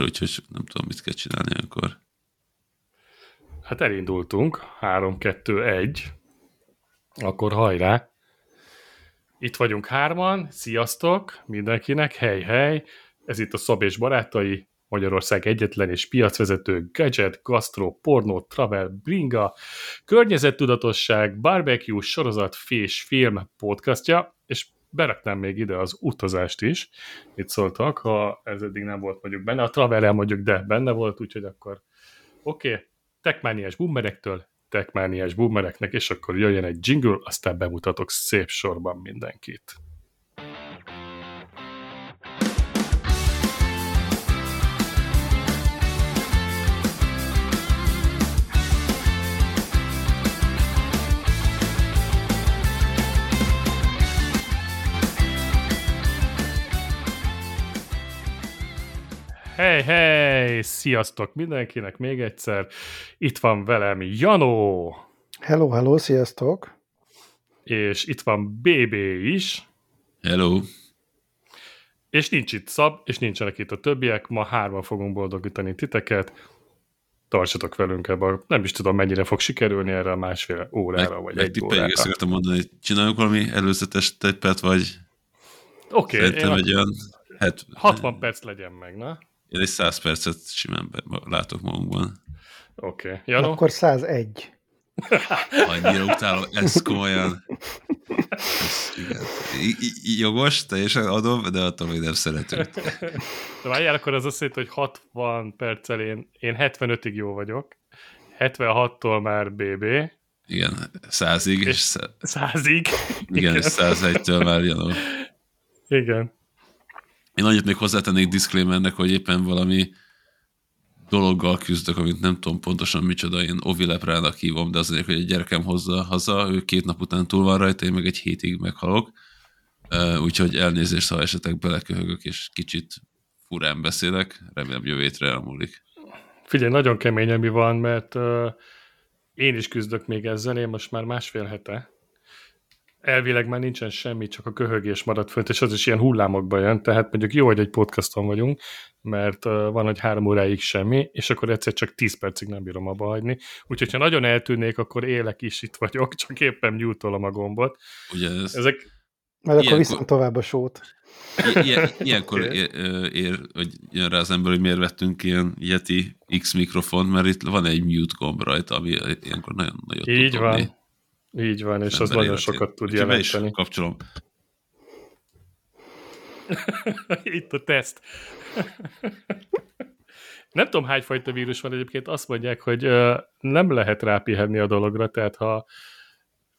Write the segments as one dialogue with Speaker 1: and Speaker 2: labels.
Speaker 1: úgyhogy nem tudom, mit kell csinálni akkor.
Speaker 2: Hát elindultunk, 3-2-1, akkor hajrá! Itt vagyunk hárman, sziasztok mindenkinek, hely, hely! Ez itt a Szab és Barátai, Magyarország egyetlen és piacvezető gadget, gastro, pornó, travel, bringa, környezettudatosság, barbecue, sorozat, fés, film podcastja, és beraknám még ide az utazást is. Itt szóltak, ha ez eddig nem volt mondjuk benne. A travel mondjuk, de benne volt, úgyhogy akkor oké. Okay. Tekmániás boomerektől tekmániás boomereknek, és akkor jöjjön egy jingle, aztán bemutatok szép sorban mindenkit. Hey, hey! Sziasztok mindenkinek még egyszer. Itt van velem Janó.
Speaker 3: Hello, hello, sziasztok.
Speaker 2: És itt van BB is.
Speaker 1: Hello.
Speaker 2: És nincs itt Szab, és nincsenek itt a többiek. Ma hárman fogunk boldogítani titeket. Tartsatok velünk ebbe. Nem is tudom, mennyire fog sikerülni erre a másfél órára, meg, vagy meg egy órára.
Speaker 1: Meg mondani, hogy csináljuk valami előzetes teppet, vagy
Speaker 2: Oké. Okay,
Speaker 1: Szerintem egy olyan...
Speaker 2: Hát, 60 perc legyen meg, na?
Speaker 1: Én egy 100 percet simán látok magunkban.
Speaker 2: Oké. Okay. Jano?
Speaker 3: Akkor 101.
Speaker 1: Annyira utálom, ez komolyan. Ez, igen. Jogos, teljesen adom, de attól még nem szeretünk.
Speaker 2: De várjál, akkor az azt jelenti, hogy 60 perccel én, én 75-ig jó vagyok, 76-tól már BB.
Speaker 1: Igen, 100-ig.
Speaker 2: És 100-ig.
Speaker 1: Igen, és 101-től már Janó.
Speaker 2: Igen.
Speaker 1: Én annyit még hozzátennék disclaimernek, hogy éppen valami dologgal küzdök, amit nem tudom pontosan micsoda, én ovileprának hívom, de azért, hogy egy gyerekem hozza haza, ő két nap után túl van rajta, én meg egy hétig meghalok. Úgyhogy elnézést, ha esetek beleköhögök, és kicsit furán beszélek, remélem jövő hétre elmúlik.
Speaker 2: Figyelj, nagyon kemény, ami van, mert uh, én is küzdök még ezzel, én most már másfél hete, elvileg már nincsen semmi, csak a köhögés maradt fönt, és az is ilyen hullámokban jön, tehát mondjuk jó, hogy egy podcaston vagyunk, mert van, hogy három óráig semmi, és akkor egyszer csak tíz percig nem bírom abba hagyni. Úgyhogy, ha nagyon eltűnnék, akkor élek is itt vagyok, csak éppen nyújtolom a gombot.
Speaker 1: Ugye ez...
Speaker 3: Ezek... Mert akkor viszont tovább a sót.
Speaker 1: Ilyen, ilyenkor ér, ér, hogy jön rá az ember, hogy miért vettünk ilyen Yeti X mikrofon, mert itt van egy mute gomb rajta, ami ilyenkor nagyon nagyon
Speaker 2: Így van. Dobni. Így van, és az nagyon életét. sokat tud jelenteni.
Speaker 1: kapcsolom.
Speaker 2: Itt a teszt. nem tudom, hányfajta vírus van egyébként, azt mondják, hogy nem lehet rápihenni a dologra, tehát ha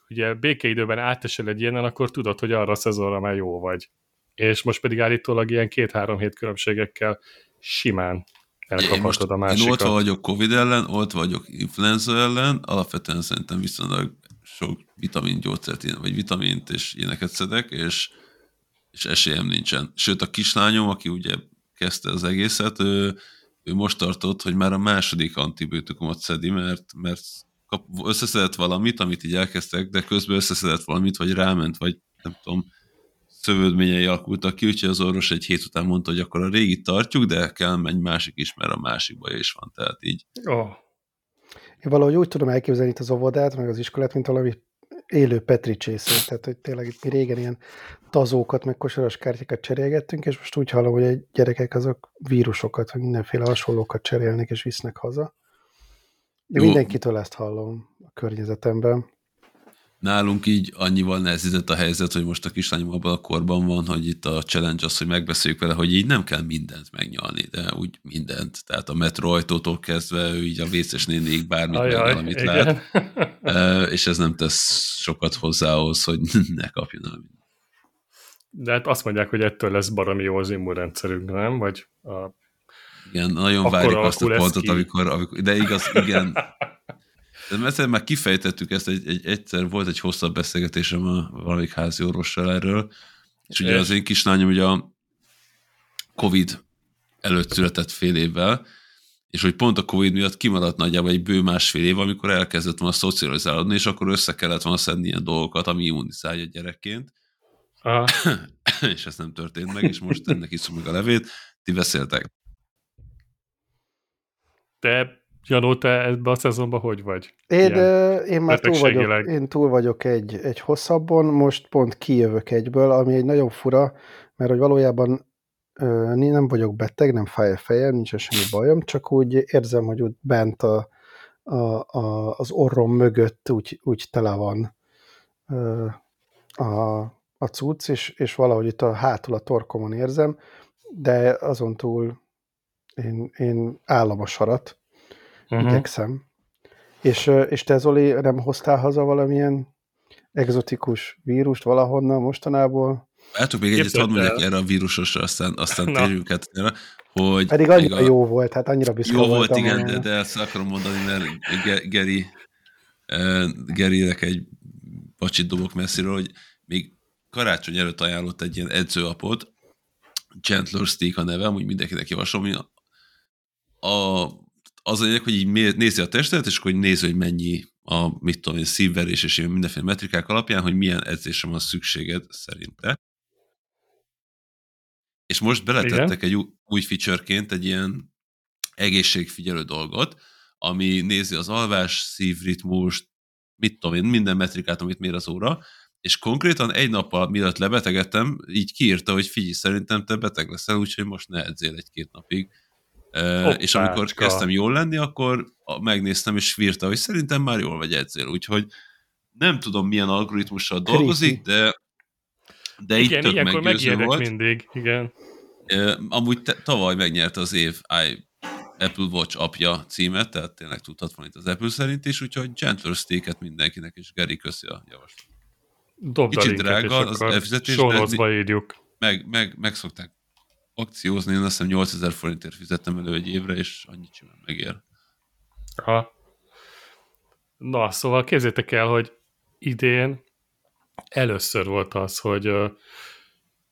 Speaker 2: ugye békeidőben átesel egy ilyenen, akkor tudod, hogy arra a szezonra már jó vagy. És most pedig állítólag ilyen két-három hét különbségekkel simán elkaphatod a másikat.
Speaker 1: Én ott vagyok Covid ellen, ott vagyok influenza ellen, alapvetően szerintem viszonylag sok vitamin gyógyszert, vagy vitamint és ilyeneket szedek, és, és esélyem nincsen. Sőt, a kislányom, aki ugye kezdte az egészet, ő, ő most tartott, hogy már a második antibiotikumot szedi, mert, mert kap, összeszedett valamit, amit így elkezdtek, de közben összeszedett valamit, vagy ráment, vagy nem tudom, szövődményei alakultak ki, úgyhogy az orvos egy hét után mondta, hogy akkor a régi tartjuk, de kell egy másik is, mert a másik baja is van, tehát így.
Speaker 2: Oh.
Speaker 3: Én valahogy úgy tudom elképzelni itt az óvodát, meg az iskolát, mint valami élő Petri csészét, tehát hogy tényleg itt mi régen ilyen tazókat, meg kosaras kártyákat cserélgettünk, és most úgy hallom, hogy a gyerekek azok vírusokat, vagy mindenféle hasonlókat cserélnek és visznek haza. De mindenkitől ezt hallom a környezetemben.
Speaker 1: Nálunk így annyival nehezített a helyzet, hogy most a kislányom abban a korban van, hogy itt a challenge az, hogy megbeszéljük vele, hogy így nem kell mindent megnyalni, de úgy mindent. Tehát a metro ajtótól kezdve ő így a vészes nénéig bármit megnyal, amit igen. lát. és ez nem tesz sokat hozzá ahhoz, hogy ne kapjon el
Speaker 2: De hát azt mondják, hogy ettől lesz baromi jó az immunrendszerünk, nem? Vagy a...
Speaker 1: Igen, nagyon várjuk azt a pontot, amikor, amikor, de igaz, igen, mert már kifejtettük ezt, egy, egy, egyszer volt egy hosszabb beszélgetésem a valamelyik házi orvossal erről, és ugye az én kislányom ugye a Covid előtt született fél évvel, és hogy pont a Covid miatt kimaradt nagyjából egy bő másfél év, amikor elkezdett volna szocializálódni, és akkor össze kellett volna szedni ilyen dolgokat, ami immunizálja gyerekként. és ez nem történt meg, és most ennek iszom meg a levét. Ti beszéltek
Speaker 2: Te, Janó, te ebbe a szezonban hogy vagy?
Speaker 3: Én,
Speaker 2: Ilyen
Speaker 3: én már túl vagyok, én túl vagyok egy, egy hosszabbon, most pont kijövök egyből, ami egy nagyon fura, mert hogy valójában ö, én nem vagyok beteg, nem fáj a fejem, nincsen semmi bajom, csak úgy érzem, hogy úgy bent a, a, a, az orrom mögött úgy, úgy tele van ö, a, a cucc, és, és valahogy itt a hátul a torkomon érzem, de azon túl én, én állom a sarat,
Speaker 2: Uh-huh.
Speaker 3: igyekszem. És, és te, Zoli, nem hoztál haza valamilyen egzotikus vírust valahonnan mostanából?
Speaker 1: Látok még egyet, hadd mondjak erre a vírusosra, aztán, aztán
Speaker 2: Na.
Speaker 1: térjünk át erre, hogy
Speaker 3: Pedig annyira jó volt, hát annyira büszke
Speaker 1: Jó volt, igen, de, de ezt akarom mondani, mert Ge- Geri, Gerinek egy pacsit dobok messziről, hogy még karácsony előtt ajánlott egy ilyen edzőapot, Gentler Stick a neve, amúgy mindenkinek javaslom, a, az a lényeg, hogy így nézi a testet, és akkor hogy nézi, hogy mennyi a, mit tudom én, szívverés és mindenféle metrikák alapján, hogy milyen edzésre van szükséged szerinte. És most beletettek
Speaker 2: Igen.
Speaker 1: egy új, új featureként egy ilyen egészségfigyelő dolgot, ami nézi az alvás, szívritmust, mit tudom én, minden metrikát, amit mér az óra, és konkrétan egy nappal, mielőtt lebetegedtem, így kiírta, hogy figyelj, szerintem te beteg leszel, úgyhogy most ne edzél egy-két napig. Uh, és amikor kezdtem jól lenni, akkor megnéztem, és írta, hogy szerintem már jól vagy edzél, úgyhogy nem tudom, milyen algoritmussal dolgozik, de, de
Speaker 2: Igen,
Speaker 1: tök
Speaker 2: ilyenkor
Speaker 1: meggyőző volt.
Speaker 2: mindig. Igen.
Speaker 1: Amúgy te, tavaly megnyerte az év I, Apple Watch apja címet, tehát tényleg tudhat van itt az Apple szerint is, úgyhogy Gentler Steak-et mindenkinek, és Geri köszi a javaslatot.
Speaker 2: Dobd
Speaker 1: Kicsit drága az
Speaker 2: show notes-ba írjuk.
Speaker 1: Meg, meg, meg szokták akciózni, én azt hiszem 8000 forintért fizettem elő egy évre, és annyit simán megér.
Speaker 2: Aha. Na, szóval képzétek el, hogy idén először volt az, hogy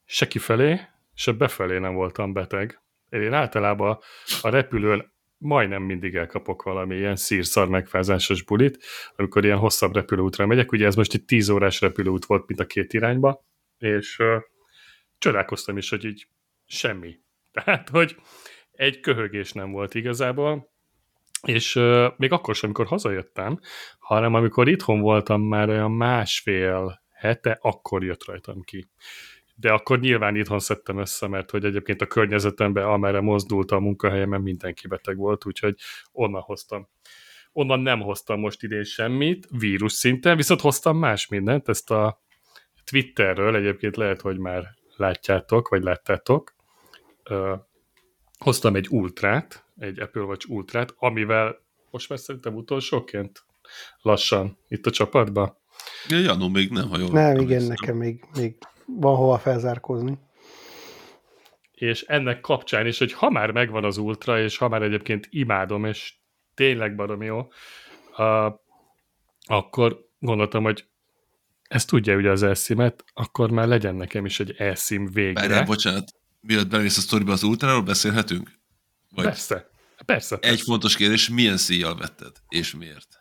Speaker 2: se kifelé, se befelé nem voltam beteg. Én általában a repülőn majdnem mindig elkapok valami ilyen szírszar megfázásos bulit, amikor ilyen hosszabb repülőútra megyek. Ugye ez most egy 10 órás repülőút volt, mint a két irányba, és ö, csodálkoztam is, hogy így semmi. Tehát, hogy egy köhögés nem volt igazából, és uh, még akkor sem, amikor hazajöttem, hanem amikor itthon voltam már olyan másfél hete, akkor jött rajtam ki. De akkor nyilván itthon szedtem össze, mert hogy egyébként a környezetemben, amerre mozdult a munkahelyemen, mindenki beteg volt, úgyhogy onnan hoztam. Onnan nem hoztam most idén semmit, vírus szinten, viszont hoztam más mindent, ezt a Twitterről egyébként lehet, hogy már látjátok, vagy láttátok. Ö, hoztam egy ultrát, egy Apple Watch ultrát, amivel most már szerintem utolsóként lassan itt a csapatban.
Speaker 1: Ja, Janó még nem, ha jól
Speaker 3: Nem, igen,
Speaker 1: emlékszem.
Speaker 3: nekem még, még van hova felzárkózni.
Speaker 2: És ennek kapcsán is, hogy ha már megvan az ultra, és ha már egyébként imádom, és tényleg barom jó, uh, akkor gondoltam, hogy ezt tudja ugye az elszímet, akkor már legyen nekem is egy elszím végre.
Speaker 1: Várjál, bocsánat, mielőtt belemész a sztoriba az ultráról, beszélhetünk? Vagy
Speaker 2: Persze, persze. persze.
Speaker 1: egy fontos kérdés, milyen szíjjal vetted, és miért?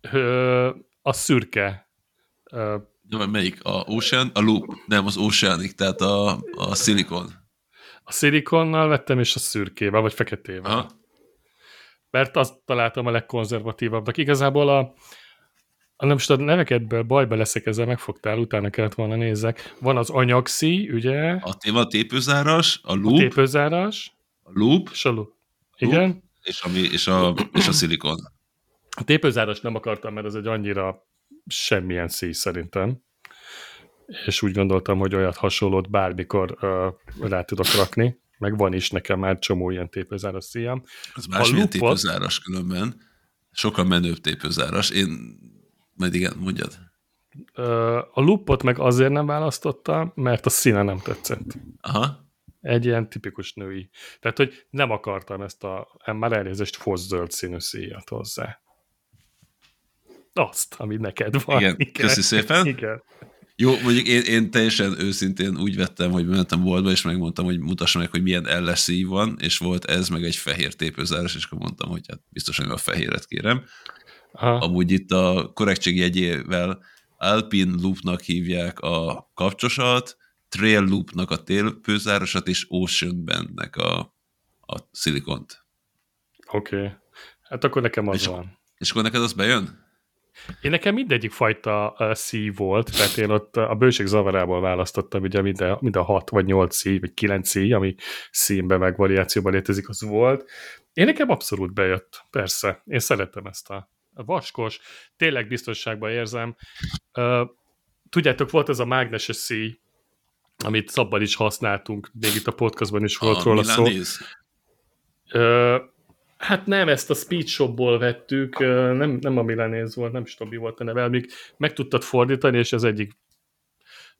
Speaker 2: Ö, a szürke. Ö,
Speaker 1: De melyik? A Ocean? A Loop? Nem, az Oceanic, tehát a, a Silicon.
Speaker 2: a szilikonnal vettem, és a szürkével, vagy feketével.
Speaker 1: Aha.
Speaker 2: Mert azt találtam a legkonzervatívabbnak. Igazából a, a nem most a nevekedből bajba leszek, ezzel megfogtál, utána kellett volna nézzek. Van az anyagszí, ugye? A,
Speaker 1: A téma a tépőzáras, a
Speaker 2: a
Speaker 1: Loop,
Speaker 2: tépőzáras,
Speaker 1: a Loop,
Speaker 2: és a lu- Igen.
Speaker 1: és, ami, és, a, és a Silicon.
Speaker 2: A tépőzáras nem akartam, mert az egy annyira semmilyen szíj szerintem. És úgy gondoltam, hogy olyat hasonlót bármikor uh, rá tudok rakni. Meg van is nekem már csomó ilyen tépőzáras szíjam.
Speaker 1: Az másmilyen
Speaker 2: Loopot-
Speaker 1: tépőzáras különben. Sokkal menőbb tépőzáras. Én, majd igen, mondjad.
Speaker 2: A lupot meg azért nem választottam, mert a színe nem tetszett.
Speaker 1: Aha.
Speaker 2: Egy ilyen tipikus női. Tehát, hogy nem akartam ezt a már elnézést foszöld színű szíjat hozzá. Azt, ami neked van.
Speaker 1: Igen, köszi szépen.
Speaker 2: Igen.
Speaker 1: Jó, mondjuk én, én teljesen őszintén úgy vettem, hogy mentem boltba, és megmondtam, hogy mutassa meg, hogy milyen LSI van, és volt ez, meg egy fehér tépőzáros, és akkor mondtam, hogy hát biztosan a fehéret kérem.
Speaker 2: Aha.
Speaker 1: Amúgy itt a korrektség jegyével Alpine Loopnak hívják a kapcsosat, Trail Loopnak a tépőzárosat, és Ocean Bandnek a, a szilikont.
Speaker 2: Oké. Okay. Hát akkor nekem az
Speaker 1: És-
Speaker 2: van.
Speaker 1: És akkor neked az bejön?
Speaker 2: Én nekem mindegyik fajta szív volt, tehát én ott a bőség zavarából választottam, ugye mind a, mind a 6 vagy 8 szív, vagy 9 szív, ami színben meg variációban létezik, az volt. Én nekem abszolút bejött, persze. Én szeretem ezt a vaskos, tényleg biztonságban érzem. Tudjátok, volt ez a mágneses szíj, amit szabban is használtunk, még itt a podcastban is volt
Speaker 1: a
Speaker 2: róla szó. Ö, hát nem, ezt a Speed Shopból vettük, nem, nem a Milanéz volt, nem mi volt a neve, még meg tudtad fordítani, és az egyik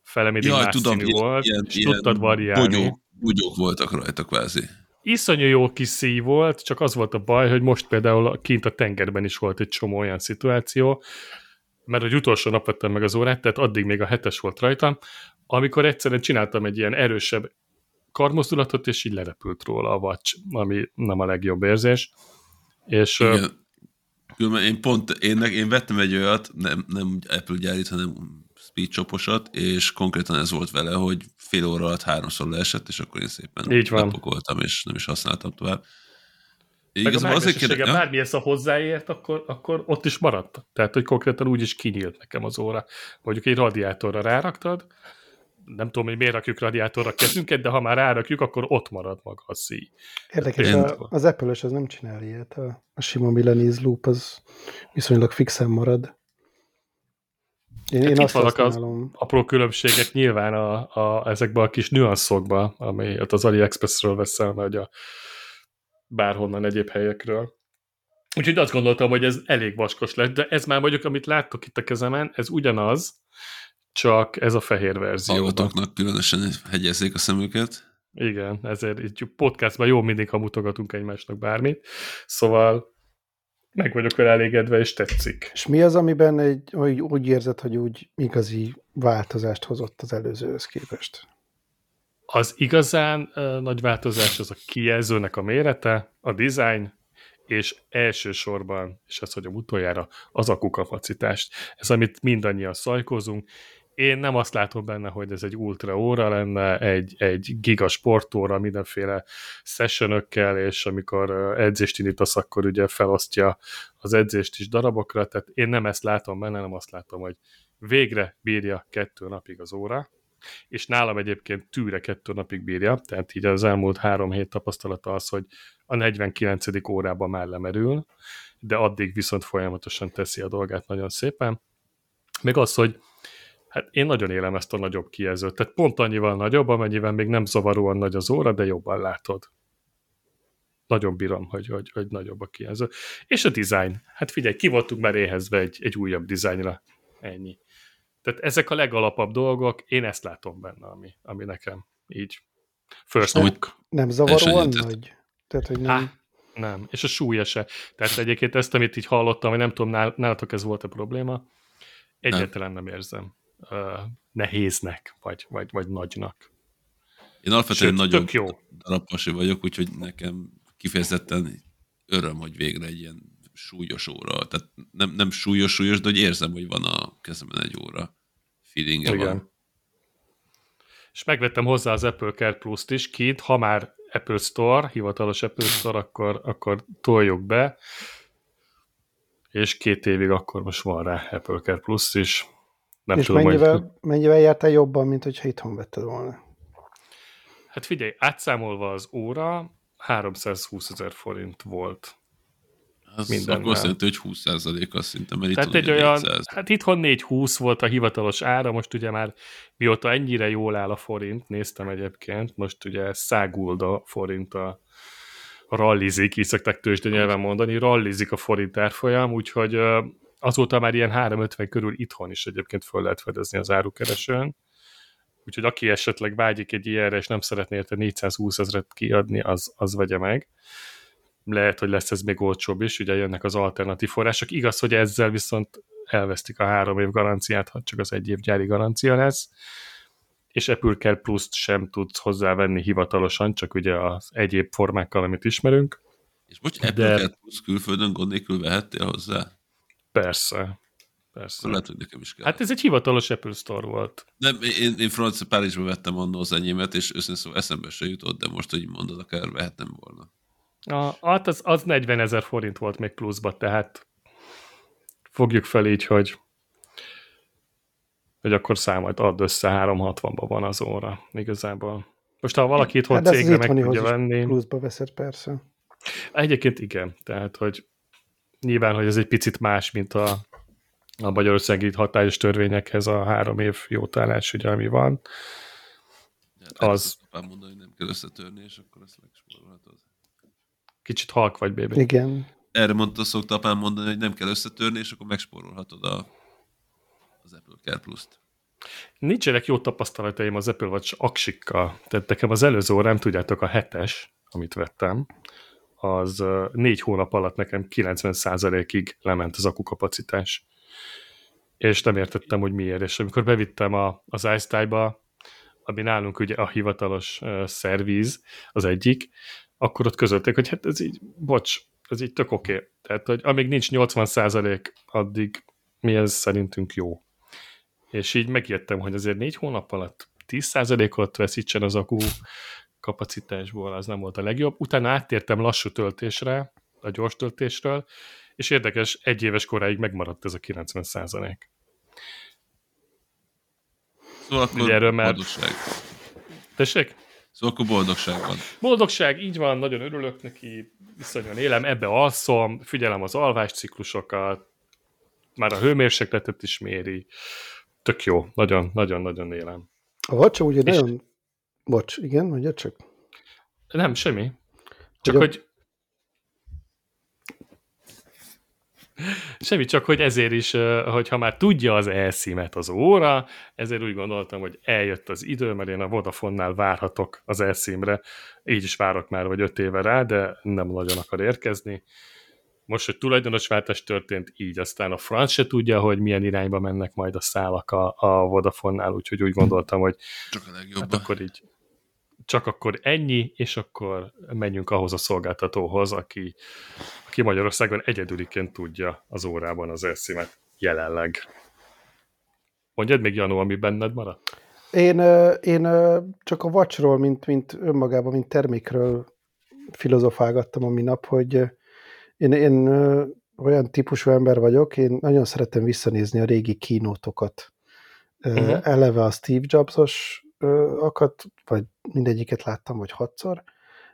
Speaker 2: fele mindig
Speaker 1: Jaj,
Speaker 2: más
Speaker 1: tudom,
Speaker 2: színű
Speaker 1: ilyen,
Speaker 2: volt,
Speaker 1: ilyen,
Speaker 2: és tudtad variálni.
Speaker 1: Bogyók, bogyók voltak rajta kvázi.
Speaker 2: Iszonyú jó kis szíj volt, csak az volt a baj, hogy most például kint a tengerben is volt egy csomó olyan szituáció, mert hogy utolsó nap vettem meg az órát, tehát addig még a hetes volt rajtam, amikor egyszerűen csináltam egy ilyen erősebb karmozdulatot, és így lerepült róla a vacs, ami nem a legjobb érzés. És
Speaker 1: Igen. Különben én pont, én, én vettem egy olyat, nem, nem Apple gyárít, hanem Speed Shop-osat, és konkrétan ez volt vele, hogy fél óra alatt háromszor leesett, és akkor én szépen
Speaker 2: Így van.
Speaker 1: lepakoltam, és nem is használtam tovább.
Speaker 2: meg a
Speaker 1: Igazából azért
Speaker 2: mágnesessége
Speaker 1: kérde...
Speaker 2: bármihez a hozzáért, akkor, akkor ott is maradt. Tehát, hogy konkrétan úgy is kinyílt nekem az óra. Mondjuk egy radiátorra ráraktad, nem tudom, hogy miért rakjuk radiátorra a kezünket, de ha már rárakjuk, akkor ott marad maga a szíj.
Speaker 3: Érdekes,
Speaker 1: Én-
Speaker 3: a, az Apple-ös az nem csinál ilyet. A, a sima Milanese Loop az viszonylag fixen marad. Én,
Speaker 2: Hát
Speaker 3: én
Speaker 2: itt vannak az- apró különbségek nyilván a, a, ezekben a kis nüanszokban, ott az AliExpressről veszel, vagy a bárhonnan egyéb helyekről. Úgyhogy azt gondoltam, hogy ez elég vaskos lett, de ez már mondjuk, amit láttok itt a kezemen, ez ugyanaz, csak ez a fehér verzió.
Speaker 1: Hallgatóknak különösen hegyezzék a szemüket.
Speaker 2: Igen, ezért így podcastban jó mindig, ha mutogatunk egymásnak bármit. Szóval meg vagyok vele elégedve, és tetszik.
Speaker 3: És mi az, amiben egy, úgy, úgy érzed, hogy úgy igazi változást hozott az előzőhöz képest?
Speaker 2: Az igazán uh, nagy változás az a kijelzőnek a mérete, a design, és elsősorban, és ez hogy a utoljára, az akukapacitást. Ez, amit mindannyian szajkozunk. Én nem azt látom benne, hogy ez egy ultra óra lenne, egy, egy giga sportóra mindenféle sessionökkel, és amikor edzést indítasz, akkor ugye felosztja az edzést is darabokra, tehát én nem ezt látom benne, nem azt látom, hogy végre bírja kettő napig az óra, és nálam egyébként tűre kettő napig bírja, tehát így az elmúlt három hét tapasztalata az, hogy a 49. órában már lemerül, de addig viszont folyamatosan teszi a dolgát nagyon szépen. Még az, hogy hát én nagyon élem ezt a nagyobb kijelzőt, tehát pont annyival nagyobb, amennyivel még nem zavaróan nagy az óra, de jobban látod. Nagyon bírom, hogy, hogy, hogy nagyobb a kijelző. És a design. Hát figyelj, ki voltunk már éhezve egy, egy újabb dizájnra. Ennyi. Tehát ezek a legalapabb dolgok, én ezt látom benne, ami, ami nekem így first look.
Speaker 3: Nem zavaróan nagy? Tehát, hogy nem...
Speaker 2: Á, nem. És a súlya se. Tehát egyébként ezt, amit így hallottam, vagy nem tudom, nál- nálatok ez volt a probléma, egyáltalán nem érzem uh, nehéznek, vagy, vagy, vagy nagynak.
Speaker 1: Én alapvetően
Speaker 2: Sőt,
Speaker 1: nagyon
Speaker 2: jó.
Speaker 1: darabpasi vagyok, úgyhogy nekem kifejezetten öröm, hogy végre egy ilyen súlyos óra. Tehát nem, nem súlyos-súlyos, de hogy érzem, hogy van a kezemben egy óra. Feelinge
Speaker 2: Igen.
Speaker 1: van.
Speaker 2: És megvettem hozzá az Apple Care Plus-t is kint, ha már Apple Store, hivatalos Apple Store, akkor, akkor toljuk be, és két évig akkor most van rá Apple Care Plus is. Nem
Speaker 3: és
Speaker 2: tudom, hogy...
Speaker 3: mennyivel, mennyivel jártál jobban, mint hogyha itthon vetted volna?
Speaker 2: Hát figyelj, átszámolva az óra 320 ezer forint volt.
Speaker 1: Az
Speaker 2: Mindennel.
Speaker 1: akkor azt jelenti, hogy 20% az szinte, mert
Speaker 2: Tehát egy olyan,
Speaker 1: 400.
Speaker 2: hát itthon 420 volt a hivatalos ára, most ugye már mióta ennyire jól áll a forint, néztem egyébként, most ugye száguld a forint a rallizik, így szokták tőzsde nyelven mondani, rallizik a forint árfolyam, úgyhogy azóta már ilyen 350 körül itthon is egyébként föl lehet fedezni az árukeresőn. Úgyhogy aki esetleg vágyik egy ilyenre, és nem szeretné érte 420 ezeret kiadni, az, az vegye meg. Lehet, hogy lesz ez még olcsóbb is, ugye jönnek az alternatív források. Igaz, hogy ezzel viszont elvesztik a három év garanciát, ha csak az egy év gyári garancia lesz, és Apple Care Plus-t sem tudsz hozzávenni hivatalosan, csak ugye az egyéb formákkal, amit ismerünk.
Speaker 1: És bocs,
Speaker 2: De-
Speaker 1: Apple Care Plus külföldön gond nélkül vehettél hozzá?
Speaker 2: Persze. Persze.
Speaker 1: Lehet, hogy nekem is kell.
Speaker 2: Hát ez egy hivatalos Apple Store volt.
Speaker 1: Nem, én, én Francia Párizsba vettem annó az enyémet, és őszintén szóval eszembe se jutott, de most, hogy mondod, akár vehettem volna.
Speaker 2: A, hát az, az 40 ezer forint volt még pluszba, tehát fogjuk fel így, hogy hogy akkor számolt add össze 360-ba van az óra igazából. Most ha valaki itthon hát cégre meg tudja venni...
Speaker 3: Pluszba veszed persze.
Speaker 2: Egyébként igen, tehát hogy nyilván, hogy ez egy picit más, mint a, a magyarországi hatályos törvényekhez a három év jótállás, ugye, ami van.
Speaker 1: Ja, az... mondani, hogy nem kell összetörni, és akkor ezt megspórolhatod.
Speaker 2: Kicsit halk vagy, bébi.
Speaker 3: Igen.
Speaker 1: Erre mondta, szokta apám mondani, hogy nem kell összetörni, és akkor megspórolhatod a, az Apple Care Plus-t.
Speaker 2: Nincsenek jó tapasztalataim az Apple Watch aksikkal. Tehát nekem az előző órám, tudjátok, a hetes, amit vettem, az négy hónap alatt nekem 90%-ig lement az akukapacitás. És nem értettem, hogy miért. És amikor bevittem a, az iStyle-ba, ami nálunk ugye a hivatalos uh, szervíz, az egyik, akkor ott közölték, hogy hát ez így, bocs, ez így tök oké. Okay. Tehát, hogy amíg nincs 80 addig mi ez szerintünk jó. És így megijedtem, hogy azért négy hónap alatt 10%-ot veszítsen az akú kapacitásból, az nem volt a legjobb. Utána áttértem lassú töltésre, a gyors töltésről, és érdekes, egy éves koráig megmaradt ez a 90 százalék.
Speaker 1: Szóval akkor erről már... boldogság.
Speaker 2: Tessék?
Speaker 1: Szóval akkor boldogság van.
Speaker 2: Boldogság, így van, nagyon örülök neki, viszonyan élem, ebbe alszom, figyelem az alvásciklusokat, már a hőmérsékletet is méri. Tök jó, nagyon-nagyon-nagyon élem.
Speaker 3: A vacsa ugye és... nagyon... Bocs, igen, mondja csak.
Speaker 2: Nem, semmi. Csak hogy, hogy Semmi, csak hogy ezért is, hogyha már tudja az elszímet az óra, ezért úgy gondoltam, hogy eljött az idő, mert én a Vodafonnál várhatok az elszímre, így is várok már vagy öt éve rá, de nem nagyon akar érkezni. Most, hogy tulajdonosváltás történt, így aztán a franc se tudja, hogy milyen irányba mennek majd a szálak a, a Vodafonnál, úgyhogy úgy gondoltam, hogy
Speaker 1: csak a legjobb.
Speaker 2: Hát akkor így csak akkor ennyi, és akkor menjünk ahhoz a szolgáltatóhoz, aki, aki Magyarországon egyedüliként tudja az órában az elszímet jelenleg. Mondjad még, Janó, ami benned maradt?
Speaker 3: Én, én csak a vacsról, mint, mint önmagában, mint termékről filozofálgattam a minap, hogy én, én olyan típusú ember vagyok, én nagyon szeretem visszanézni a régi kínótokat. Uh-huh. Eleve a Steve Jobs-os akat, vagy mindegyiket láttam, vagy hatszor,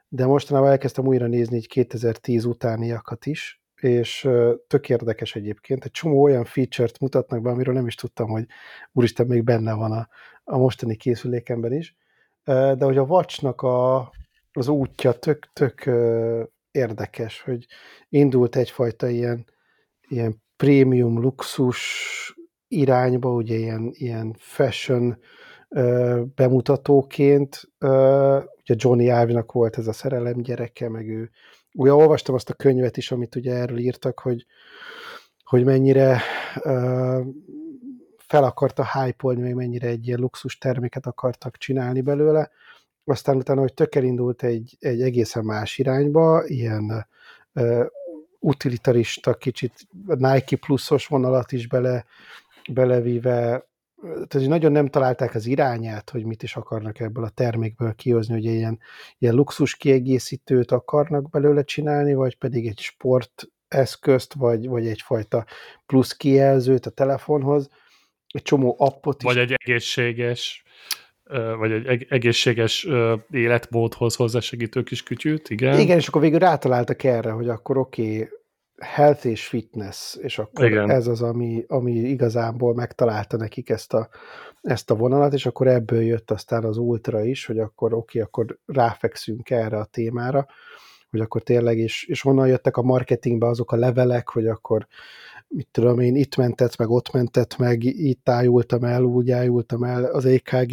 Speaker 3: de mostanában elkezdtem újra nézni így 2010 utániakat is, és tök érdekes egyébként. Egy csomó olyan feature-t mutatnak be, amiről nem is tudtam, hogy úristen, még benne van a, a mostani készülékemben is. De hogy a Watchnak a, az útja tök, tök érdekes, hogy indult egyfajta ilyen, ilyen prémium luxus irányba, ugye ilyen, ilyen fashion bemutatóként. Ugye Johnny Ive-nak volt ez a szerelem gyereke, meg ő. Ugye olvastam azt a könyvet is, amit ugye erről írtak, hogy, hogy mennyire fel akarta hype meg mennyire egy ilyen luxus terméket akartak csinálni belőle. Aztán utána, hogy tökerindult egy, egy egészen más irányba, ilyen uh, utilitarista, kicsit Nike pluszos vonalat is bele, belevíve, tehát nagyon nem találták az irányát, hogy mit is akarnak ebből a termékből kihozni, hogy ilyen, ilyen luxus kiegészítőt akarnak belőle csinálni, vagy pedig egy sport eszközt, vagy, vagy egyfajta plusz kijelzőt a telefonhoz, egy csomó appot
Speaker 2: is. Vagy egy egészséges vagy egy egészséges életmódhoz hozzásegítő kis kütyűt, igen.
Speaker 3: Igen, és akkor végül rátaláltak erre, hogy akkor oké, okay, health és fitness, és akkor Igen. ez az, ami, ami igazából megtalálta nekik ezt a, ezt a vonalat, és akkor ebből jött aztán az ultra is, hogy akkor oké, okay, akkor ráfekszünk erre a témára, hogy akkor tényleg, és, és honnan jöttek a marketingbe azok a levelek, hogy akkor mit tudom én, itt mentett meg, ott mentett meg, itt ájultam el, úgy ájultam el, az EKG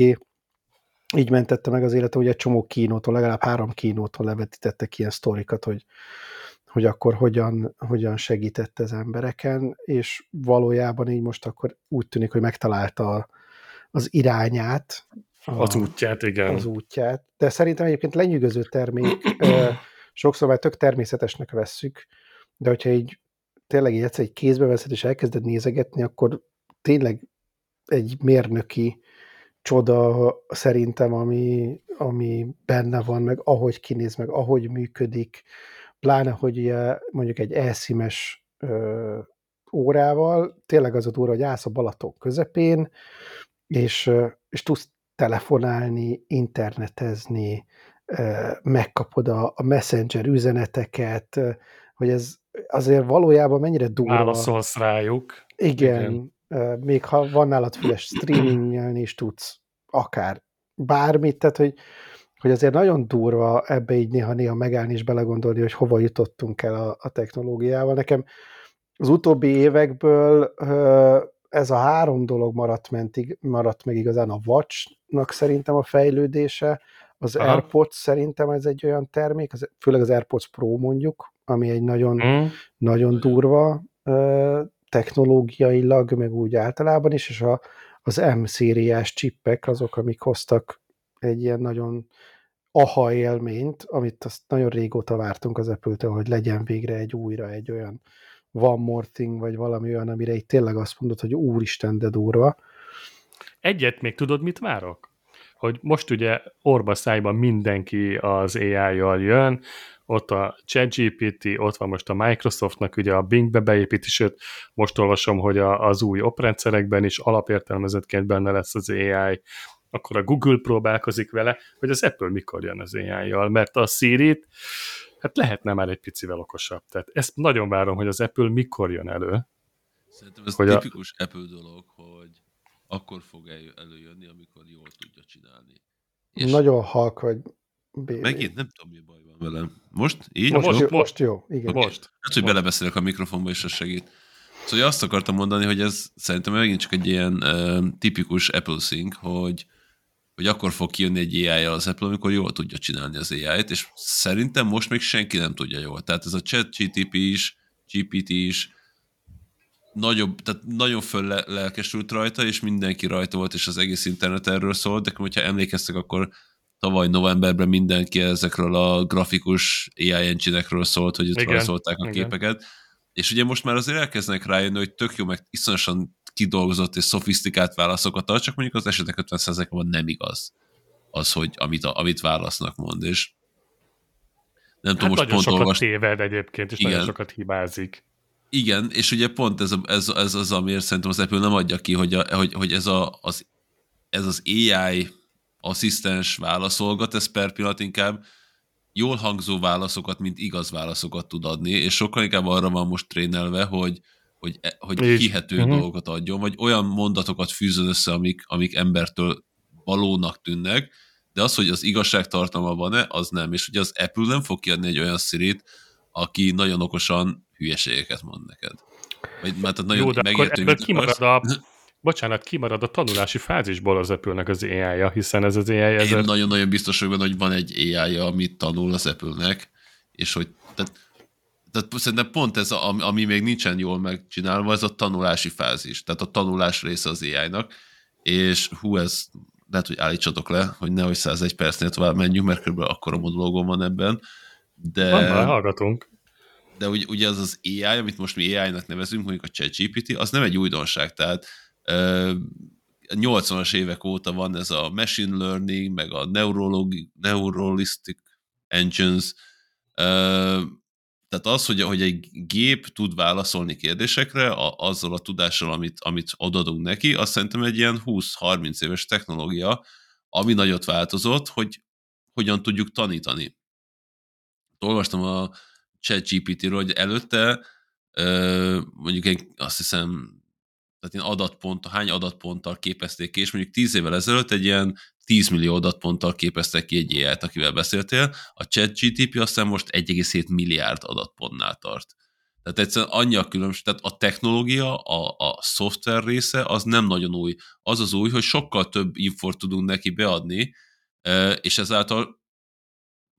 Speaker 3: így mentette meg az életet, hogy egy csomó kínótól, legalább három kínótól levetítettek ilyen sztorikat, hogy, hogy akkor hogyan, hogyan segített az embereken, és valójában így most akkor úgy tűnik, hogy megtalálta az irányát.
Speaker 2: A, az útját, igen.
Speaker 3: Az útját. De szerintem egyébként lenyűgöző termék, sokszor már tök természetesnek vesszük, de hogyha így tényleg így egyszer egy kézbe veszed, és elkezded nézegetni, akkor tényleg egy mérnöki csoda szerintem, ami, ami benne van, meg ahogy kinéz, meg ahogy működik, pláne, hogy mondjuk egy elszimes órával, tényleg az a durva, hogy állsz a Balaton közepén, és, és tudsz telefonálni, internetezni, megkapod a, a messenger üzeneteket, hogy ez azért valójában mennyire durva.
Speaker 2: Válaszolsz rájuk.
Speaker 3: Igen, Igen. még ha van nálad füles streamingelni is tudsz akár bármit, tehát hogy, hogy azért nagyon durva ebbe így néha-néha megállni és belegondolni, hogy hova jutottunk el a, a technológiával. Nekem az utóbbi évekből ez a három dolog maradt, mentig, maradt meg igazán a Watch-nak szerintem a fejlődése, az Aha. AirPods szerintem ez egy olyan termék, az, főleg az AirPods Pro mondjuk, ami egy nagyon, mm. nagyon durva technológiailag, meg úgy általában is, és a, az M-szériás csippek azok, amik hoztak egy ilyen nagyon aha élményt, amit azt nagyon régóta vártunk az apple hogy legyen végre egy újra egy olyan One More Thing, vagy valami olyan, amire itt tényleg azt mondod, hogy úristen, de durva.
Speaker 2: Egyet még tudod, mit várok? Hogy most ugye orba szájban mindenki az AI-jal jön, ott a ChatGPT, ott van most a Microsoftnak ugye a Bingbe beépíti, sőt, most olvasom, hogy a, az új oprendszerekben is alapértelmezettként benne lesz az AI, akkor a Google próbálkozik vele, hogy az Apple mikor jön az AI-jal, mert a Siri-t hát lehetne már egy picivel okosabb. Tehát ezt nagyon várom, hogy az Apple mikor jön elő.
Speaker 1: Szerintem ez hogy tipikus a... Apple dolog, hogy akkor fog elő, előjönni, amikor jól tudja csinálni.
Speaker 3: És nagyon halk vagy.
Speaker 1: Baby. Megint nem tudom, mi baj van velem. Most? Így?
Speaker 3: Most, most, jó, most jó. Igen.
Speaker 1: Okay. Most. Hát, hogy most. belebeszélek a mikrofonba, és az segít. Szóval azt akartam mondani, hogy ez szerintem megint csak egy ilyen uh, tipikus Apple thing, hogy hogy akkor fog kijönni egy ai az Apple, amikor jól tudja csinálni az AI-t, és szerintem most még senki nem tudja jól. Tehát ez a chat GTP is, GPT is, nagyobb, tehát nagyon föl lelkesült rajta, és mindenki rajta volt, és az egész internet erről szólt, de hogyha emlékeztek, akkor tavaly novemberben mindenki ezekről a grafikus AI engine szólt, hogy itt rajzolták a igen. képeket. És ugye most már azért elkezdenek rájönni, hogy tök jó, meg iszonyosan kidolgozott és szofisztikált válaszokat ad, csak mondjuk az esetek 50%-ban nem igaz az, hogy amit, amit válasznak mond, és
Speaker 2: nem hát tudom, most pont sokat olvast... téved egyébként, és Igen. nagyon sokat hibázik.
Speaker 1: Igen, és ugye pont ez, a, ez, ez az, amiért szerintem az Apple nem adja ki, hogy, a, hogy, hogy ez, a, az, ez az AI asszisztens válaszolgat, ez per pillanat inkább jól hangzó válaszokat, mint igaz válaszokat tud adni, és sokkal inkább arra van most trénelve, hogy, hogy, e, hogy és, hihető uh-huh. dolgokat adjon, vagy olyan mondatokat fűzön össze, amik, amik embertől valónak tűnnek, de az, hogy az igazság tartalma van-e, az nem. És ugye az Apple nem fog kiadni egy olyan szirit, aki nagyon okosan hülyeségeket mond neked. Vagy, mert tehát nagyon
Speaker 2: Jó, de akkor ebből kimarad a, bocsánat, kimarad a tanulási fázisból az apple az AI-ja, hiszen ez az AI... Ez
Speaker 1: Én nagyon-nagyon biztos vagyok benne, hogy van egy AI-ja, amit tanul az Apple-nek, és hogy tehát tehát szerintem pont ez, a, ami még nincsen jól megcsinálva, ez a tanulási fázis, tehát a tanulás része az AI-nak, és hú, ez lehet, hogy állítsatok le, hogy nehogy 101 percnél tovább menjünk, mert kb. akkora monológom van ebben, de...
Speaker 2: Van, már hallgatunk.
Speaker 1: De ugye, ugye az az AI, amit most mi AI-nak nevezünk, mondjuk a ChatGPT, az nem egy újdonság, tehát 80-as évek óta van ez a machine learning, meg a neuralistic engines, tehát az, hogy, hogy egy gép tud válaszolni kérdésekre a, azzal a tudással, amit, amit odadunk neki, azt szerintem egy ilyen 20-30 éves technológia, ami nagyot változott, hogy hogyan tudjuk tanítani. Olvastam a ChatGPT-ről, hogy előtte mondjuk egy, azt hiszem tehát ilyen adatpont, hány adatponttal képezték ki, és mondjuk 10 évvel ezelőtt egy ilyen 10 millió adatponttal képeztek ki egy ai akivel beszéltél, a chat GTP aztán most 1,7 milliárd adatpontnál tart. Tehát egyszerűen annyi a különbség, tehát a technológia, a, a szoftver része az nem nagyon új. Az az új, hogy sokkal több infort tudunk neki beadni, és ezáltal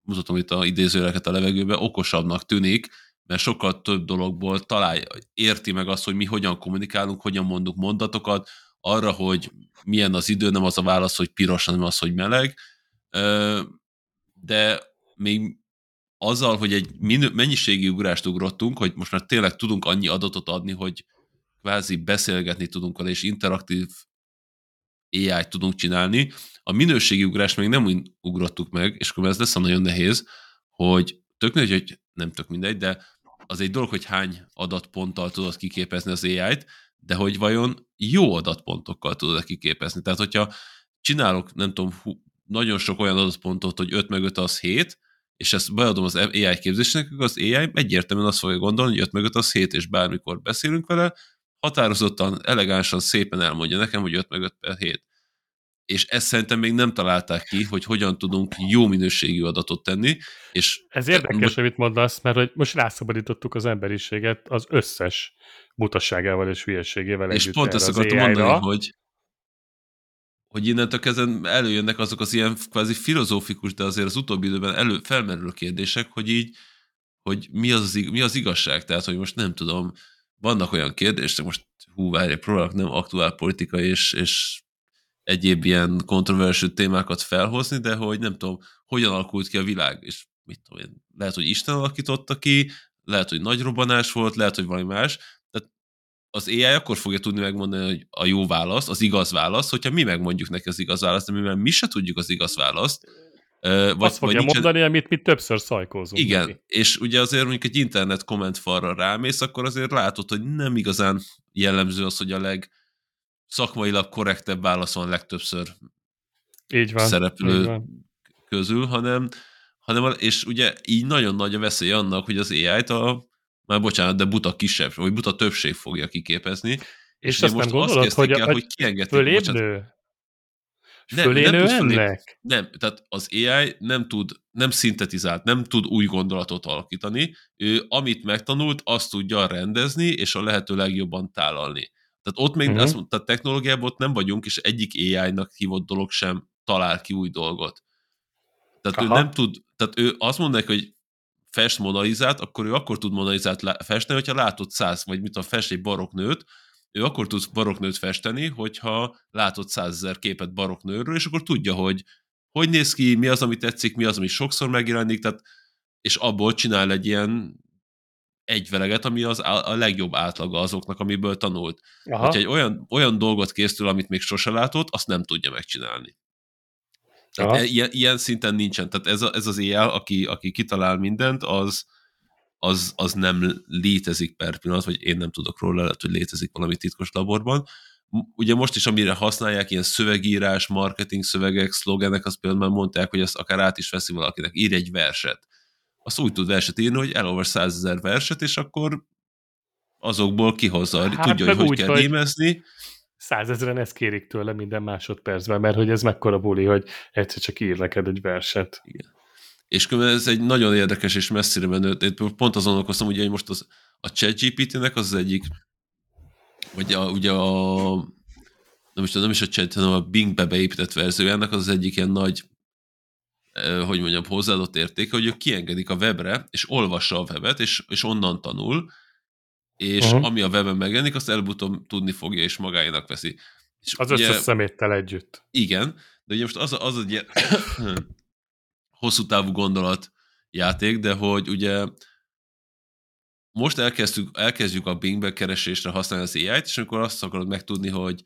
Speaker 1: mutatom itt a idézőjeleket a levegőbe, okosabbnak tűnik, mert sokkal több dologból találja, érti meg azt, hogy mi hogyan kommunikálunk, hogyan mondunk mondatokat, arra, hogy milyen az idő, nem az a válasz, hogy piros, hanem az, hogy meleg. De még azzal, hogy egy mennyiségi ugrást ugrottunk, hogy most már tényleg tudunk annyi adatot adni, hogy kvázi beszélgetni tudunk vele, és interaktív AI-t tudunk csinálni. A minőségi ugrást még nem ugrottuk meg, és akkor ez lesz nagyon nehéz, hogy tök hogy nem tök mindegy, de az egy dolog, hogy hány adatponttal tudod kiképezni az AI-t, de hogy vajon jó adatpontokkal tudod-e kiképezni. Tehát, hogyha csinálok, nem tudom, nagyon sok olyan adatpontot, hogy 5 meg 5 az 7, és ezt beadom az AI képzésnek, akkor az AI egyértelműen azt fogja gondolni, hogy 5 meg 5 az 7, és bármikor beszélünk vele, határozottan, elegánsan, szépen elmondja nekem, hogy 5 meg 5 per 7. És ezt szerintem még nem találták ki, hogy hogyan tudunk jó minőségű adatot tenni. És
Speaker 2: Ez érdekes, most... amit mondasz, mert hogy most rászabadítottuk az emberiséget az összes mutasságával és hülyeségével
Speaker 1: És pont ezt akartam mondani, hogy hogy innentől kezdve előjönnek azok az ilyen kvázi filozófikus, de azért az utóbbi időben elő, felmerülő kérdések, hogy így, hogy mi az, mi az igazság, tehát, hogy most nem tudom, vannak olyan kérdések, most hú, várj, próbálok nem aktuál politika és, és egyéb ilyen kontroversű témákat felhozni, de hogy nem tudom, hogyan alakult ki a világ, és mit tudom én, lehet, hogy Isten alakította ki, lehet, hogy nagy robbanás volt, lehet, hogy valami más, az AI akkor fogja tudni megmondani, hogy a jó válasz, az igaz válasz, hogyha mi megmondjuk neki az igaz választ, de mivel mi se tudjuk az igaz választ,
Speaker 2: vagy, Azt fogja vagy nincsen... mondani, amit mi többször szajkózunk.
Speaker 1: Igen, neki. és ugye azért mondjuk egy internet kommentfalra rámész, akkor azért látod, hogy nem igazán jellemző az, hogy a leg szakmailag korrektebb válasz van legtöbbször
Speaker 2: így van,
Speaker 1: szereplő így van. közül, hanem, hanem, és ugye így nagyon nagy a veszély annak, hogy az AI-t a már bocsánat, de buta kisebb, vagy buta többség fogja kiképezni. És,
Speaker 2: és azt most nem gondolod, azt hogy, el, hogy kiengedték. Fölébnő?
Speaker 1: Nem, nem, tud ennek? Nem, tehát az AI nem tud, nem szintetizált, nem tud új gondolatot alakítani, ő amit megtanult, azt tudja rendezni, és a lehető legjobban tálalni. Tehát ott még uh-huh. azt mondta, technológiában ott nem vagyunk, és egyik AI-nak hívott dolog sem talál ki új dolgot. Tehát Aha. ő nem tud, tehát ő azt mondják, hogy fest Monalizát, akkor ő akkor tud Monalizát festeni, hogyha látott száz, vagy mit a fest egy baroknőt, ő akkor tud baroknőt festeni, hogyha látott százezer képet baroknőről, és akkor tudja, hogy hogy néz ki, mi az, ami tetszik, mi az, ami sokszor megjelenik, tehát, és abból csinál egy ilyen egyveleget, ami az a legjobb átlaga azoknak, amiből tanult. Aha. Hogyha egy olyan, olyan dolgot készül, amit még sose látott, azt nem tudja megcsinálni. Tehát e, ilyen, ilyen szinten nincsen. Tehát ez, a, ez az éjjel, aki, aki kitalál mindent, az, az, az nem létezik per pillanat, vagy én nem tudok róla, lehet, hogy létezik valami titkos laborban. Ugye most is, amire használják, ilyen szövegírás, marketing szövegek, szlogenek, az például már mondták, hogy ezt akár át is veszi valakinek, ír egy verset. Azt úgy tud verset írni, hogy elolvas százezer verset, és akkor azokból kihozza, hát, tudja, hogy hogy kell hogy... rímezni,
Speaker 2: százezeren ezt kérik tőle minden másodpercben, mert hogy ez mekkora buli, hogy egyszer csak ír neked egy verset.
Speaker 1: Igen. És ez egy nagyon érdekes és messzire menő, én pont azon okoztam, ugye, hogy most az, a ChatGPT-nek az, az egyik, vagy a, ugye a nem is, nem is a chat, hanem a Bing-be beépített verziójának az, az egyik ilyen nagy hogy mondjam, hozzáadott értéke, hogy ők kiengedik a webre, és olvassa a webet, és, és onnan tanul, és uh-huh. ami a webben megjelenik, azt előbb tudni fogja, és magáénak veszi. És
Speaker 2: az ugye, összes szeméttel együtt.
Speaker 1: Igen, de ugye most az, az egy ilyen hosszú távú gondolat játék, de hogy ugye most elkezdjük, elkezdjük a Bingbe keresésre használni az AI-t, és amikor azt akarod megtudni, hogy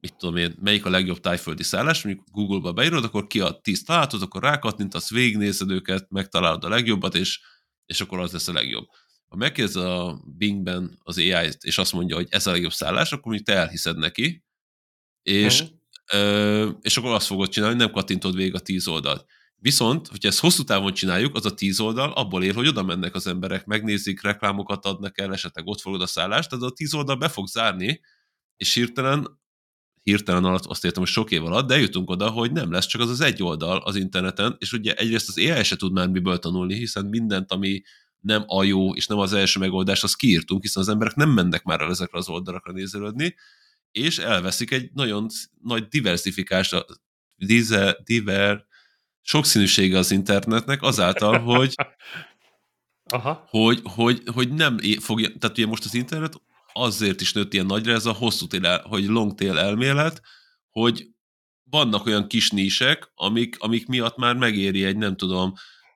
Speaker 1: mit tudom én, melyik a legjobb tájföldi szállás, mondjuk Google-ba beírod, akkor kiad 10 találatot, akkor rákattintasz, végignézed őket, megtalálod a legjobbat, és, és akkor az lesz a legjobb ha megkérdez a Bingben az AI-t, és azt mondja, hogy ez a legjobb szállás, akkor mondjuk te elhiszed neki, és, uh-huh. ö, és akkor azt fogod csinálni, hogy nem kattintod végig a tíz oldalt. Viszont, hogyha ezt hosszú távon csináljuk, az a tíz oldal abból ér, hogy oda mennek az emberek, megnézik, reklámokat adnak el, esetleg ott fogod a szállást, tehát a tíz oldal be fog zárni, és hirtelen, hirtelen alatt azt értem, hogy sok év alatt, de jutunk oda, hogy nem lesz csak az az egy oldal az interneten, és ugye egyrészt az AI se tud már miből tanulni, hiszen mindent, ami nem a jó, és nem az első megoldás, azt kiírtunk, hiszen az emberek nem mennek már el ezekre az oldalakra nézelődni, és elveszik egy nagyon nagy diversifikás, dizer, diver, sokszínűsége az internetnek azáltal, hogy Aha. Hogy, hogy, hogy nem fogja, tehát ugye most az internet azért is nőtt ilyen nagyra ez a hosszú tél, hogy long tail elmélet, hogy vannak olyan kis nísek, amik, amik miatt már megéri egy, nem tudom,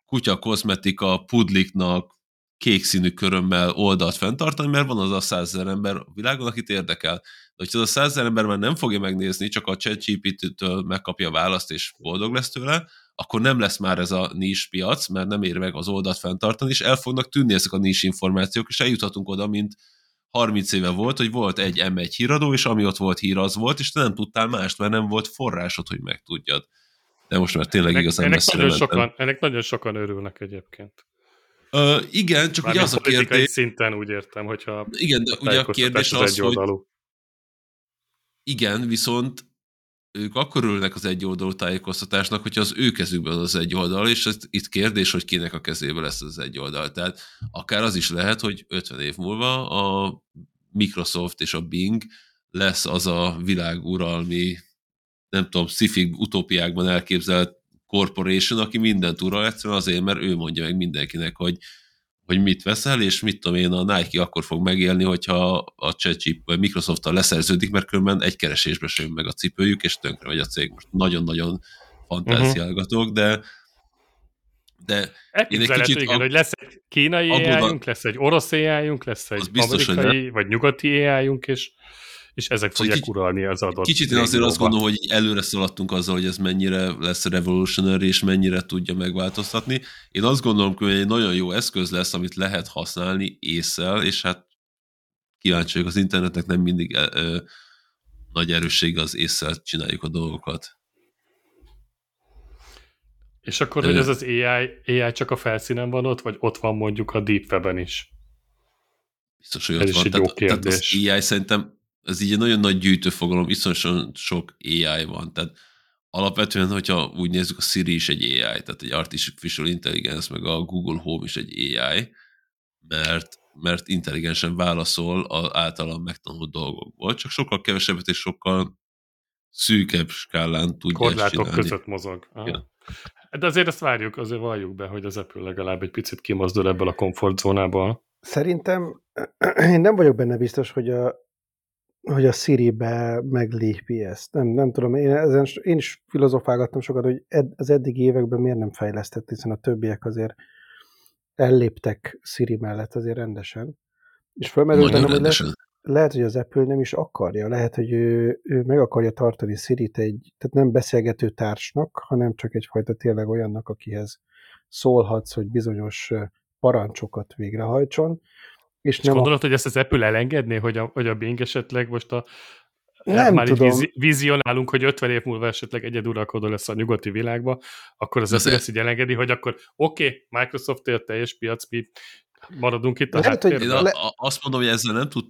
Speaker 1: kutya kozmetika pudliknak kék színű körömmel oldalt fenntartani, mert van az a százezer ember a világon, akit érdekel. De hogyha az a százezer ember már nem fogja megnézni, csak a ChatGPT-től megkapja a választ és boldog lesz tőle, akkor nem lesz már ez a nis piac, mert nem ér meg az oldalt fenntartani, és el fognak tűnni ezek a nis információk, és eljuthatunk oda, mint 30 éve volt, hogy volt egy M1 híradó, és ami ott volt hír, az volt, és te nem tudtál mást, mert nem volt forrásod, hogy megtudjad. De most már tényleg
Speaker 2: ennek,
Speaker 1: igazán
Speaker 2: ennek
Speaker 1: messzire
Speaker 2: nagyon,
Speaker 1: mentem.
Speaker 2: sokan, ennek nagyon sokan örülnek egyébként.
Speaker 1: Ö, igen, csak ugye
Speaker 2: Mármint
Speaker 1: az a kérdés,
Speaker 2: szinten úgy értem, hogyha
Speaker 1: igen, de ugye a kérdés az, hogy
Speaker 2: egyoldalú.
Speaker 1: igen, viszont ők akkor örülnek az egyoldalú tájékoztatásnak, hogyha az ő kezükben az egy oldal, és ez itt kérdés, hogy kinek a kezében lesz az egy oldal. Tehát akár az is lehet, hogy 50 év múlva a Microsoft és a Bing lesz az a világuralmi, nem tudom, sci utópiákban elképzelt corporation, aki mindent ural egyszerűen azért, mert ő mondja meg mindenkinek, hogy, hogy mit veszel, és mit tudom én, a Nike akkor fog megélni, hogyha a ChatGPT vagy Microsoft-tal leszerződik, mert különben egy keresésbe sem meg a cipőjük, és tönkre megy a cég. Most nagyon-nagyon fantáziálgatok, de de
Speaker 2: Elképzelhető,
Speaker 1: kicsit
Speaker 2: igen,
Speaker 1: ag-
Speaker 2: hogy lesz egy kínai ai lesz egy orosz ai lesz
Speaker 1: Az
Speaker 2: egy
Speaker 1: biztos, hogy
Speaker 2: amerikai, vagy nyugati ai és, és ezek
Speaker 1: Szóval
Speaker 2: fogják
Speaker 1: kicsit-
Speaker 2: uralni az adott
Speaker 1: Kicsit én azért azt gondolom, hogy előre szaladtunk azzal, hogy ez mennyire lesz revolutionary, és mennyire tudja megváltoztatni. Én azt gondolom, hogy egy nagyon jó eszköz lesz, amit lehet használni észszel, és hát kíváncsi vagyok, az internetnek nem mindig ö, ö, nagy erőssége az észszel csináljuk a dolgokat.
Speaker 2: És akkor, hogy ez az AI, AI csak a felszínen van ott, vagy ott van mondjuk a Deep Web-en is?
Speaker 1: Biztos, hogy
Speaker 2: Ez
Speaker 1: ott van.
Speaker 2: egy jó
Speaker 1: tehát, tehát az
Speaker 2: kérdés.
Speaker 1: AI szerintem, ez így egy nagyon nagy gyűjtőfogalom, iszonyosan sok AI van. Tehát alapvetően, hogyha úgy nézzük, a Siri is egy AI, tehát egy Artificial Intelligence, meg a Google Home is egy AI, mert, mert intelligensen válaszol az általam megtanult dolgokból, csak sokkal kevesebbet és sokkal szűkebb skálán tudja ezt
Speaker 2: Korlátok
Speaker 1: csinálni.
Speaker 2: között mozog. Aha.
Speaker 1: Igen.
Speaker 2: De azért ezt várjuk, azért valljuk be, hogy az Apple legalább egy picit kimozdul ebből a komfortzónából.
Speaker 3: Szerintem én nem vagyok benne biztos, hogy a, hogy a Siri-be meglépi ezt. Nem, nem tudom, én, ezen, én is filozofálgattam sokat, hogy ed, az eddigi években miért nem fejlesztett, hiszen a többiek azért elléptek Siri mellett azért rendesen. És fölmerült bennem, hogy lehet, lehet, hogy az Apple nem is akarja, lehet, hogy ő, ő meg akarja tartani Siri-t egy, tehát nem beszélgető társnak, hanem csak egyfajta tényleg olyannak, akihez szólhatsz, hogy bizonyos parancsokat végrehajtson, és
Speaker 2: És
Speaker 3: nem a,
Speaker 2: gondolod, hogy ezt az Apple elengedné, hogy a, hogy a Bing esetleg most a
Speaker 3: Nem
Speaker 2: már így
Speaker 3: tudom.
Speaker 2: vizi, vizionálunk, hogy 50 év múlva esetleg egyeduralkodó lesz a nyugati világba, akkor az ezt így elengedi, hogy akkor oké, okay, Microsoft él teljes piac, mi maradunk itt a
Speaker 3: Lehet, hogy-
Speaker 1: a,
Speaker 3: Le-
Speaker 1: a, azt mondom, hogy ezzel nem tud,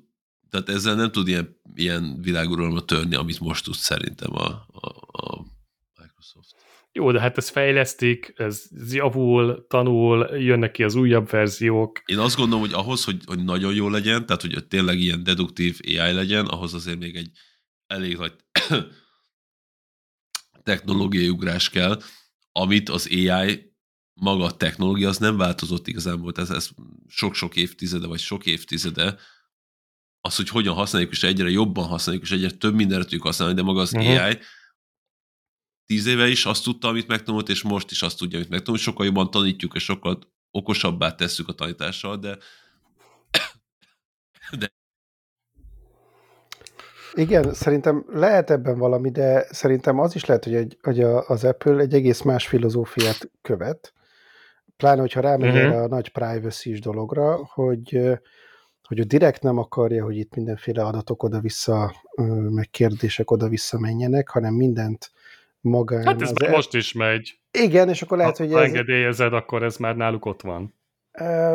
Speaker 1: tehát ezzel nem tud ilyen, ilyen világuralomra törni, amit most tud szerintem a, a, a Microsoft.
Speaker 2: Jó, de hát ez fejlesztik, ez javul, tanul, jönnek ki az újabb verziók.
Speaker 1: Én azt gondolom, hogy ahhoz, hogy, hogy nagyon jó legyen, tehát hogy tényleg ilyen deduktív AI legyen, ahhoz azért még egy elég nagy technológiai ugrás kell, amit az AI maga a technológia az nem változott igazából, ez, ez sok-sok évtizede, vagy sok évtizede, az, hogy hogyan használjuk, és egyre jobban használjuk, és egyre több mindenre tudjuk használni, de maga az
Speaker 2: Mhm.
Speaker 1: uh-huh. AI tíz éve is azt tudta, amit megtanult, és most is azt tudja, amit megtanult, sokkal jobban tanítjuk, és sokkal okosabbá tesszük a tanítással, de
Speaker 3: Igen, szerintem lehet ebben valami, de szerintem az is lehet, hogy, egy, hogy a, az Apple egy egész más filozófiát követ, pláne, hogyha rámegy erre a nagy privacy dologra, hogy, hogy ő direkt nem akarja, hogy itt mindenféle adatok oda-vissza, meg kérdések oda-vissza menjenek, hanem mindent magán.
Speaker 2: Hát ez
Speaker 3: az
Speaker 2: most is megy.
Speaker 3: Igen, és akkor lehet,
Speaker 2: ha,
Speaker 3: hogy
Speaker 2: ha
Speaker 3: ez,
Speaker 2: engedélyezed, akkor ez már náluk ott van.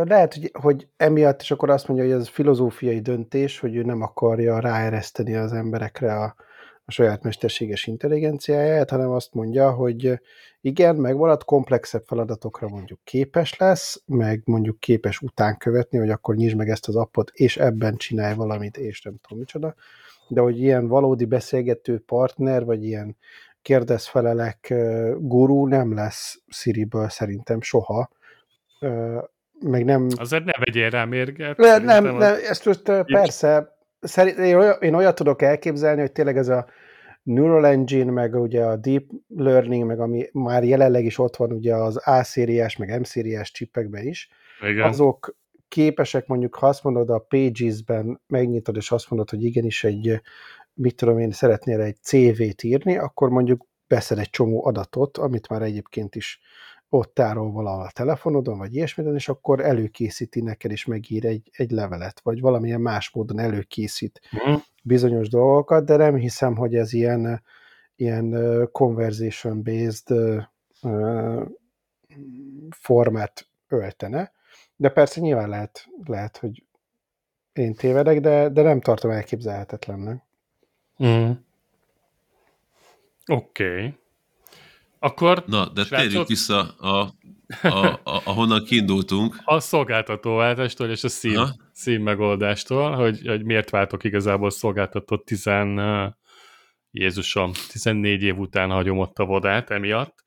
Speaker 3: Lehet, hogy, hogy emiatt, és akkor azt mondja, hogy ez filozófiai döntés, hogy ő nem akarja ráereszteni az emberekre a, a saját mesterséges intelligenciáját, hanem azt mondja, hogy igen, megmarad, komplexebb feladatokra mondjuk képes lesz, meg mondjuk képes után követni, hogy akkor nyisd meg ezt az appot, és ebben csinálj valamit, és nem tudom micsoda. De hogy ilyen valódi beszélgető partner, vagy ilyen kérdezfelelek gurú nem lesz Siriből szerintem soha. Meg nem...
Speaker 2: Azért ne vegyél rá mérget.
Speaker 3: Le, nem,
Speaker 2: az-
Speaker 3: nem, ezt most persze, szerint, én, olyan, én olyat tudok elképzelni, hogy tényleg ez a Neural Engine, meg ugye a Deep Learning, meg ami már jelenleg is ott van ugye az A-szériás, meg M-szériás csipekben is,
Speaker 2: Igen.
Speaker 3: azok képesek mondjuk, ha azt mondod a Pages-ben, megnyitod, és azt mondod, hogy igenis egy, mit tudom én, szeretnél egy CV-t írni, akkor mondjuk beszed egy csomó adatot, amit már egyébként is ott tárol valahol a telefonodon, vagy ilyesmiten, és akkor előkészíti neked, és megír egy, egy levelet, vagy valamilyen más módon előkészít
Speaker 2: Mhm.
Speaker 3: bizonyos dolgokat, de nem hiszem, hogy ez ilyen, ilyen conversation-based formát öltene. De persze nyilván lehet, lehet hogy én tévedek, de, de nem tartom elképzelhetetlennek.
Speaker 2: Mm. Oké. Okay. Akkor
Speaker 1: Na, de
Speaker 2: Srácok?
Speaker 1: térjünk vissza, a, a, a, ahonnan kiindultunk.
Speaker 2: a szolgáltatóváltástól és a szín, szín megoldástól, hogy, hogy miért váltok igazából szolgáltatott 10, uh, Jézusom, 14 év után hagyom ott a vodát emiatt,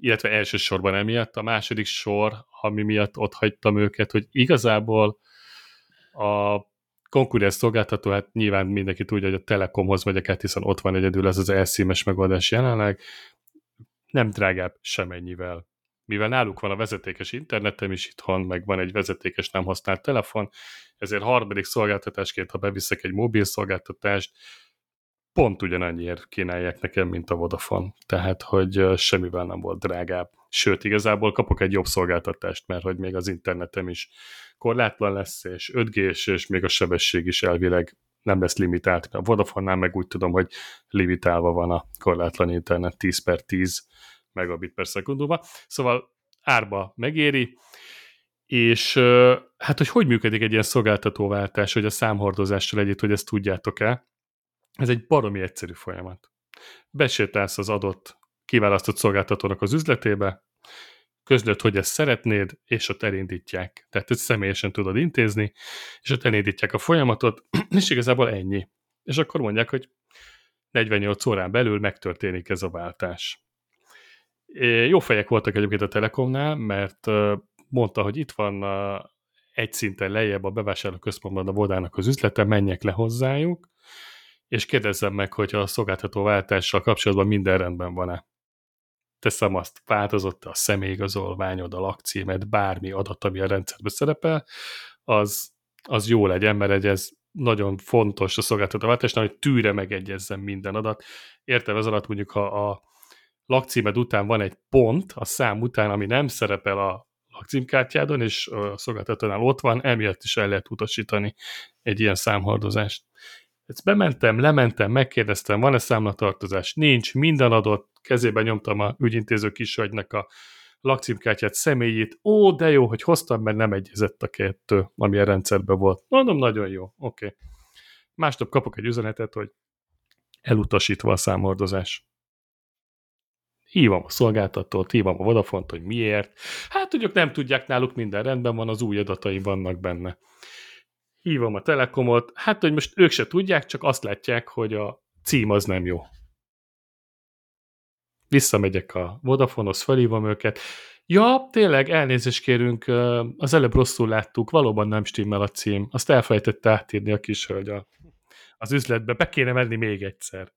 Speaker 2: illetve elsősorban emiatt. A második sor, ami miatt ott hagytam őket, hogy igazából a konkurens szolgáltató, hát nyilván mindenki tudja, hogy a Telekomhoz megyek át, hiszen ott van egyedül ez az elszímes megoldás jelenleg, nem drágább semennyivel. Mivel náluk van a vezetékes internetem is itthon, meg van egy vezetékes nem használt telefon, ezért harmadik szolgáltatásként, ha beviszek egy mobil szolgáltatást, pont ugyanannyiért kínálják nekem, mint a Vodafone. Tehát, hogy semmivel nem volt drágább. Sőt, igazából kapok egy jobb szolgáltatást, mert hogy még az internetem is korlátlan lesz, és 5 g és még a sebesség is elvileg nem lesz limitált. A Vodafone-nál meg úgy tudom, hogy limitálva van a korlátlan internet 10 per 10 megabit per szekundumban. Szóval árba megéri, és hát, hogy hogy működik egy ilyen szolgáltatóváltás, hogy a számhordozással együtt, hogy ezt tudjátok-e, ez egy baromi egyszerű folyamat. Besétálsz az adott kiválasztott szolgáltatónak az üzletébe, közlöd, hogy ezt szeretnéd, és ott elindítják. Tehát ezt személyesen tudod intézni, és ott elindítják a folyamatot, és igazából ennyi. És akkor mondják, hogy 48 órán belül megtörténik ez a váltás. Jó fejek voltak egyébként a Telekomnál, mert mondta, hogy itt van egy szinten lejjebb a bevásárlóközpontban a Vodának az üzlete, menjek le hozzájuk, és kérdezzem meg, hogy a szolgáltató váltással kapcsolatban minden rendben van-e. Teszem azt, változott a személyigazolványod, a lakcímed, bármi adat, ami a rendszerben szerepel, az, az jó legyen, mert egy ez nagyon fontos a szolgáltató váltásnál, hogy tűre megegyezzen minden adat. Értem ez alatt mondjuk, ha a lakcímed után van egy pont, a szám után, ami nem szerepel a lakcímkártyádon, és a szolgáltatónál ott van, emiatt is el lehet utasítani egy ilyen számhordozást. Ezt bementem, lementem, megkérdeztem, van-e számlatartozás? Nincs, minden adott, kezében nyomtam a ügyintéző kishagynak a lakcímkártyát, személyét. Ó, de jó, hogy hoztam, mert nem egyezett a kettő, ami a rendszerben volt. Mondom, nagyon jó, oké. Okay. Másnap kapok egy üzenetet, hogy elutasítva a számhordozás. Hívom a szolgáltatót, hívom a Vodafont, hogy miért. Hát, ők nem tudják, náluk minden rendben van, az új adataim vannak benne hívom a Telekomot, hát, hogy most ők se tudják, csak azt látják, hogy a cím az nem jó. Visszamegyek a Vodafonehoz, felhívom őket. Ja, tényleg, elnézést kérünk, az előbb rosszul láttuk, valóban nem stimmel a cím. Azt elfelejtette átírni a kis hölgy a, az üzletbe, be kéne menni még egyszer.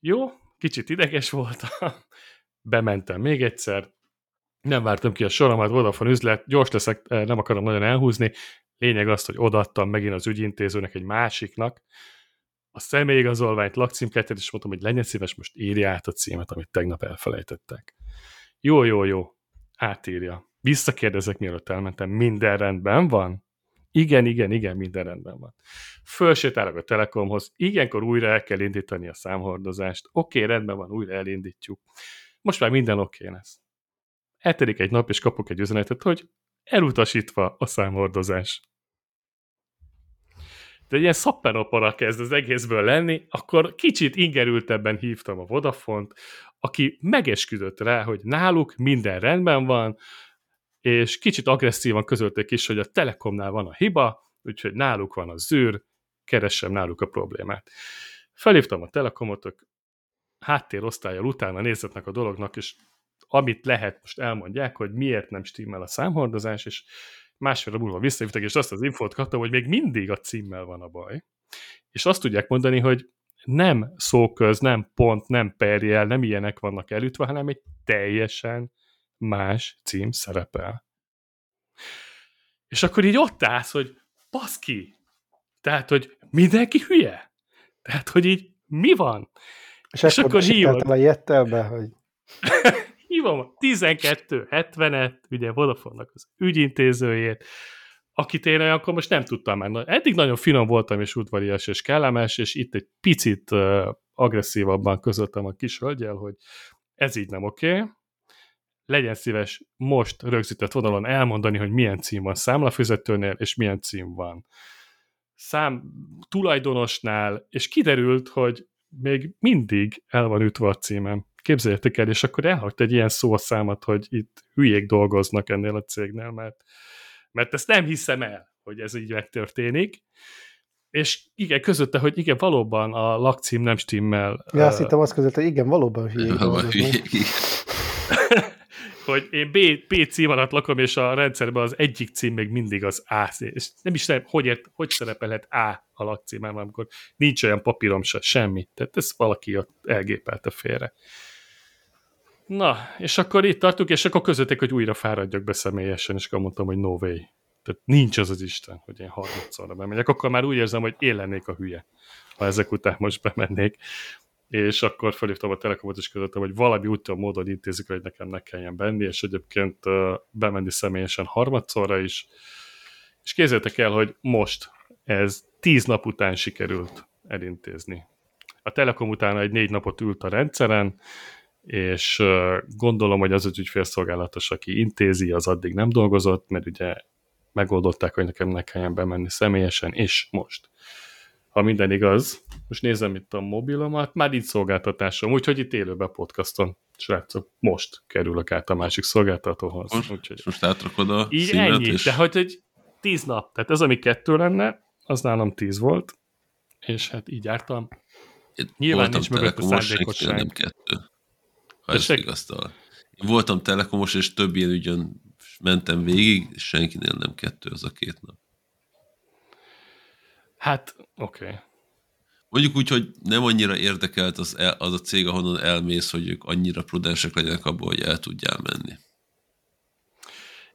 Speaker 2: Jó, kicsit ideges voltam, bementem még egyszer, nem vártam ki a soromat, Vodafone üzlet, gyors leszek, nem akarom nagyon elhúzni, Lényeg az, hogy odaadtam megint az ügyintézőnek egy másiknak a személyigazolványt, lakcímkártyát, és mondtam, hogy legyen szíves, most írja át a címet, amit tegnap elfelejtettek. Jó, jó, jó. Átírja. Visszakérdezek, mielőtt elmentem. Minden rendben van? Igen, igen, igen, minden rendben van. Fölsétálok a Telekomhoz. Ilyenkor újra el kell indítani a számhordozást. Oké, okay, rendben van, újra elindítjuk. Most már minden oké okay lesz. Eltelik egy nap, és kapok egy üzenetet, hogy elutasítva a számhordozás. De egy ilyen szappenopera kezd az egészből lenni, akkor kicsit ingerültebben hívtam a Vodafont, aki megesküdött rá, hogy náluk minden rendben van, és kicsit agresszívan közölték is, hogy a Telekomnál van a hiba, úgyhogy náluk van a zűr, keressem náluk a problémát. Felhívtam a Telekomot, ők háttérosztályjal utána nézetnek a dolognak, és amit lehet, most elmondják, hogy miért nem stimmel a számhordozás, és másfél múlva visszahívtak, és azt az infót kaptam, hogy még mindig a címmel van a baj. És azt tudják mondani, hogy nem szóköz, nem pont, nem perjel, nem ilyenek vannak elütve, hanem egy teljesen más cím szerepel. És akkor így ott állsz, hogy baszki, tehát, hogy mindenki hülye. Tehát, hogy így mi van?
Speaker 3: És,
Speaker 2: És
Speaker 3: akkor
Speaker 2: hívod.
Speaker 3: a jettelbe, hogy
Speaker 2: hívom a 1270-et, ugye Vodafone-nak az ügyintézőjét, akit én olyankor most nem tudtam már. Eddig nagyon finom voltam, és udvarias, és kellemes, és itt egy picit uh, agresszívabban közöltem a kis hölgyel, hogy ez így nem oké. Okay. Legyen szíves most rögzített vonalon elmondani, hogy milyen cím van számlafizetőnél, és milyen cím van szám tulajdonosnál, és kiderült, hogy még mindig el van ütve a címem. Képzeljétek el, és akkor elhagyta egy ilyen szószámat, hogy itt hülyék dolgoznak ennél a cégnél, mert, mert ezt nem hiszem el, hogy ez így megtörténik. És igen, közötte, hogy igen, valóban a lakcím nem stimmel.
Speaker 3: ja, azt
Speaker 2: Ö,
Speaker 3: hittem azt között, hogy igen, valóban hülyék dolgoznak.
Speaker 2: hogy én B, B cím alatt lakom, és a rendszerben az egyik cím még mindig az A. És nem is tudom, hogy, ért, hogy szerepelhet A a lakcímem, amikor nincs olyan papírom se, semmi. Tehát ezt valaki ott elgépelte félre. Na, és akkor itt tartunk, és akkor közöttek, hogy újra fáradjak be személyesen, és akkor mondtam, hogy no way. Tehát nincs az az Isten, hogy én harmadszorra bemegyek. Akkor már úgy érzem, hogy én lennék a hülye, ha ezek után most bemennék és akkor felhívtam a Telekomot, és közöttem, hogy valami úton, módon intézik, hogy nekem ne kelljen benni, és egyébként uh, bemenni személyesen harmadszorra is. És képzeljétek el, hogy most ez tíz nap után sikerült elintézni. A Telekom utána egy négy napot ült a rendszeren, és gondolom, hogy az az ügyfélszolgálatos, aki intézi, az addig nem dolgozott, mert ugye megoldották, hogy nekem ne kelljen bemenni személyesen, és most ha minden igaz, most nézem itt a mobilomat, már így szolgáltatásom, úgyhogy itt élőben podcaston, srácok, most kerülök át a másik szolgáltatóhoz.
Speaker 1: Most,
Speaker 2: úgyhogy
Speaker 1: most átrakod a
Speaker 2: így ennyi,
Speaker 1: és
Speaker 2: de hogy, hogy tíz nap, tehát ez, ami kettő lenne, az nálam tíz volt, és hát így jártam.
Speaker 1: én
Speaker 2: nyilván nincs
Speaker 1: telekomos,
Speaker 2: szándékosság.
Speaker 1: senkinél nem kettő. Ha igaztal. Én voltam telekomos, és több ilyen ügyön mentem végig, és senkinél nem kettő az a két nap.
Speaker 2: Hát, oké. Okay.
Speaker 1: Mondjuk úgy, hogy nem annyira érdekelt az, el, az a cég, ahonnan elmész, hogy ők annyira prudensek legyenek abból, hogy el tudjál menni.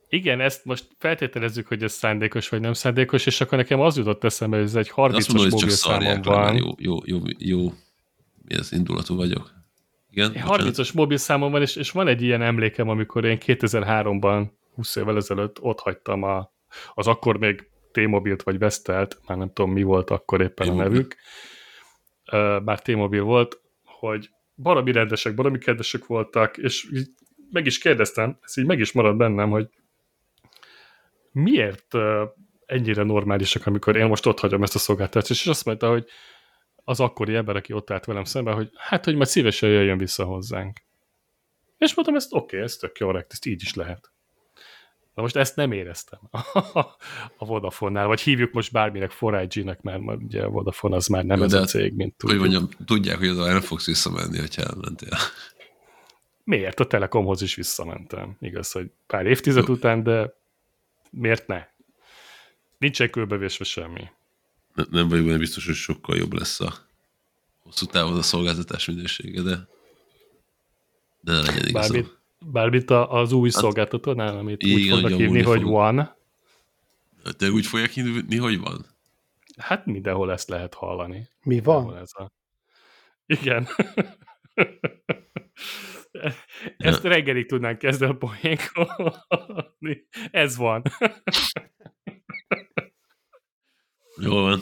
Speaker 2: Igen, ezt most feltételezzük, hogy ez szándékos vagy nem szándékos, és akkor nekem az jutott eszembe, hogy ez egy
Speaker 1: De azt
Speaker 2: 30-as
Speaker 1: mondom, hogy csak
Speaker 2: mobil számom van.
Speaker 1: jó, jó, jó, jó, mi ez, indulatú vagyok. Igen?
Speaker 2: Egy
Speaker 1: bocsánat.
Speaker 2: 30-as mobil számom van, és, és van egy ilyen emlékem, amikor én 2003-ban, 20 évvel ezelőtt ott hagytam a, az akkor még T-mobilt vagy Vestelt, már nem tudom mi volt akkor éppen a
Speaker 1: T-Mobile.
Speaker 2: nevük, bár T-mobil volt, hogy baromi rendesek, baromi kedvesek voltak, és így meg is kérdeztem, ez így meg is maradt bennem, hogy miért ennyire normálisak, amikor én most ott hagyom ezt a szolgáltatást, és azt mondta, hogy az akkori ember, aki ott állt velem szemben, hogy hát, hogy majd szívesen jöjjön vissza hozzánk. És mondtam, ezt oké, okay, ez tök jó, ezt így is lehet. Na most ezt nem éreztem a Vodafone-nál, vagy hívjuk most bárminek 4IG-nek, mert már ugye a Vodafone az már nem
Speaker 1: Jó,
Speaker 2: ez
Speaker 1: de
Speaker 2: a cég, mint
Speaker 1: Hogy
Speaker 2: tudjuk.
Speaker 1: mondjam, tudják, hogy oda nem fogsz visszamenni, hogyha elmentél.
Speaker 2: Miért? A Telekomhoz is visszamentem. Igaz, hogy pár évtized
Speaker 1: Jó.
Speaker 2: után, de miért ne? Nincsen kőbevésve semmi.
Speaker 1: Ne- Nem vagyok benne biztos, hogy sokkal jobb lesz a hosszú távon a szolgáltatás minősége, de de ne legyen igazam.
Speaker 2: Bármit, bármit a- az új szolgáltatónál, amit úgy
Speaker 1: Hát- igen,
Speaker 2: fognak
Speaker 1: hogy
Speaker 2: hívni, hogy
Speaker 1: fog.
Speaker 2: One.
Speaker 1: De úgy fogják hívni, hogy van?
Speaker 2: Hát mindenhol ezt lehet hallani.
Speaker 3: Mi
Speaker 2: Mindenhol
Speaker 3: van?
Speaker 2: Ez a... Igen. Ezt reggelig tudnánk kezdeni a poénkolni. Ez van.
Speaker 1: Jól van.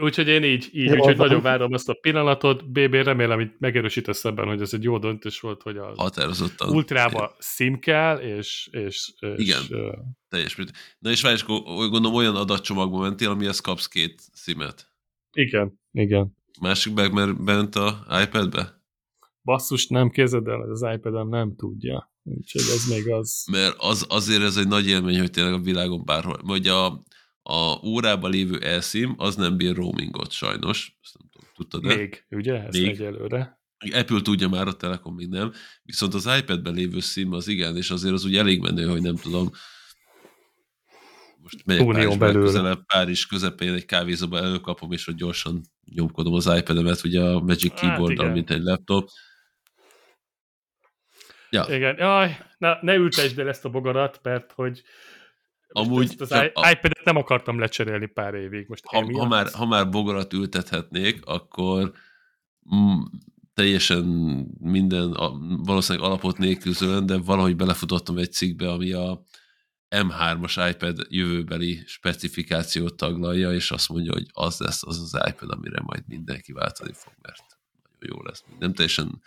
Speaker 2: Úgyhogy én így, így
Speaker 3: Jól
Speaker 2: úgyhogy
Speaker 3: van.
Speaker 2: nagyon várom ezt a pillanatot. BB, remélem, hogy megerősítesz ebben, hogy ez egy jó döntés volt, hogy a
Speaker 1: Határozottan.
Speaker 2: ultrába szim kell, és, és, és
Speaker 1: Igen.
Speaker 2: ö,
Speaker 1: Teljes mértékben. Na és várj, és gondolom olyan adatcsomagba mentél, amihez kapsz két szimet.
Speaker 2: igen, igen.
Speaker 1: Másik meg mert bent a iPad-be?
Speaker 2: Basszus, nem képzeld el, az iPad-em nem tudja. Úgyhogy ez még az...
Speaker 1: Mert az, azért ez egy nagy élmény, hogy tényleg a világon bárhol. Vagy a, a órában lévő elszím, az nem bír roamingot sajnos. Ezt nem tudom, tudtad de?
Speaker 2: Még, ugye? Ez
Speaker 1: Még.
Speaker 2: egyelőre.
Speaker 1: Apple tudja már, a Telekom még nem. Viszont az iPad-ben lévő szím az igen, és azért az úgy elég menő, hogy nem tudom, most megyek
Speaker 2: Unión
Speaker 1: Párizsba közelebb, Párizs közepén egy kávézóba előkapom, és hogy gyorsan nyomkodom az iPad-emet, ugye a Magic
Speaker 2: Hát
Speaker 1: Keyboard-dal,
Speaker 2: igen.
Speaker 1: mint egy laptop. Ja,
Speaker 2: Igen, jaj, na, ne ültesd el ezt a bogarat, mert hogy
Speaker 1: Amúgy
Speaker 2: ezt az
Speaker 1: a-
Speaker 2: iPad-et nem akartam lecserélni pár évig. Most
Speaker 1: ha,
Speaker 2: emiatt.
Speaker 1: ha, már, ha már bogarat ültethetnék, akkor mm, teljesen minden, a, valószínűleg alapot nélkül zöld, de valahogy belefutottam egy cikkbe, ami a M3-as iPad jövőbeli specifikációt taglalja, és azt mondja, hogy az lesz az az iPad, amire majd mindenki váltani fog, mert nagyon jó lesz. Nem teljesen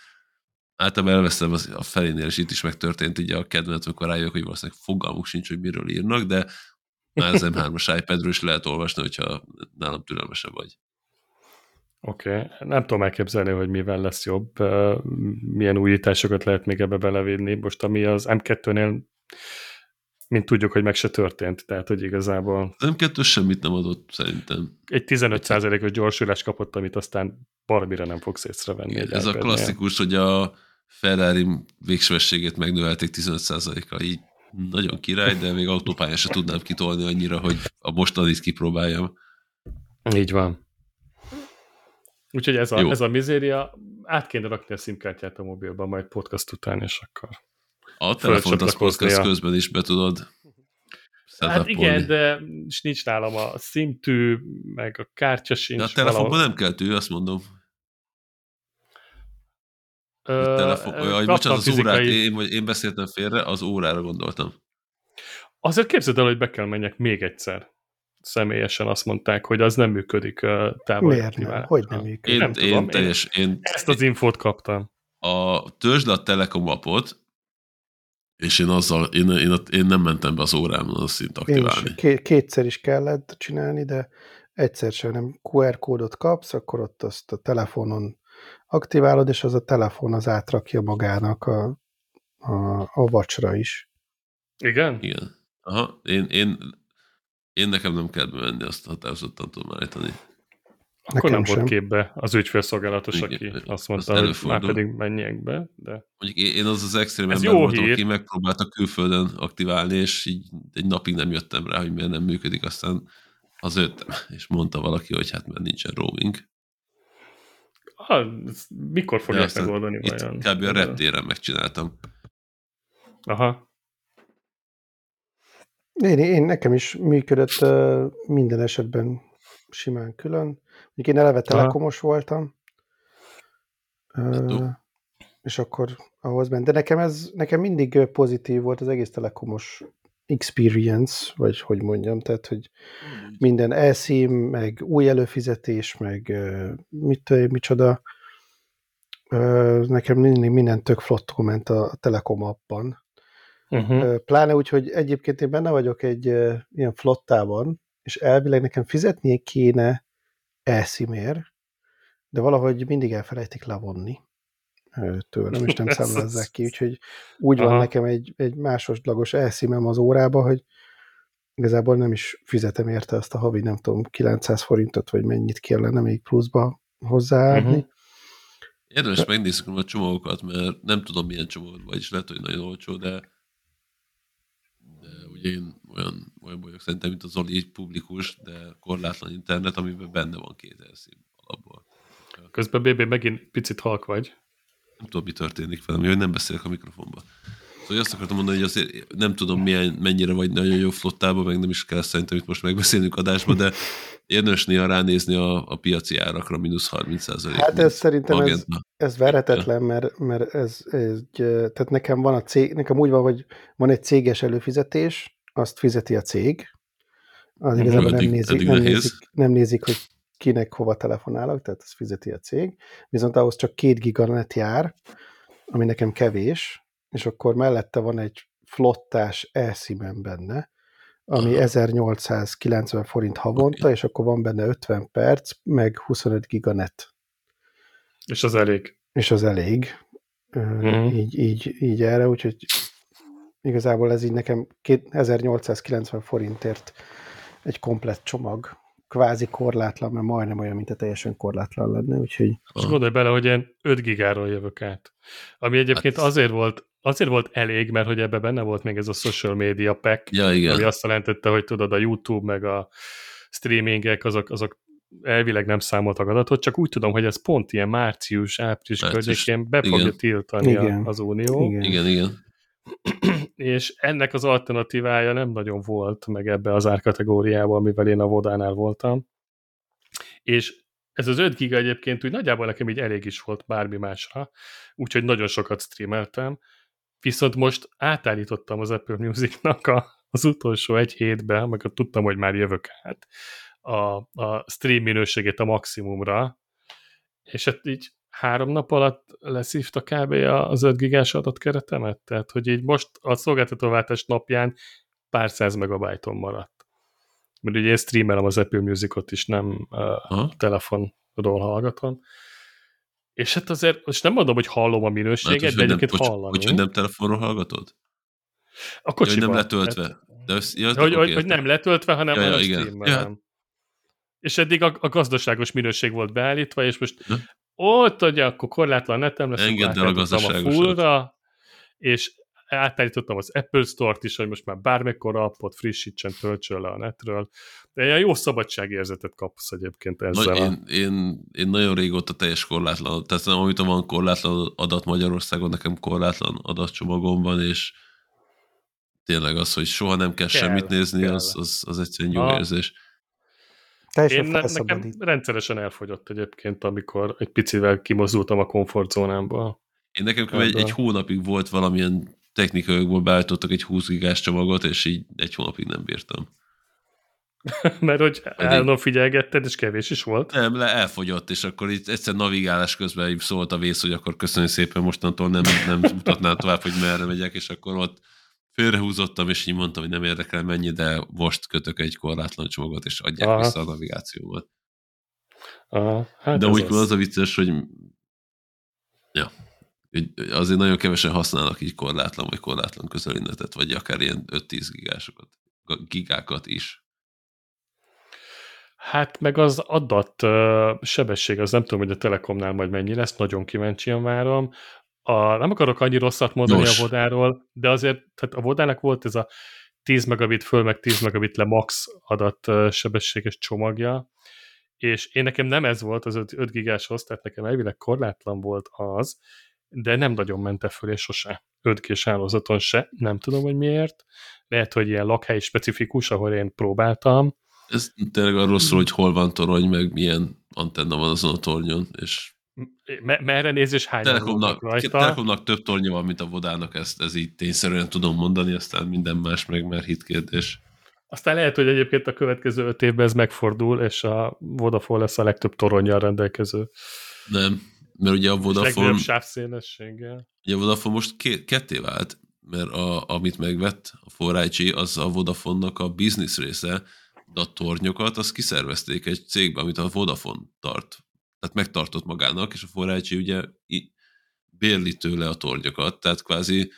Speaker 1: általában elveszem az, a felénél, és itt is megtörtént ugye a kedvenet, amikor rájövök, hogy valószínűleg fogalmuk sincs, hogy miről írnak, de már az M3-as iPadről is lehet olvasni, hogyha nálam türelmesebb vagy.
Speaker 2: Oké, okay. nem tudom elképzelni, hogy mivel lesz jobb, milyen újításokat lehet még ebbe belevinni. Most ami az M2-nél, mint tudjuk, hogy meg se történt, tehát hogy igazából...
Speaker 1: Az M2 semmit nem adott szerintem.
Speaker 2: Egy 15%-os gyorsulás kapott, amit aztán barbira nem fogsz észrevenni.
Speaker 1: Igen, ez a klasszikus, hogy a Ferrari végsőségét megnövelték 15%-kal, így nagyon király, de még autópályán se tudnám kitolni annyira, hogy a mostanit kipróbáljam.
Speaker 2: Így van. Úgyhogy ez a, ez a mizéria, át kéne rakni a szimkártyát a mobilba, majd podcast után, és akkor
Speaker 1: a telefont az podcast a... közben is be tudod
Speaker 2: Hát igen, de nincs nálam a szintű, meg a kártya sincs. De
Speaker 1: a telefonban valahol... nem kell tű, azt mondom. Ö, telefon, bocsánat, az fizikai... órát, én, vagy én beszéltem félre, az órára gondoltam.
Speaker 2: Azért képzeld el, hogy be kell menjek még egyszer személyesen azt mondták, hogy az nem működik távol.
Speaker 3: Miért nem? Hogy nem működik?
Speaker 1: Én, nem én, tudom, teljes, én,
Speaker 2: ezt az infót kaptam.
Speaker 1: A törzsd a Telekom appot, és én azzal, én, én, én nem mentem be az órámon azt szint aktiválni.
Speaker 3: Is, kétszer is kellett csinálni, de egyszer sem nem QR kódot kapsz, akkor ott azt a telefonon aktiválod, és az a telefon az átrakja magának a, a, a vacsra is.
Speaker 2: Igen?
Speaker 1: Igen. Aha, én, én én nekem nem kell bemenni, azt határozottan tudom állítani.
Speaker 2: Akkor Nekem nem volt képbe az ügyfélszolgálatos, Igen, aki azt mondta, az hogy már pedig menjek be. De...
Speaker 1: Mondjuk én az az extrém ember voltam, hír. aki megpróbálta külföldön aktiválni, és így egy napig nem jöttem rá, hogy miért nem működik, aztán az jöttem, és mondta valaki, hogy hát mert nincsen roaming.
Speaker 2: Ah, mikor fogják megoldani
Speaker 1: vajon? Kb. a reptéren megcsináltam.
Speaker 2: Aha.
Speaker 3: Én, én nekem is működött uh, minden esetben simán külön. Mondjuk én eleve telekomos voltam, uh, és akkor ahhoz ment. De nekem ez nekem mindig pozitív volt az egész telekomos experience, vagy hogy mondjam, tehát, hogy minden elszím, meg új előfizetés, meg mit, micsoda. Nekem mindig minden tök flottó ment a Telekom appban. Uh-huh. Pláne úgy, hogy egyébként én benne vagyok egy ilyen flottában, és elvileg nekem fizetnie kéne elszímér, de valahogy mindig elfelejtik levonni tőlem, és nem számlázzák ki, úgyhogy úgy Aha. van nekem egy, egy másodlagos elszímem az órába, hogy igazából nem is fizetem érte azt a havi, nem tudom, 900 forintot, vagy mennyit kellene még pluszba hozzáadni. Uh-huh.
Speaker 1: Érdemes megnézzük a csomagokat, mert nem tudom milyen csomagod vagy, és lehet, hogy nagyon olcsó, de ugye én olyan, olyan vagyok szerintem, mint az Zoli, így publikus, de korlátlan internet, amiben benne van két elszín alapból.
Speaker 2: Közben BB megint picit halk vagy.
Speaker 1: Nem tudom, mi történik velem, hogy nem beszélek a mikrofonba. Szóval azt akartam mondani, hogy azért nem tudom, milyen, mennyire vagy nagyon jó flottában, meg nem is kell szerintem itt most megbeszélnünk adásba, de érdemes néha ránézni a, a piaci árakra, mínusz 30 százalék.
Speaker 3: Hát ez szerintem ez, ez verhetetlen, mert, mert ez, ez, tehát nekem van a cég, nekem úgy van, hogy van egy céges előfizetés, azt fizeti a cég, az mhm. igazából nem nézik, nem, nézik, nem nézik, hogy kinek hova telefonálok, tehát azt fizeti a cég, viszont ahhoz csak két giganet jár, ami nekem kevés, és akkor mellette van egy flottás elszímen benne, ami Aha. 1890 forint havonta, okay. és akkor van benne 50 perc, meg 25 giganet.
Speaker 2: És az elég.
Speaker 3: És az elég. Uh-huh. Így, így, így erre, úgyhogy igazából ez így nekem 1890 forintért egy komplett csomag, kvázi korlátlan, mert majdnem olyan, mint a teljesen korlátlan lenne, úgyhogy...
Speaker 2: És gondolj bele, hogy én 5 gigáról jövök át. Ami egyébként hát... azért volt azért volt elég, mert hogy ebbe benne volt még ez a social media pack,
Speaker 1: ja, igen.
Speaker 2: ami azt jelentette, hogy tudod, a YouTube meg a streamingek, azok, azok elvileg nem számoltak adatot, csak úgy tudom, hogy ez pont ilyen március, április környékén be fogja tiltani igen. az Unió.
Speaker 1: Igen, igen. igen.
Speaker 2: És ennek az alternatívája nem nagyon volt meg ebbe az árkategóriába, amivel én a Vodánál voltam. És ez az 5 giga egyébként úgy nagyjából nekem így elég is volt bármi másra, úgyhogy nagyon sokat streameltem, viszont most átállítottam az Apple Music-nak a, az utolsó egy hétbe, meg tudtam, hogy már jövök át, a, a stream minőségét a maximumra, és hát így három nap alatt leszívta kb. az 5 gigás adatkeretemet, tehát hogy így most a szolgáltatóváltás napján pár száz megabájton maradt. Mert ugye én streamelem az Apple Musicot is, nem uh, telefonról hallgatom. És hát azért, most nem mondom, hogy hallom a minőséget, hát, de egyébként
Speaker 1: nem,
Speaker 2: hallani.
Speaker 1: Hogy, hogy nem telefonról hallgatod?
Speaker 2: A kocsiban.
Speaker 1: Ja, hogy nem letöltve. Hát,
Speaker 2: de össz, ja, hogy, hogy, hogy nem letöltve, hanem ja, ja, a streamben. Ja. És eddig a, a gazdaságos minőség volt beállítva, és most. Ott ugye akkor korlátlan netem lesz,
Speaker 1: Engedd el a gazdaságosat.
Speaker 2: A fullra, és átállítottam az Apple Store-t is, hogy most már bármikor appot frissítsen, töltsön le a netről. De ilyen jó szabadságérzetet kapsz egyébként ezzel.
Speaker 1: Na, én, én, én, nagyon régóta teljes korlátlan, tehát nem, amit van korlátlan adat Magyarországon, nekem korlátlan adatcsomagom van, és tényleg az, hogy soha nem kell, kell semmit nézni, kell. az, az, az egyszerűen jó ha. érzés.
Speaker 2: Én ne, nekem rendszeresen elfogyott egyébként, amikor egy picivel kimozdultam a komfortzónámból.
Speaker 1: Én nekem egy, egy hónapig volt valamilyen technikaiakból beállítottak egy 20 gigás csomagot, és így egy hónapig nem bírtam.
Speaker 2: Mert hogy állandóan figyelgetted, és kevés is volt.
Speaker 1: Nem, le elfogyott, és akkor itt egyszer navigálás közben így szólt a vész, hogy akkor köszönjük szépen, mostantól nem, nem mutatnál tovább, hogy merre megyek, és akkor ott félrehúzottam, és így mondtam, hogy nem érdekel mennyi, de most kötök egy korlátlan csomagot, és adják Aha. vissza a navigációmat.
Speaker 2: Aha, hát
Speaker 1: de úgy az... az a vicces, hogy ja, azért nagyon kevesen használnak így korlátlan vagy korlátlan közelinnetet, vagy akár ilyen 5-10 gigásokat, gigákat is.
Speaker 2: Hát meg az adat uh, sebesség, az nem tudom, hogy a Telekomnál majd mennyi lesz, nagyon kíváncsian várom. A, nem akarok annyi rosszat mondani Nos. a Vodáról, de azért tehát a Vodának volt ez a 10 megabit föl, meg 10 megabit le max adat sebességes csomagja, és én nekem nem ez volt az 5, 5 gigáshoz, tehát nekem elvileg korlátlan volt az, de nem nagyon mente föl, és sose 5 g hálózaton se, nem tudom, hogy miért. Lehet, hogy ilyen lakhely specifikus, ahol én próbáltam.
Speaker 1: Ez tényleg arról szól, hogy hol van torony, meg milyen antenna van azon a tornyon, és
Speaker 2: M- merre néz, és hány
Speaker 1: Telekomnak. Telekomnak több tornya van, mint a Vodának, ezt, ez így tényszerűen tudom mondani, aztán minden más meg már hitkérdés.
Speaker 2: Aztán lehet, hogy egyébként a következő öt évben ez megfordul, és a Vodafone lesz a legtöbb toronnyal rendelkező.
Speaker 1: Nem, mert ugye a Vodafone... És
Speaker 2: sávszélességgel.
Speaker 1: Ugye a Vodafone most két, ketté vált, mert a, amit megvett a 4 az a Vodafone-nak a business része, de a tornyokat azt kiszervezték egy cégbe, amit a Vodafone tart. Tehát megtartott magának, és a 4 ugye bérli tőle a tornyokat, tehát kvázi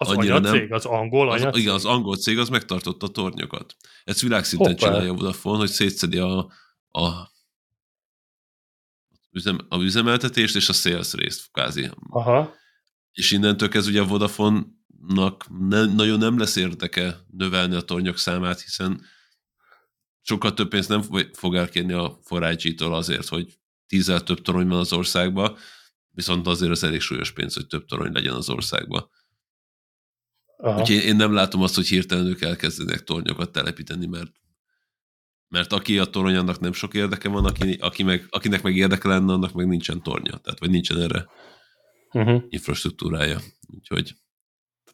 Speaker 2: az annyira nem, cég, az angol
Speaker 1: az, Igen, az angol cég az megtartotta a tornyokat. Ezt világszinten Hoppá. csinálja a Vodafone, hogy szétszedi a, a üzem, a üzemeltetést és a sales részt, kvázi.
Speaker 2: Aha.
Speaker 1: És innentől kezdve ugye a Vodafone-nak ne, nagyon nem lesz érdeke növelni a tornyok számát, hiszen sokkal több pénzt nem fog elkérni a 4 től azért, hogy tízzel több torony van az országban, viszont azért az elég súlyos pénz, hogy több torony legyen az országban. Úgyhogy én nem látom azt, hogy hirtelen ők elkezdenek tornyokat telepíteni, mert mert aki a torony, annak nem sok érdeke van, aki, aki meg, akinek meg érdeke lenne, annak meg nincsen tornya, tehát vagy nincsen erre uh-huh. infrastruktúrája. Úgyhogy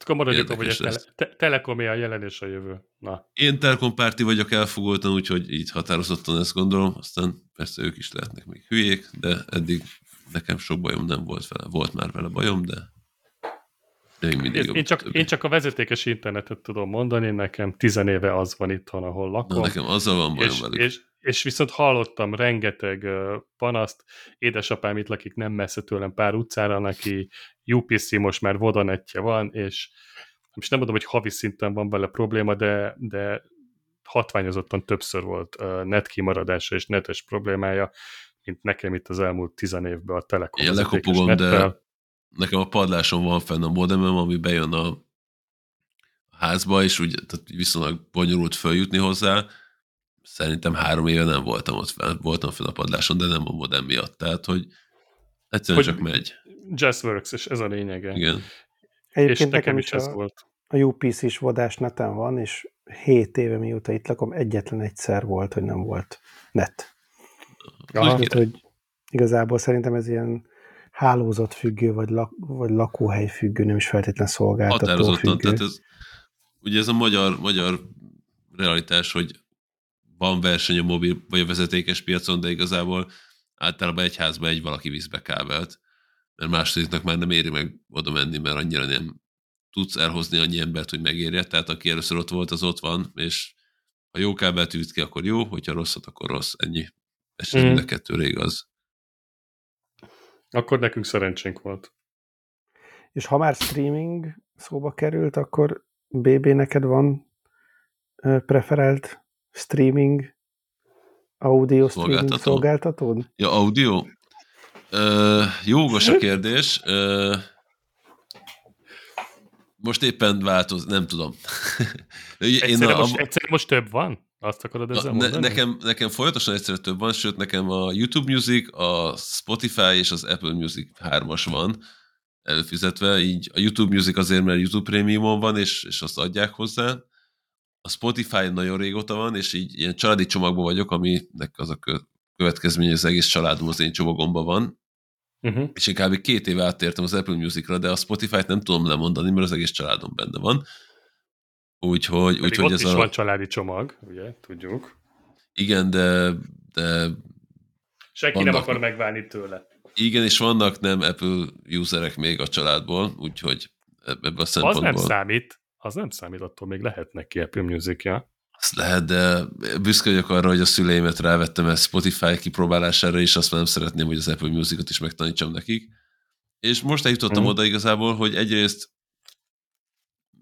Speaker 2: akkor maradjuk, hogy a tele, te, telekomé a jelen és a jövő. Na.
Speaker 1: Én telekompárti vagyok elfogoltan, úgyhogy így határozottan ezt gondolom, aztán persze ők is lehetnek még hülyék, de eddig nekem sok bajom nem volt vele. Volt már vele bajom, de
Speaker 2: még mindig én, csak, én csak a vezetékes internetet tudom mondani, nekem tizenéve az van itthon, ahol lakom.
Speaker 1: Na, nekem azzal van bajom és, velük.
Speaker 2: És, és viszont hallottam rengeteg panaszt, édesapám itt lakik nem messze tőlem pár utcára, neki UPC most már vodonetje van, és most nem mondom, hogy havi szinten van vele probléma, de, de hatványozottan többször volt net kimaradása és netes problémája, mint nekem itt az elmúlt tizen évben a Telekom.
Speaker 1: Én lekopogom, de nekem a padláson van fenn a modemem, ami bejön a házba, és úgy tehát viszonylag bonyolult följutni hozzá. Szerintem három éve nem voltam ott fenn, voltam fenn a padláson, de nem a modem miatt. Tehát, hogy egyszerűen hogy csak megy.
Speaker 2: Just works, és ez a lényege.
Speaker 1: Igen.
Speaker 3: Egyébként és nekem is ez a, volt. A UPC is vodás neten van, és 7 éve mióta itt lakom, egyetlen egyszer volt, hogy nem volt net. Aha, hát, hogy igazából szerintem ez ilyen hálózatfüggő, vagy, lak, vagy lakóhely függő, nem is feltétlen szolgáltató függő. tehát
Speaker 1: ez, ugye ez a magyar, magyar realitás, hogy van verseny a mobil vagy a vezetékes piacon, de igazából általában egy házba egy valaki visz be kábelt, mert másodiknak már nem éri meg oda menni, mert annyira nem tudsz elhozni annyi embert, hogy megérje, tehát aki először ott volt, az ott van, és ha jó kábelt üt ki, akkor jó, hogyha rosszat, akkor rossz, ennyi. Ez mm. mind a kettőre igaz.
Speaker 2: Akkor nekünk szerencsénk volt.
Speaker 3: És ha már streaming szóba került, akkor BB neked van preferált streaming audio streaming szolgáltatód?
Speaker 1: Ja, audio? Uh, jogos a kérdés. Uh, most éppen változ, nem tudom.
Speaker 2: egyszerűen, a, most, most több van? Azt akarod ezzel ne, mondani?
Speaker 1: Nekem, nekem folyamatosan egyszerűen több van, sőt nekem a YouTube Music, a Spotify és az Apple Music hármas van előfizetve, így a YouTube Music azért, mert YouTube Premiumon van, és, és azt adják hozzá. A Spotify nagyon régóta van, és így ilyen családi csomagban vagyok, aminek az a következménye, az egész családom az én csomagomban van, Uh-huh. És én kb. két éve áttértem az Apple Music-ra, de a Spotify-t nem tudom lemondani, mert az egész családom benne van. Úgyhogy, úgyhogy
Speaker 2: ott
Speaker 1: ez
Speaker 2: is a... van családi csomag, ugye, tudjuk.
Speaker 1: Igen, de... de
Speaker 2: Senki vannak... nem akar megválni tőle.
Speaker 1: Igen, és vannak nem Apple userek még a családból, úgyhogy ebben a szempontból...
Speaker 2: Az nem számít, az nem számít, attól még lehet neki Apple Music-ja.
Speaker 1: Azt lehet, de büszke vagyok arra, hogy a szüleimet rávettem ezt Spotify kipróbálására, és azt már nem szeretném, hogy az Apple Musicot is megtanítsam nekik. És most eljutottam mm. oda igazából, hogy egyrészt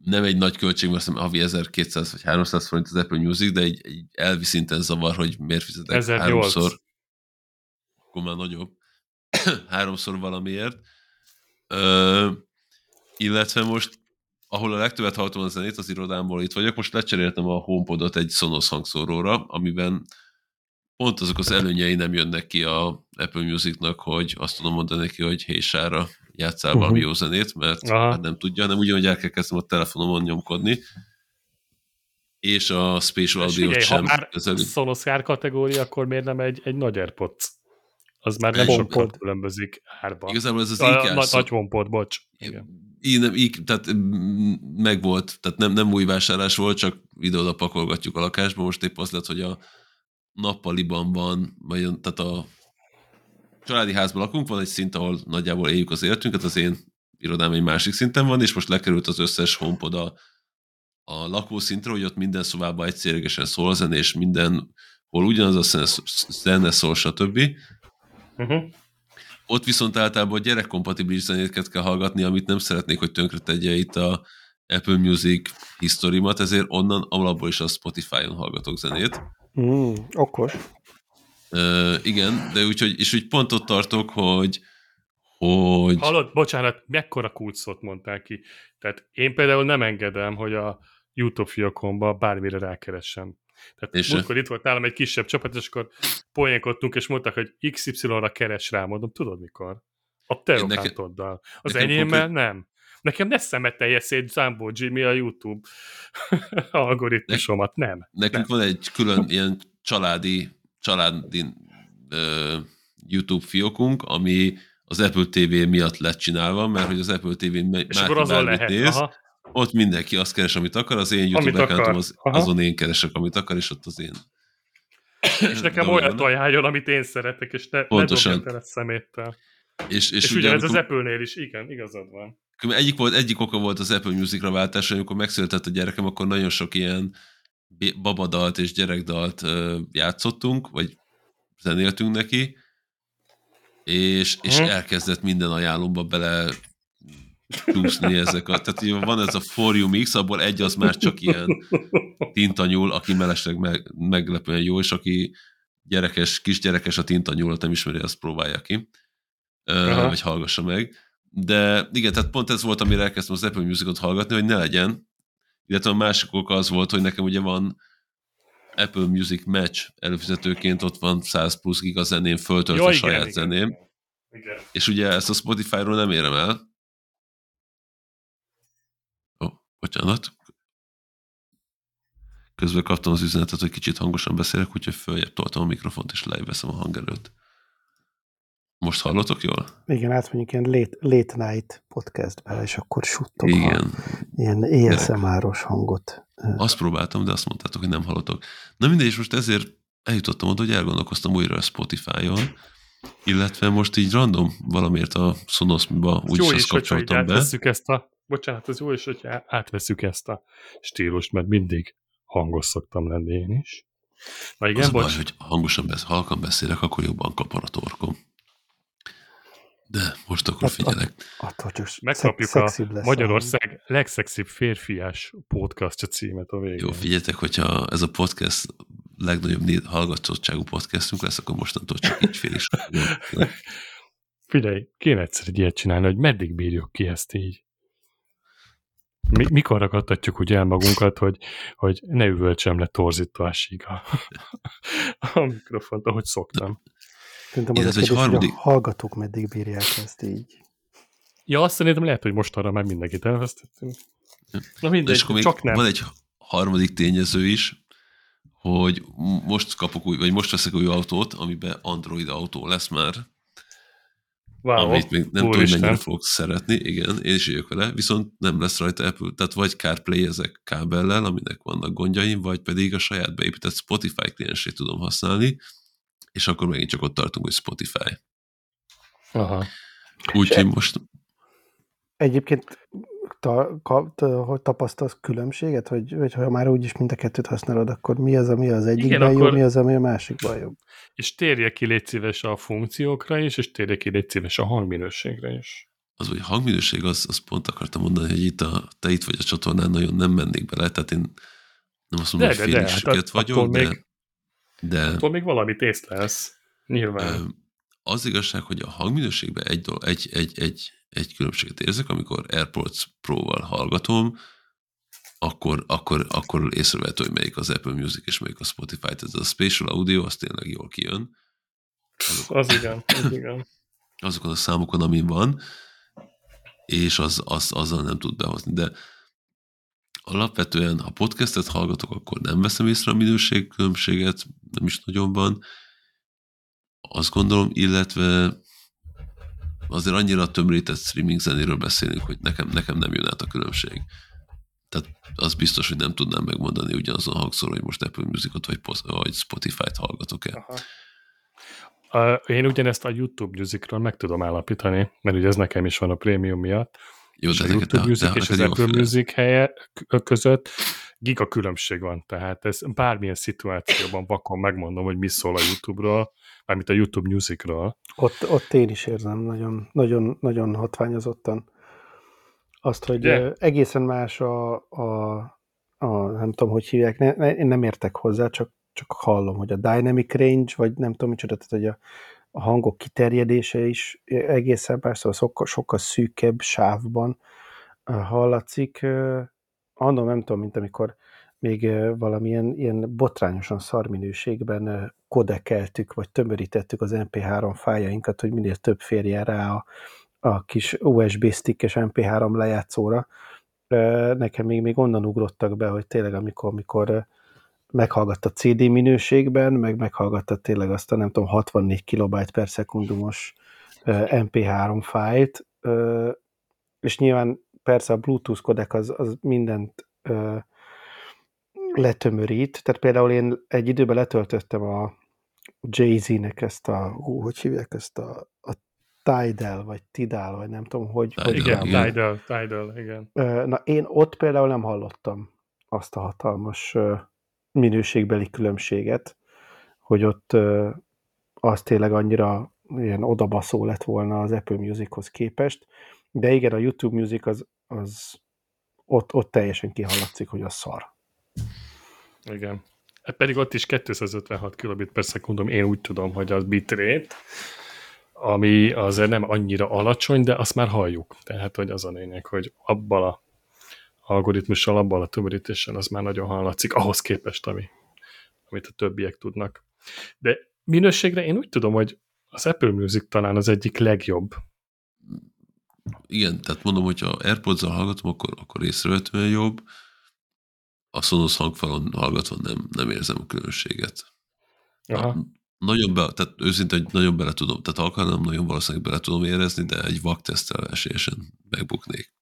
Speaker 1: nem egy nagy költség, mert azt havi 1200 vagy 300 forint az Apple Music, de egy, egy elvi szinten zavar, hogy miért fizetek
Speaker 2: 1008. háromszor.
Speaker 1: Akkor már nagyobb. háromszor valamiért. Ö, illetve most ahol a legtöbbet hallottam a zenét az irodámból, itt vagyok, most lecseréltem a HomePodot egy Sonos hangszóróra, amiben pont azok az előnyei nem jönnek ki a Apple Musicnak, hogy azt tudom mondani neki, hogy hésára játszál uh-huh. valami jó zenét, mert hát nem tudja, nem ugyanúgy el kell kezdtem a telefonomon nyomkodni, és a Spatial Audio sem
Speaker 2: ha már közeli. Sonos kategória, akkor miért nem egy, egy nagy AirPods? Az már nem sokkal különbözik árban.
Speaker 1: Igazából ez az a,
Speaker 2: Nagy, nagy HomePod, bocs.
Speaker 1: Igen így, nem, így, tehát megvolt, tehát nem, nem új vásárlás volt, csak ide-oda pakolgatjuk a lakásba. Most épp az lett, hogy a nappaliban van, vagy tehát a családi házban lakunk, van egy szint, ahol nagyjából éljük az életünket, az én irodám egy másik szinten van, és most lekerült az összes HomePod a, a lakószintre, hogy ott minden szobában egyszerűen szól a zene, és mindenhol ugyanaz a zene szól, stb. Uh-huh. Ott viszont általában a gyerekkompatibilis zenéket kell hallgatni, amit nem szeretnék, hogy tönkre tegye itt a Apple Music historimat, ezért onnan alapból is a Spotify-on hallgatok zenét.
Speaker 3: Mm, okos.
Speaker 1: Uh, igen, de úgyhogy, és úgy pont ott tartok, hogy hogy...
Speaker 2: Hallod, bocsánat, mekkora kulcot mondtál ki. Tehát én például nem engedem, hogy a YouTube fiakomba bármire rákeressem. Tehát és múltkor itt volt nálam egy kisebb csapat, és akkor poénkodtunk, és mondtak, hogy XY-ra keres rá, mondom, tudod mikor? A te okátoddal. Az enyémmel konkrét... nem. Nekem ne szemetelje szét Zambó Jimmy a YouTube algoritmusomat, nem.
Speaker 1: Nekünk nem. van egy külön ilyen családi, családi uh, YouTube fiókunk, ami az Apple TV miatt lett csinálva, mert hogy az Apple TV már azon lehet. Néz, Aha ott mindenki azt keres, amit akar, az én YouTube accountom az, azon én keresek, amit akar, és ott az én.
Speaker 2: És nekem olyat ajánljon, amit én szeretek, és ne, Pontosan. ne tele szeméttel. És, és, és ugye ez az Apple-nél is, igen, igazad van.
Speaker 1: Egyik, volt, egyik oka volt az Apple Music-ra váltás, amikor megszületett a gyerekem, akkor nagyon sok ilyen babadalt és gyerekdalt játszottunk, vagy zenéltünk neki, és, és hm. elkezdett minden ajánlomba bele csúszni ezek a, tehát van ez a For You Mix, abból egy az már csak ilyen tintanyúl, aki mellesleg meg, meglepően jó, és aki gyerekes, kisgyerekes a tintanyúlat nem ismeri, azt próbálja ki, Aha. vagy hallgassa meg. De igen, tehát pont ez volt, amire elkezdtem az Apple Musicot hallgatni, hogy ne legyen. Illetve a másik oka az volt, hogy nekem ugye van Apple Music Match előfizetőként, ott van 100 plusz giga zeném, föltölt a saját igen, zeném. Igen. És ugye ezt a Spotify-ról nem érem el, bocsánat, közben kaptam az üzenetet, hogy kicsit hangosan beszélek, úgyhogy följebb toltam a mikrofont, és lejveszem a hangerőt. Most hallotok jól?
Speaker 3: Igen, átmegyünk ilyen late, late night podcastbe, és akkor suttog
Speaker 1: Igen.
Speaker 3: ilyen ASMR-os hangot.
Speaker 1: Azt próbáltam, de azt mondtátok, hogy nem hallotok. Na mindegy, és most ezért eljutottam oda, hogy elgondolkoztam újra a Spotify-on, illetve most így random valamiért a Sonos-ba úgy
Speaker 2: jó
Speaker 1: is
Speaker 2: is,
Speaker 1: azt kapcsoltam be.
Speaker 2: átveszük ezt a, bocsánat, az jó is, hogyha átveszük ezt a stílust, mert mindig hangos szoktam lenni én is. Na igen,
Speaker 1: Az a baj,
Speaker 2: bocs.
Speaker 1: hogy hangosan besz, halkan beszélek, akkor jobban kapar a torkom. De most akkor
Speaker 3: Hát,
Speaker 1: figyelek.
Speaker 3: Attól csak
Speaker 2: Megkapjuk a
Speaker 3: szexibb lesz
Speaker 2: Magyarország legszexibb férfiás podcastja címet a végén.
Speaker 1: Jó, figyeljetek, hogyha ez a podcast legnagyobb né- hallgatottságú podcastunk lesz, akkor mostantól csak így fél is.
Speaker 2: Figyelj, kéne egyszer egy ilyet csinálni, hogy meddig bírjuk ki ezt így. Mi, mikor ragadtatjuk úgy el magunkat, hogy, hogy ne üvöltsem le torzításig a, a mikrofont, ahogy szoktam.
Speaker 3: Szerintem az
Speaker 1: ez
Speaker 3: a
Speaker 1: egy harmadik-
Speaker 3: a hallgatók meddig bírják ezt így.
Speaker 2: Ja, azt szerintem lehet, hogy most arra már mindenkit elvesztettünk. Na
Speaker 1: De
Speaker 2: mindegy,
Speaker 1: és akkor
Speaker 2: csak nem.
Speaker 1: van egy harmadik tényező is, hogy most kapok új, vagy most veszek új autót, amiben Android autó lesz már,
Speaker 2: wow,
Speaker 1: amit még nem tudom, mennyire fogok szeretni, igen, én is jövök vele, viszont nem lesz rajta Apple, tehát vagy CarPlay ezek kábellel, aminek vannak gondjaim, vagy pedig a saját beépített Spotify kliensét tudom használni, és akkor megint csak ott tartunk, hogy Spotify.
Speaker 2: Aha.
Speaker 1: Úgyhogy most
Speaker 3: Egyébként ta, ka, ta, hogy tapasztalsz különbséget, hogy, hogy ha már úgyis mind a kettőt használod, akkor mi az, ami az egyikben
Speaker 2: Igen, akkor-
Speaker 3: mi az, ami a másikban jobb?
Speaker 2: És térje ki légy szíves a funkciókra is, és térje ki légy szíves a hangminőségre is.
Speaker 1: az, hogy hangminőség, az, az pont akartam mondani, hogy itt a, te itt vagy a csatornán, nagyon nem mennék bele, tehát én nem azt mondom,
Speaker 2: De,
Speaker 1: hogy félig
Speaker 2: hát attól
Speaker 1: vagyok, de,
Speaker 2: még-
Speaker 1: de
Speaker 2: Attól még valamit észlelsz. Nyilván.
Speaker 1: Az igazság, hogy a hangminőségben egy, egy, egy, egy, egy különbséget érzek, amikor AirPods Pro-val hallgatom, akkor, akkor, akkor észrevehető, hogy melyik az Apple Music és melyik a Spotify. Ez a spatial audio, az tényleg jól kijön. Azok,
Speaker 2: Az igen, az igen.
Speaker 1: azokon a számokon, amin van, és az, az, azzal nem tud behozni. De alapvetően, ha podcastet hallgatok, akkor nem veszem észre a minőségkülönbséget, nem is nagyon van. Azt gondolom, illetve azért annyira tömörített streaming zenéről beszélünk, hogy nekem, nekem nem jön át a különbség. Tehát az biztos, hogy nem tudnám megmondani ugyanazon hangszor, hogy most Apple Musicot vagy, vagy Spotify-t hallgatok-e.
Speaker 2: Aha. Én ugyanezt a YouTube Musicról meg tudom állapítani, mert ugye ez nekem is van a prémium miatt,
Speaker 1: Jó, de
Speaker 2: a YouTube
Speaker 1: de,
Speaker 2: Music
Speaker 1: de
Speaker 2: és az Apple. Music helye között giga különbség van, tehát ez bármilyen szituációban vakon megmondom, hogy mi szól a YouTube-ról, mármint a YouTube Musicról.
Speaker 3: Ott, ott én is érzem nagyon, nagyon, nagyon hatványozottan azt, hogy
Speaker 2: Ugye?
Speaker 3: egészen más a, a, a nem tudom, hogy hívják, ne, ne, én nem értek hozzá, csak, csak hallom, hogy a dynamic range, vagy nem tudom micsoda, tehát hogy a, a hangok kiterjedése is egészen más, szóval sokkal, sokkal szűkebb sávban hallatszik. Annól nem tudom, mint amikor még valamilyen ilyen botrányosan szar minőségben kodekeltük, vagy tömörítettük az MP3 fájjainkat, hogy minél több férjen rá a, a kis USB stickes MP3 lejátszóra. Nekem még, még onnan ugrottak be, hogy tényleg amikor, amikor meghallgatta CD minőségben, meg meghallgatta tényleg azt a nem tudom, 64 kilobajt per szekundumos ö, MP3 fájlt, és nyilván persze a Bluetooth kodek az, az mindent letömörít, tehát például én egy időben letöltöttem a Jay-Z-nek ezt a, hú, hogy hívják ezt a, a Tidal, vagy Tidal, vagy nem tudom, hogy,
Speaker 1: Tidal,
Speaker 3: hogy
Speaker 2: Igen,
Speaker 1: igen.
Speaker 2: Tidal, Tidal, igen.
Speaker 3: Na, én ott például nem hallottam azt a hatalmas minőségbeli különbséget, hogy ott az tényleg annyira ilyen odabaszó lett volna az Apple Musichoz képest, de igen, a YouTube Music az, az ott, ott teljesen kihallatszik, hogy az szar.
Speaker 2: Igen. Hát pedig ott is 256 kilobit per szekundum, én úgy tudom, hogy az bitrate, ami azért nem annyira alacsony, de azt már halljuk. Tehát, hogy az a lényeg, hogy abban a algoritmussal, abban a tömörítéssel az már nagyon hallatszik, ahhoz képest, ami, amit a többiek tudnak. De minőségre én úgy tudom, hogy az Apple Music talán az egyik legjobb.
Speaker 1: Igen, tehát mondom, hogyha AirPods-zal hallgatom, akkor, akkor észrevetően jobb. A Sonos hangfalon hallgatva nem, nem érzem a különbséget.
Speaker 2: Aha.
Speaker 1: Na, nagyon be, tehát őszintén, hogy nagyon bele tudom, tehát akarnám, nagyon valószínűleg bele tudom érezni, de egy vaktesztel esélyesen megbuknék.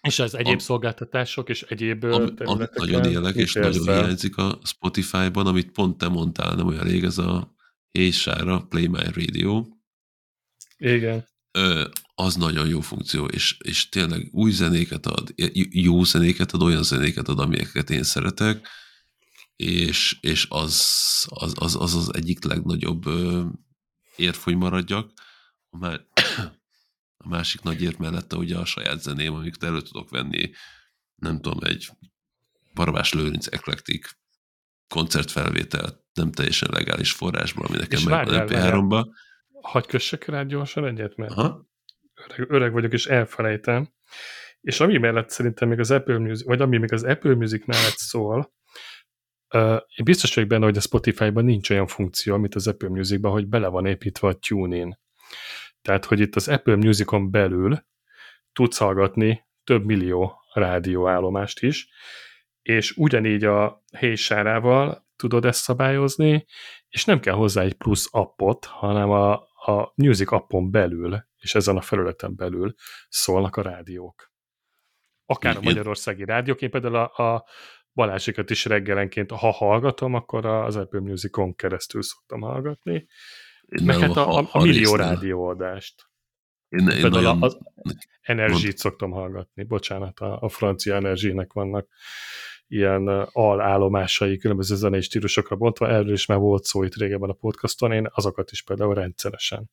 Speaker 2: És az egyéb
Speaker 1: Am-
Speaker 2: szolgáltatások és egyéb
Speaker 1: Ami, amit nagyon élek, és nagyon hiányzik a Spotify-ban, amit pont te mondtál nem olyan rég, ez a Hey Sára, Play My Radio,
Speaker 2: Igen.
Speaker 1: Ö, az nagyon jó funkció, és, és tényleg új zenéket ad, jó zenéket ad, olyan zenéket ad, amiket én szeretek, és, és az, az, az, az az egyik legnagyobb érv, hogy maradjak. A, má, a másik nagy érv mellette ugye a saját zeném, amiket elő tudok venni, nem tudom, egy Barabás Lőrinc eklektik koncertfelvételt nem teljesen legális forrásból, ami nekem megvan
Speaker 2: várjál,
Speaker 1: MP3-ba.
Speaker 2: Hagy kössek rá gyorsan egyet, mert
Speaker 1: Aha.
Speaker 2: Öreg, vagyok, és elfelejtem. És ami mellett szerintem még az Apple Music, vagy ami még az Apple Music mellett szól, uh, én biztos vagyok benne, hogy a Spotify-ban nincs olyan funkció, amit az Apple Music-ban, hogy bele van építve a TuneIn. Tehát, hogy itt az Apple Musicon belül tudsz hallgatni több millió rádióállomást is, és ugyanígy a helysárával tudod ezt szabályozni, és nem kell hozzá egy plusz appot, hanem a, a Music appon belül, és ezen a felületen belül szólnak a rádiók. Akár a
Speaker 1: Igen.
Speaker 2: magyarországi rádiók, én például a, a Balázsikat is reggelenként, ha hallgatom, akkor az Apple Musicon keresztül szoktam hallgatni, meg hát a, a, a millió rádióadást.
Speaker 1: Én, én
Speaker 2: Például
Speaker 1: nagyon,
Speaker 2: az Energy-t
Speaker 1: Mondd.
Speaker 2: szoktam hallgatni. Bocsánat, a, a francia Energy-nek vannak ilyen alállomásai, különböző zenei stílusokra bontva. Erről is már volt szó itt régebben a podcaston. Én azokat is például rendszeresen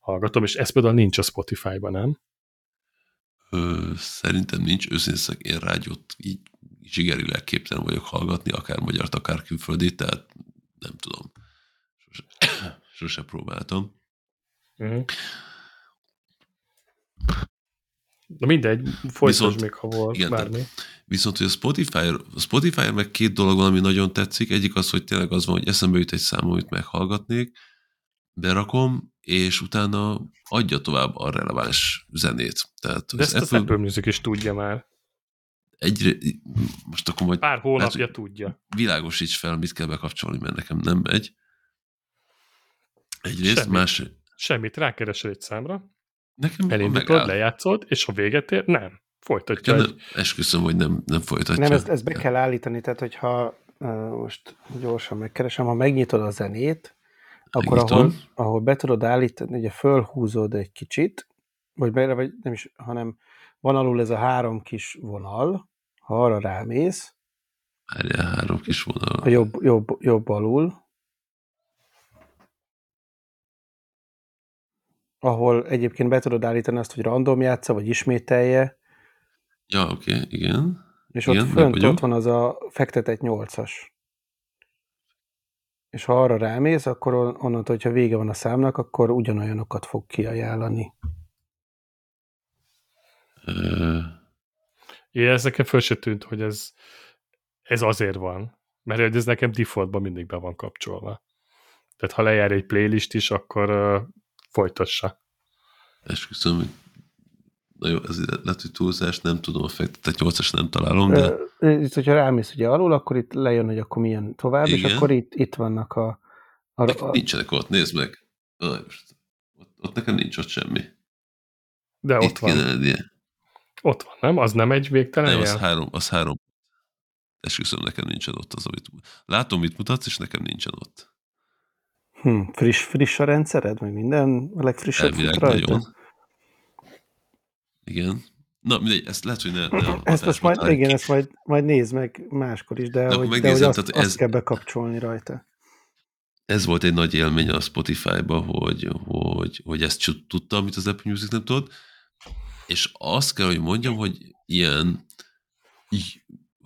Speaker 2: hallgatom, és ez például nincs a Spotify-ban, nem?
Speaker 1: Ö, szerintem nincs őszintén én rádiót így zsigerileg képtelen vagyok hallgatni, akár magyart, akár külföldit, tehát nem tudom. Sose, sose próbáltam.
Speaker 2: Uh-huh. Na mindegy, folytasd
Speaker 1: Viszont-
Speaker 2: még, ha volt
Speaker 1: igen,
Speaker 2: bármi.
Speaker 1: Viszont, hogy a Spotify, a Spotify meg két dolog van, ami nagyon tetszik. Egyik az, hogy tényleg az van, hogy eszembe jut egy szám, amit meghallgatnék, berakom, és utána adja tovább a releváns zenét. Tehát
Speaker 2: De ezt az Apple Music is tudja már.
Speaker 1: egyre, most akkor majd
Speaker 2: Pár hónapja
Speaker 1: Lehet,
Speaker 2: tudja.
Speaker 1: világosíts fel, mit kell bekapcsolni, mert nekem nem megy. Egyrészt,
Speaker 2: Semmi.
Speaker 1: más,
Speaker 2: Semmit, rákeresel egy számra,
Speaker 1: nekem
Speaker 2: elindítod, lejátszod, és ha véget ér, nem. Folytatja.
Speaker 1: Ja,
Speaker 2: egy-
Speaker 1: nem, esküszöm, hogy nem, nem folytatja.
Speaker 3: Nem, ezt, ezt be kell állítani, tehát hogyha uh, most gyorsan megkeresem, ha megnyitod a zenét, akkor ahol, ahol be tudod állítani, ugye fölhúzod egy kicsit, vagy, be, vagy nem is, hanem van alul ez a három kis vonal, ha arra rámész,
Speaker 1: Várjál, három kis vonal.
Speaker 3: a jobb, jobb, jobb alul, ahol egyébként be tudod állítani azt, hogy random játsza, vagy ismételje,
Speaker 1: Ja, oké, okay, igen.
Speaker 3: és
Speaker 1: Igen,
Speaker 3: ott fönt ott van az a fektetett nyolcas. És ha arra rámész, akkor on- onnantól, hogyha vége van a számnak, akkor ugyanolyanokat fog kiajánlani.
Speaker 1: Ö,
Speaker 2: Igen, ez nekem föl se tűnt, hogy ez, ez azért van. Mert hogy ez nekem defaultban mindig be van kapcsolva. Tehát ha lejár egy playlist is, akkor uh, folytassa.
Speaker 1: esküszöm, hogy na jó, ez lehet, hogy túlzás, nem tudom, a fektetett nyolcas nem találom, de
Speaker 3: Ö, Itt, hogyha rámész ugye alul, akkor itt lejön, hogy akkor milyen tovább, és
Speaker 1: Igen.
Speaker 3: akkor itt, itt vannak a... a,
Speaker 1: nekem
Speaker 3: a
Speaker 1: nincsenek ott, nézd meg. Na, most, ott, ott nekem nincs ott semmi.
Speaker 2: De
Speaker 1: Itt
Speaker 2: ott van.
Speaker 1: lennie.
Speaker 2: Ott van, nem? Az nem egy végtelen
Speaker 1: Nem, az
Speaker 2: jel?
Speaker 1: három, az három. Esküszöm, nekem nincsen ott az, amit... Látom, mit mutatsz, és nekem nincsen ott.
Speaker 3: Hm, friss, friss a rendszered, meg minden a legfrissebb fut
Speaker 1: Elvileg
Speaker 3: rajta?
Speaker 1: nagyon. Igen. Na, mindegy, ezt lehet, hogy ne... ne
Speaker 3: Ezt most majd,
Speaker 1: hatásba
Speaker 3: igen, ezt majd, majd nézd meg máskor is, de,
Speaker 1: akkor
Speaker 3: hogy, de hogy azt,
Speaker 1: tehát
Speaker 3: azt
Speaker 1: ez-
Speaker 3: kell bekapcsolni rajta.
Speaker 1: ez volt egy nagy élmény a Spotify-ba, hogy, hogy, hogy ezt tudtam, amit az Apple Music nem tudott, és azt kell, hogy mondjam, hogy ilyen,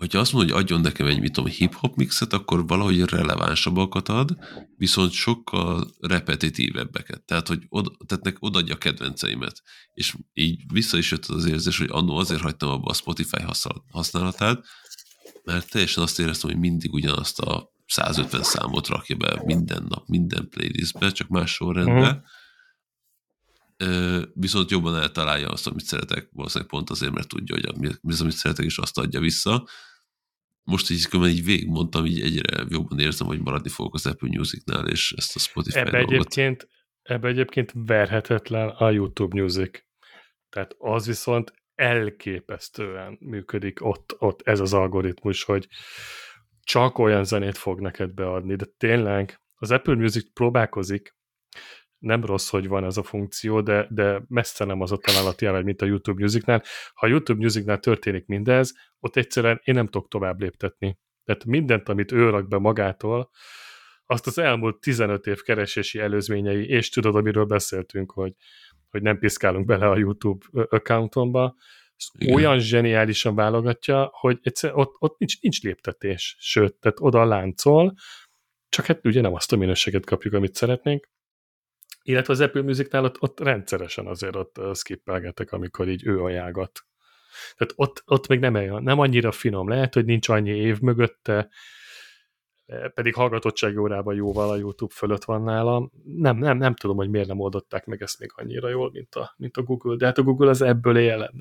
Speaker 1: hogyha azt mondod, hogy adjon nekem egy, mit tudom, hip-hop mixet, akkor valahogy relevánsabbakat ad, viszont sokkal repetitívebbeket. Tehát, hogy od, tehát nek odaadja a kedvenceimet. És így vissza is jött az érzés, hogy annó azért hagytam abba a Spotify használat- használatát, mert teljesen azt éreztem, hogy mindig ugyanazt a 150 számot rakja be minden nap, minden playlistbe, csak más sorrendben.
Speaker 2: Mhm.
Speaker 1: viszont jobban eltalálja azt, amit szeretek, valószínűleg pont azért, mert tudja, hogy mi az, amit szeretek, és azt adja vissza. Most így, így végigmondtam, így egyre jobban érzem, hogy maradni fogok az Apple Music-nál, és ezt a Spotify
Speaker 2: ebbe egyébként, ebbe egyébként verhetetlen a YouTube Music. Tehát az viszont elképesztően működik ott, ott ez az algoritmus, hogy csak olyan zenét fog neked beadni, de tényleg az Apple Music próbálkozik, nem rossz, hogy van ez a funkció, de, de messze nem az a találati arány, mint a YouTube Musicnál. Ha a YouTube Musicnál történik mindez, ott egyszerűen én nem tudok tovább léptetni. Tehát mindent, amit ő rak be magától, azt az elmúlt 15 év keresési előzményei, és tudod, amiről beszéltünk, hogy, hogy nem piszkálunk bele a YouTube accountomba, Igen. olyan zseniálisan válogatja, hogy egyszer ott, ott nincs, nincs léptetés, sőt, tehát oda láncol, csak hát ugye nem azt a minőséget kapjuk, amit szeretnénk, illetve az Apple Music-nál ott, ott rendszeresen azért ott skippelgetek, amikor így ő ajánlgat. Tehát ott, ott még nem, nem annyira finom. Lehet, hogy nincs annyi év mögötte, pedig hallgatottsági órában jóval a YouTube fölött van nálam. Nem, nem, nem tudom, hogy miért nem oldották meg ezt még annyira jól, mint a, mint a Google. De hát a Google az ebből él.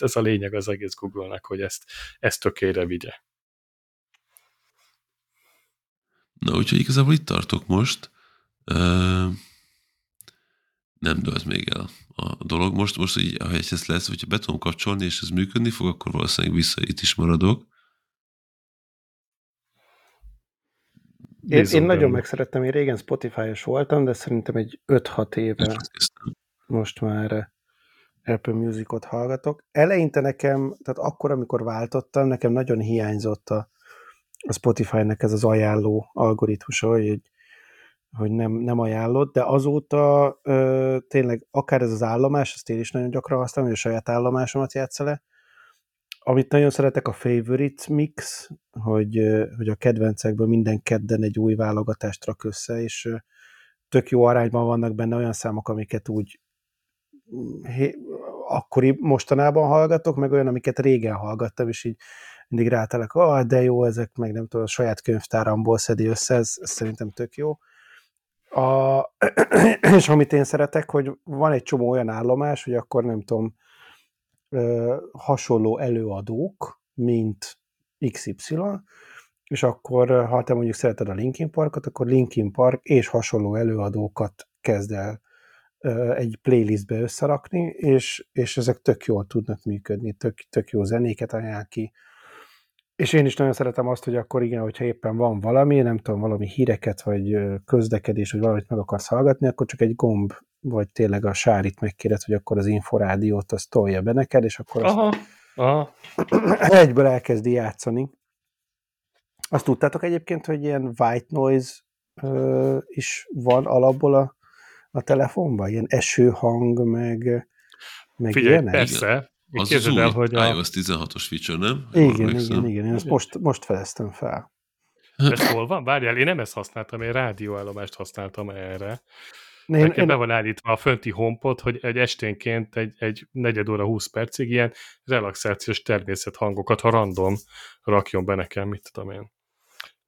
Speaker 2: Ez a lényeg az egész Google-nek, hogy ezt, ezt tökére vigye.
Speaker 1: Na, úgyhogy igazából itt tartok most. Uh nem dölt még el a dolog. Most, most így, ha ez lesz, hogyha be tudom kapcsolni, és ez működni fog, akkor valószínűleg vissza itt is maradok.
Speaker 3: Én, én nagyon megszerettem, én régen Spotify-os voltam, de szerintem egy 5-6 éve most már Apple Music-ot hallgatok. Eleinte nekem, tehát akkor, amikor váltottam, nekem nagyon hiányzott a, a Spotify-nek ez az ajánló algoritmusa, hogy egy hogy nem, nem ajánlott, de azóta ö, tényleg akár ez az állomás, ezt én is nagyon gyakran használom, hogy a saját állomásomat játsza le. Amit nagyon szeretek, a favorite mix, hogy, hogy a kedvencekből minden kedden egy új válogatást rak össze, és tök jó arányban vannak benne olyan számok, amiket úgy hé, akkori mostanában hallgatok, meg olyan, amiket régen hallgattam, és így mindig rátelek, ah, de jó, ezek meg nem tudom, a saját könyvtáramból szedi össze, ez, ez szerintem tök jó. A, és amit én szeretek, hogy van egy csomó olyan állomás, hogy akkor nem tudom, hasonló előadók, mint XY, és akkor, ha te mondjuk szereted a Linkin Parkot, akkor Linkin Park és hasonló előadókat kezd el egy playlistbe összerakni, és, és ezek tök jól tudnak működni, tök, tök jó zenéket ajánl ki, és én is nagyon szeretem azt, hogy akkor igen, hogyha éppen van valami, nem tudom, valami híreket, vagy közlekedés, vagy valamit meg akarsz hallgatni, akkor csak egy gomb, vagy tényleg a sárit megkéred, hogy akkor az inforádiót azt tolja be neked, és akkor
Speaker 2: aha, azt aha.
Speaker 3: egyből elkezdi játszani. Azt tudtátok egyébként, hogy ilyen white noise ö, is van alapból a, a telefonban? Ilyen esőhang, meg, meg
Speaker 2: Figyelj, ilyenek? persze,
Speaker 1: az az új el, hogy a... iOS 16-os feature, nem?
Speaker 3: Igen, igen, igen, én ezt most, most feleztem fel.
Speaker 2: Ez hol van? Várjál, én nem ezt használtam, én rádióállomást használtam erre. Én, Nekem én... be van állítva a fönti honpot, hogy egy esténként egy, egy negyed óra, 20 percig ilyen relaxációs természethangokat, ha random, rakjon be nekem, mit tudom én.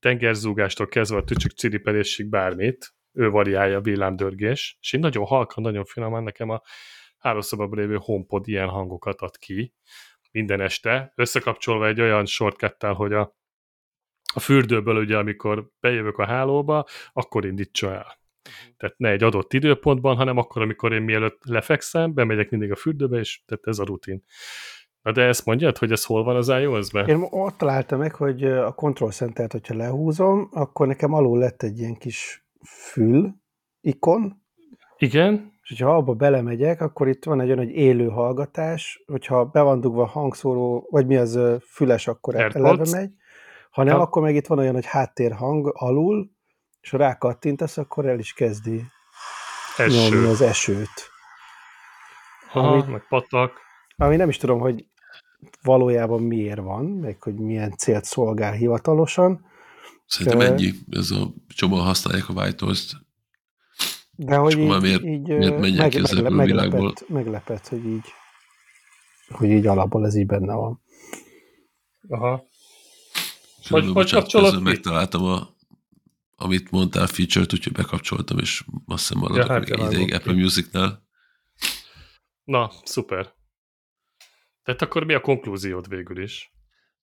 Speaker 2: Tengerzúgástól kezdve a tücsök ciripelésig bármit, ő variálja villámdörgés, és én nagyon halkan, nagyon finoman nekem a hálószobában lévő HomePod ilyen hangokat ad ki minden este, összekapcsolva egy olyan shortcuttal, hogy a, a fürdőből ugye, amikor bejövök a hálóba, akkor indítsa el. Tehát ne egy adott időpontban, hanem akkor, amikor én mielőtt lefekszem, bemegyek mindig a fürdőbe, és tehát ez a rutin. Na de ezt mondjad, hogy ez hol van az iOS-ben?
Speaker 3: Én ott találtam meg, hogy a Control Center-t, hogyha lehúzom, akkor nekem alul lett egy ilyen kis fül ikon.
Speaker 2: Igen
Speaker 3: és hogyha abba belemegyek, akkor itt van egy olyan, hogy élő hallgatás, hogyha be van dugva hangszóró, vagy mi az füles, akkor eleve megy, ha nem, ha. akkor meg itt van olyan, hogy háttérhang alul, és ha rákattintasz, akkor el is kezdi Eső. nyomni az esőt.
Speaker 2: Aha, ami, meg patak.
Speaker 3: Ami nem is tudom, hogy valójában miért van, meg hogy milyen célt szolgál hivatalosan.
Speaker 1: Szerintem ennyi. Ez a csomóan használják a white
Speaker 3: de hogy így, miért, így miért meg, megle, meglepett, meglepett, hogy így, hogy így alapból ez így benne van.
Speaker 2: Aha.
Speaker 1: Hogy, hogy kapcsolod megtaláltam a, amit mondtál feature-t, úgyhogy bekapcsoltam, és azt hiszem maradok ja, hát még ideig Apple Music-nál.
Speaker 2: Na, szuper. Tehát akkor mi a konklúziód végül is?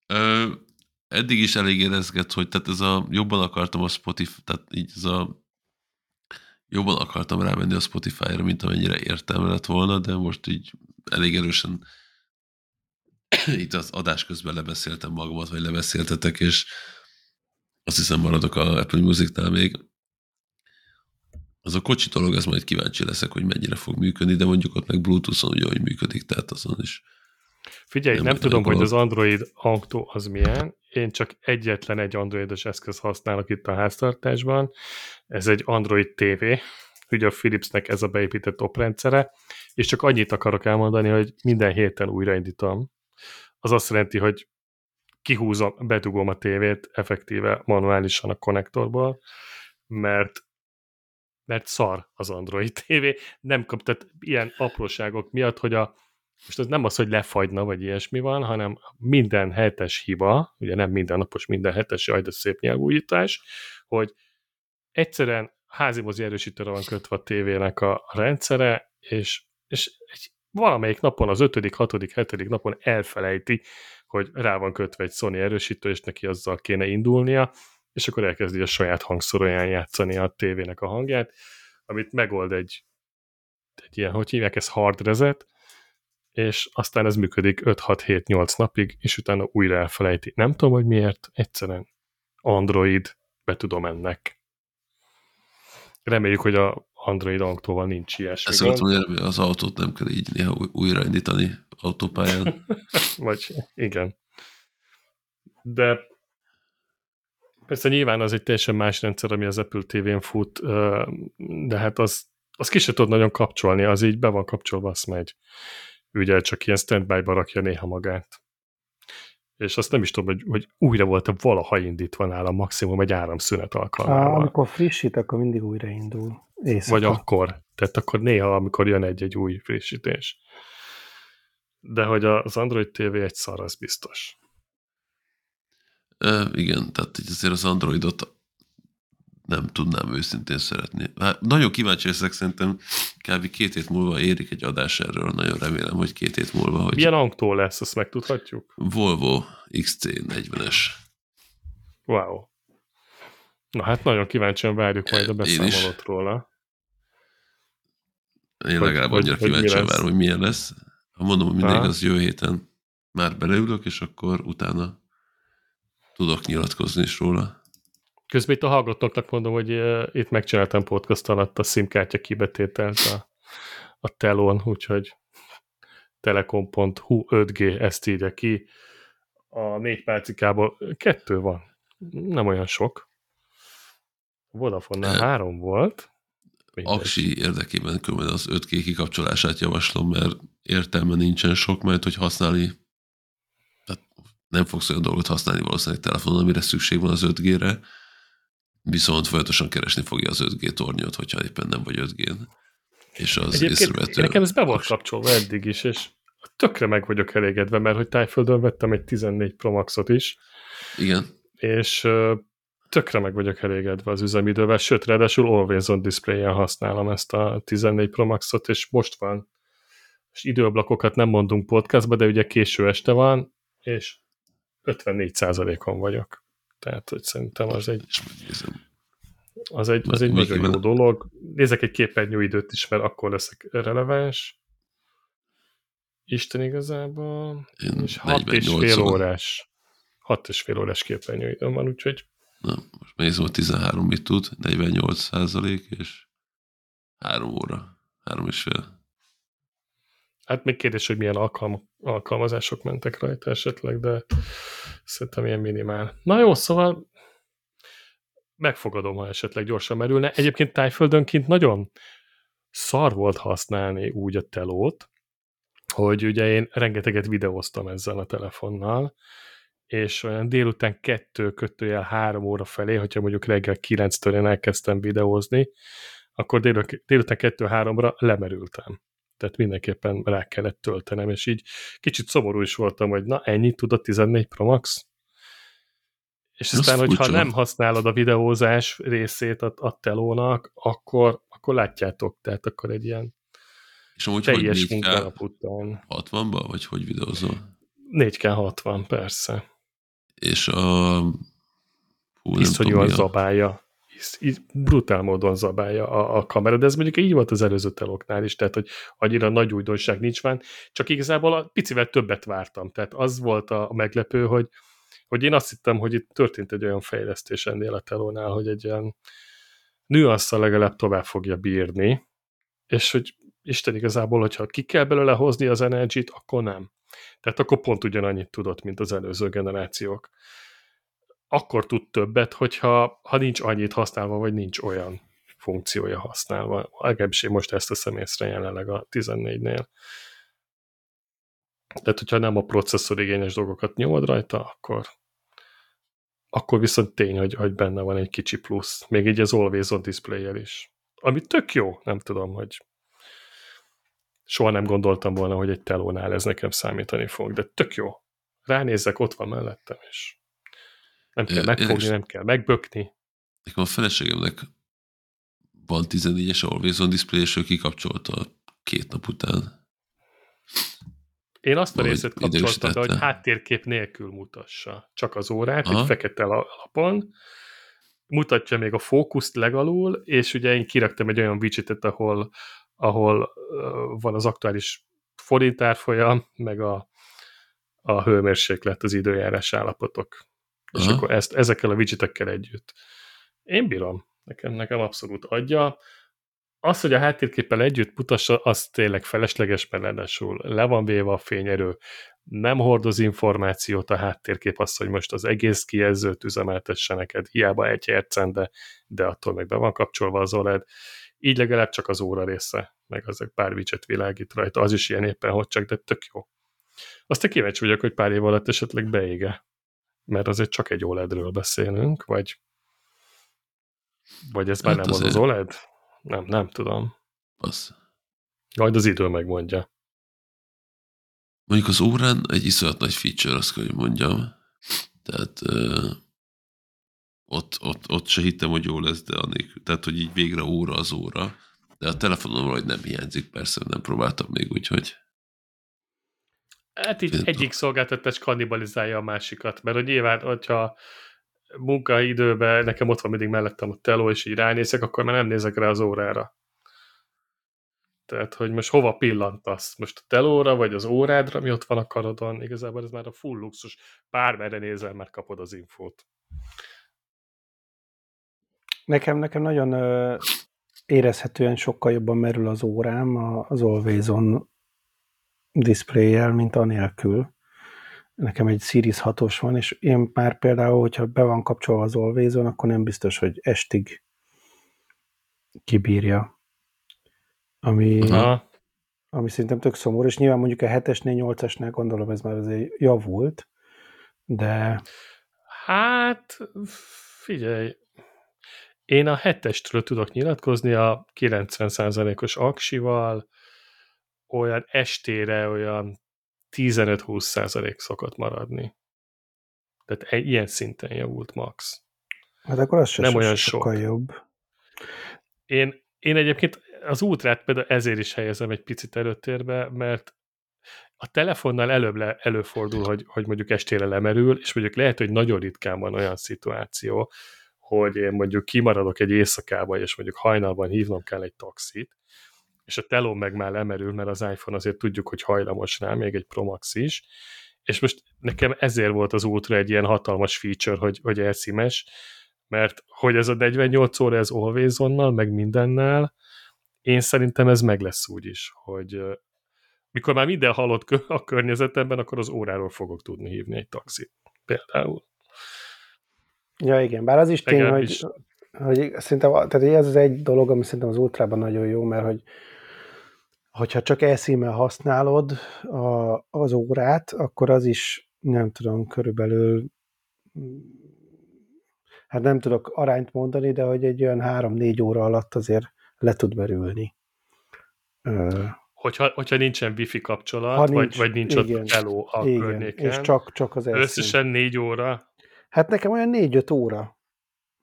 Speaker 1: Ö, eddig is elég érezget, hogy tehát ez a jobban akartam a Spotify, tehát így ez a jobban akartam rávenni a Spotify-ra, mint amennyire értelme lett volna, de most így elég erősen itt az adás közben lebeszéltem magamat, vagy lebeszéltetek, és azt hiszem maradok a Apple Music-nál még. Az a kocsi dolog, ez majd kíváncsi leszek, hogy mennyire fog működni, de mondjuk ott meg Bluetooth-on ugyanúgy működik, tehát azon is.
Speaker 2: Figyelj, nem, nem tudom, hogy az Android autó az milyen. Én csak egyetlen egy androidos eszköz használok itt a háztartásban. Ez egy Android TV, ugye a Philipsnek ez a beépített oprendszere, és csak annyit akarok elmondani, hogy minden héten újraindítom. Az azt jelenti, hogy kihúzom, bedugom a tévét effektíve manuálisan a konnektorból, mert mert szar az Android TV, nem kap, tehát ilyen apróságok miatt, hogy a, most ez nem az, hogy lefagyna, vagy ilyesmi van, hanem minden hetes hiba, ugye nem minden napos, minden hetes, jaj, de szép nyelvújítás, hogy egyszerűen házimozi erősítőre van kötve a tévének a rendszere, és, és egy, valamelyik napon, az ötödik, hatodik, hetedik napon elfelejti, hogy rá van kötve egy Sony erősítő, és neki azzal kéne indulnia, és akkor elkezdi a saját hangszorolján játszani a tévének a hangját, amit megold egy, egy ilyen, hogy hívják, ez hard reset, és aztán ez működik 5-6-7-8 napig, és utána újra elfelejti. Nem tudom, hogy miért, egyszerűen Android, be tudom ennek. Reméljük, hogy a Android autóval nincs ilyesmi
Speaker 1: Ezt mondtam, hogy az autót nem kell így néha újraindítani autópályán.
Speaker 2: Vagy igen. De persze nyilván az egy teljesen más rendszer, ami az Apple TV-n fut, de hát az, az ki se tud nagyon kapcsolni, az így be van kapcsolva, azt megy. Ugye csak ilyen standby-ba rakja néha magát. És azt nem is tudom, hogy, hogy újra volt-e valaha indítva nála maximum egy áramszünet alkalmával.
Speaker 3: Amikor frissít, akkor mindig újraindul.
Speaker 2: Éjszaka. Vagy akkor. Tehát akkor néha, amikor jön egy-egy új frissítés. De hogy az Android TV egy szar, az biztos.
Speaker 1: E, igen, tehát azért az Androidot nem tudnám őszintén szeretni. Hát nagyon kíváncsi leszek, szerintem kb. két hét múlva érik egy adás erről, nagyon remélem, hogy két hét múlva. Hogy
Speaker 2: Milyen autó lesz, azt megtudhatjuk?
Speaker 1: Volvo XC40-es.
Speaker 2: Wow. Na hát nagyon kíváncsian várjuk majd a beszámolót róla.
Speaker 1: Én hogy, legalább annyira kíváncsian várom, hogy milyen lesz. Ha mondom, hogy mindig az jövő héten már beleülök, és akkor utána tudok nyilatkozni is róla.
Speaker 2: Közben itt a hallgatóknak mondom, hogy itt megcsináltam podcast alatt a SIM-kártya kibetételt a, a telón, úgyhogy telekom.hu 5G ezt írja ki. A négy pálcikából kettő van. Nem olyan sok. Vodafone-nál három volt.
Speaker 1: Mindegy. Aksi érdekében különben az 5G kikapcsolását javaslom, mert értelme nincsen sok, mert hogy használni tehát nem fogsz olyan dolgot használni valószínűleg telefonon, amire szükség van az 5G-re, viszont folyamatosan keresni fogja az 5G tornyot, hogyha éppen nem vagy 5G-n. És az észrevető...
Speaker 2: Nekem ez be volt kapcsolva eddig is, és tökre meg vagyok elégedve, mert hogy Tájföldön vettem egy 14 Pro Maxot is.
Speaker 1: Igen.
Speaker 2: És tökre meg vagyok elégedve az üzemidővel, sőt, ráadásul Always on Display-en használom ezt a 14 Pro Maxot, és most van. És időablakokat nem mondunk podcastba, de ugye késő este van, és 54%-on vagyok. Tehát, hogy szerintem az egy... Az egy, az egy nagyon jó dolog. Nézek egy képernyő időt is, mert akkor leszek releváns. Isten igazából. Én és 6 és fél órás. 6 és fél órás képernyőidőm van, úgyhogy...
Speaker 1: Na, most nézem, 13 mit tud, 48 százalék, és 3 óra, 3 és fél.
Speaker 2: Hát még kérdés, hogy milyen alkalm alkalmazások mentek rajta esetleg, de szerintem ilyen minimál. Na jó, szóval megfogadom, ha esetleg gyorsan merülne. Egyébként tájföldönként nagyon szar volt használni úgy a telót, hogy ugye én rengeteget videóztam ezzel a telefonnal, és olyan délután kettő kötőjel három óra felé, hogyha mondjuk reggel kilenctől én elkezdtem videózni, akkor délután kettő-háromra lemerültem tehát mindenképpen rá kellett töltenem, és így kicsit szomorú is voltam, hogy na ennyit tud a 14 Pro Max? És Ez aztán, hogyha nem használod a videózás részét a, a telónak, akkor, akkor látjátok, tehát akkor egy ilyen
Speaker 1: És amúgy
Speaker 2: teljes
Speaker 1: 4K
Speaker 2: munkanap után.
Speaker 1: 60-ba, vagy hogy videózol?
Speaker 2: 4K 60, persze.
Speaker 1: És a... Hú,
Speaker 2: Iszonyúan zabálja. Isz, brutál módon zabálja a, a kamera, de ez mondjuk így volt az előző teloknál is, tehát hogy annyira nagy újdonság nincs van, csak igazából a picivel többet vártam, tehát az volt a, meglepő, hogy, hogy én azt hittem, hogy itt történt egy olyan fejlesztés ennél a telónál, hogy egy ilyen nüanszal legalább tovább fogja bírni, és hogy Isten igazából, hogyha ki kell belőle hozni az energy akkor nem. Tehát akkor pont ugyanannyit tudott, mint az előző generációk. Akkor tud többet, hogyha ha nincs annyit használva, vagy nincs olyan funkciója használva. Legalábbis én most ezt teszem észre jelenleg a 14-nél. Tehát, hogyha nem a processzor igényes dolgokat nyomod rajta, akkor, akkor viszont tény, hogy, hogy benne van egy kicsi plusz. Még így az Always on display is. Ami tök jó, nem tudom, hogy soha nem gondoltam volna, hogy egy telónál ez nekem számítani fog, de tök jó. Ránézek, ott van mellettem, és nem kell megfogni, nem kell megbökni.
Speaker 1: Nekem a feleségemnek van 14-es Always on Display, és ő kikapcsolta két nap után.
Speaker 2: Én azt a
Speaker 1: Valahogy
Speaker 2: részét kapcsoltam be, hogy háttérkép nélkül mutassa. Csak az órát,
Speaker 1: Aha.
Speaker 2: egy fekete la- lapon, mutatja még a fókuszt legalul, és ugye én kiraktam egy olyan widgetet, ahol, ahol uh, van az aktuális forintárfolyam, meg a, a hőmérséklet, az időjárás állapotok. És
Speaker 1: Aha.
Speaker 2: akkor ezt, ezekkel a widgetekkel együtt. Én bírom. Nekem, nekem abszolút adja. Az, hogy a háttérképpel együtt mutassa, az tényleg felesleges, mert ráadásul le van véve a fényerő, nem hordoz információt a háttérkép, az, hogy most az egész kijelzőt üzemeltesse neked, hiába egy hercen, de, de attól meg be van kapcsolva az OLED. Így legalább csak az óra része, meg az egy pár widget világít rajta, az is ilyen éppen, hogy csak, de tök jó. Aztán kíváncsi vagyok, hogy pár év alatt esetleg beége, mert azért csak egy OLED-ről beszélünk, vagy vagy ez már
Speaker 1: Hát
Speaker 2: nem az az
Speaker 1: azért.
Speaker 2: OLED? Nem, nem tudom.
Speaker 1: Az.
Speaker 2: Majd az idő megmondja.
Speaker 1: Mondjuk az órán egy iszonyat nagy feature, azt kell, hogy mondjam. Tehát ö, ott, ott, ott se hittem, hogy jó lesz, de anélkül, tehát, hogy így végre óra az óra. De a telefonomról hogy nem hiányzik, persze, nem próbáltam még, úgyhogy
Speaker 2: Hát így egyik szolgáltatás kannibalizálja a másikat, mert hogy nyilván, hogyha munkaidőben nekem ott van mindig mellettem a teló, és így ránézek, akkor már nem nézek rá az órára. Tehát, hogy most hova pillantasz? Most a telóra, vagy az órádra, ami ott van a karodon? Igazából ez már a full luxus. Bármerre nézel, már kapod az infót.
Speaker 3: Nekem, nekem nagyon ö, érezhetően sokkal jobban merül az órám a- az Always On display mint anélkül. Nekem egy Series 6-os van, és én már például, hogyha be van kapcsolva az Always On, akkor nem biztos, hogy estig kibírja. Ami,
Speaker 2: Aha.
Speaker 3: ami szerintem tök szomorú, és nyilván mondjuk a 7-esnél, 8-asnál gondolom ez már azért javult, de
Speaker 2: Hát, figyelj, én a hetestről tudok nyilatkozni a 90%-os aksival, olyan estére olyan 15-20% szokott maradni. Tehát e- ilyen szinten javult max.
Speaker 3: hát akkor az sem
Speaker 2: Nem
Speaker 3: nem
Speaker 2: olyan
Speaker 3: sokkal
Speaker 2: sok.
Speaker 3: jobb.
Speaker 2: Én, én egyébként az útrát például ezért is helyezem egy picit előtérbe, mert a telefonnal előbb le, előfordul, hogy, hogy mondjuk estére lemerül, és mondjuk lehet, hogy nagyon ritkán van olyan szituáció, hogy én mondjuk kimaradok egy éjszakába, és mondjuk hajnalban hívnom kell egy taxit, és a teló meg már lemerül, mert az iPhone azért tudjuk, hogy hajlamos rá, még egy Pro Max is, és most nekem ezért volt az útra egy ilyen hatalmas feature, hogy, hogy elszimes, mert hogy ez a 48 óra, ez always onnal, meg mindennel, én szerintem ez meg lesz úgy is, hogy mikor már minden halott a környezetemben, akkor az óráról fogok tudni hívni egy taxit. Például.
Speaker 3: Ja, igen, bár az is tény,
Speaker 2: Legalábbis-
Speaker 3: hogy, hogy szerintem tehát ez az egy dolog, ami szerintem az ultrában nagyon jó, mert hogy hogyha csak elszímmel használod a, az órát, akkor az is, nem tudom, körülbelül mm, hát nem tudok arányt mondani, de hogy egy olyan három-négy óra alatt azért le tud merülni.
Speaker 2: Hogyha, hogyha nincsen wifi kapcsolat,
Speaker 3: Ha
Speaker 2: vagy,
Speaker 3: nincs,
Speaker 2: vagy nincs
Speaker 3: igen,
Speaker 2: ott teló a
Speaker 3: igen,
Speaker 2: környéken,
Speaker 3: és csak, csak az elszín.
Speaker 2: összesen négy óra,
Speaker 3: Hát nekem olyan 4-5 óra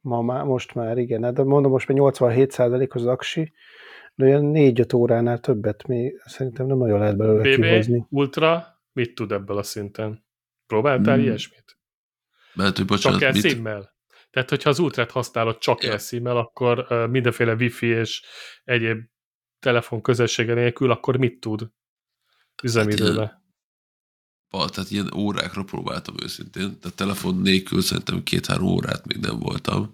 Speaker 3: ma már, most már, igen. Hát mondom, most már 87 az aksi, De olyan négy-öt óránál többet még szerintem nem nagyon lehet belőle
Speaker 2: BB,
Speaker 3: kihozni.
Speaker 2: Ultra, mit tud ebből a szinten? Próbáltál
Speaker 1: Hmm.
Speaker 2: ilyesmit?
Speaker 1: Mert, hogy
Speaker 2: Csak
Speaker 1: bocsánat, mit?
Speaker 2: elszímmel? Tehát, hogyha az ultrát használod csak
Speaker 1: Ja.
Speaker 2: elszímmel, akkor mindenféle wifi és egyéb telefon közössége nélkül, akkor mit tud üzemidőbe?
Speaker 1: Val, tehát ilyen órákra próbáltam őszintén. Tehát telefon nélkül szerintem két-három órát még nem voltam.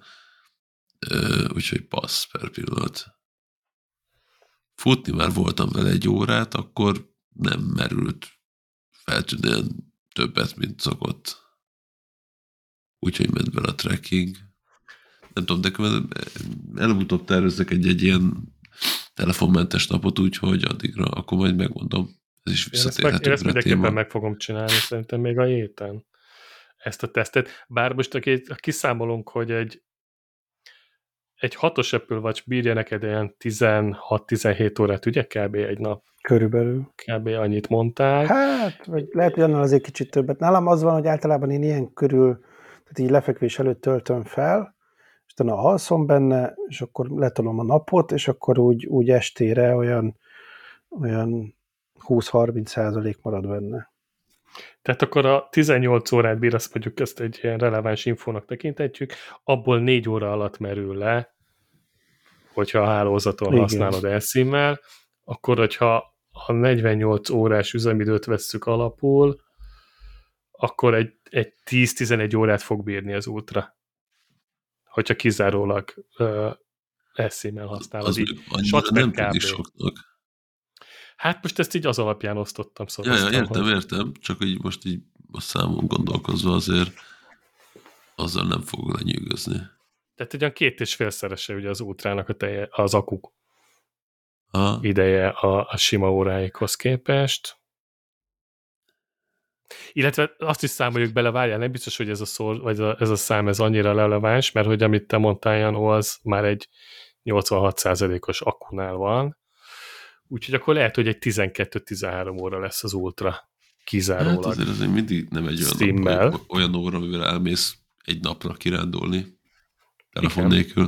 Speaker 1: Ö, úgyhogy passz per pillanat. Futni már voltam vele egy órát, akkor nem merült feltűnően többet, mint szokott. Úgyhogy ment vele a trekking. Nem tudom, de előbb-utóbb tervezek egy, egy ilyen telefonmentes napot, úgyhogy addigra akkor majd megmondom. Ez is
Speaker 2: Én ezt, meg,
Speaker 1: visszatérhető
Speaker 2: én ezt mindenképpen meg fogom csinálni, szerintem még a héten ezt a tesztet. Bár most aki, ha kiszámolunk, hogy egy egy hatos Apple Watch bírja neked olyan 16-17 órát, ugye kb. egy nap,
Speaker 3: Körülbelül.
Speaker 2: kb. annyit mondtál.
Speaker 3: Hát, vagy lehet, hogy annál azért kicsit többet. Nálam az van, hogy általában én ilyen körül, tehát így lefekvés előtt töltöm fel, és utána alszom benne, és akkor letolom a napot, és akkor úgy, úgy estére olyan, olyan 20-30 százalék marad benne.
Speaker 2: Tehát akkor a 18 órát bír, azt mondjuk ezt egy ilyen releváns infónak tekintetjük, abból 4 óra alatt merül le, hogyha a hálózaton
Speaker 3: Igen.
Speaker 2: használod elszímmel, akkor hogyha a 48 órás üzemidőt vesszük alapul, akkor egy, egy 10-11 órát fog bírni az útra. Hogyha kizárólag elszímmel használod.
Speaker 1: Az
Speaker 2: így.
Speaker 1: annyira nem tűnik soknak.
Speaker 2: Hát most ezt így az alapján osztottam,
Speaker 1: Ja,
Speaker 2: szóval.
Speaker 1: ja, értem, értem, csak így most így a számon gondolkozva azért azzal nem fog lenyűgözni.
Speaker 2: Tehát egy olyan két és félszerese ugye az útrának a teje, az akuk
Speaker 1: Ha,
Speaker 2: ideje a, a sima óráikhoz képest. Illetve azt is számoljuk bele, várjál, nem biztos, hogy ez a, szor, vagy a, ez a szám ez annyira releváns, mert hogy amit te mondtál, Janó, az már egy 86%-os akkunál van, úgyhogy akkor lehet, hogy egy 12-13 óra lesz az ultra
Speaker 1: hát
Speaker 2: kizárólag.
Speaker 1: azért ez még mindig nem egy olyan, nap, olyan óra, amivel elmész egy napra kirándulni. Telefon
Speaker 2: Igen.
Speaker 1: nélkül.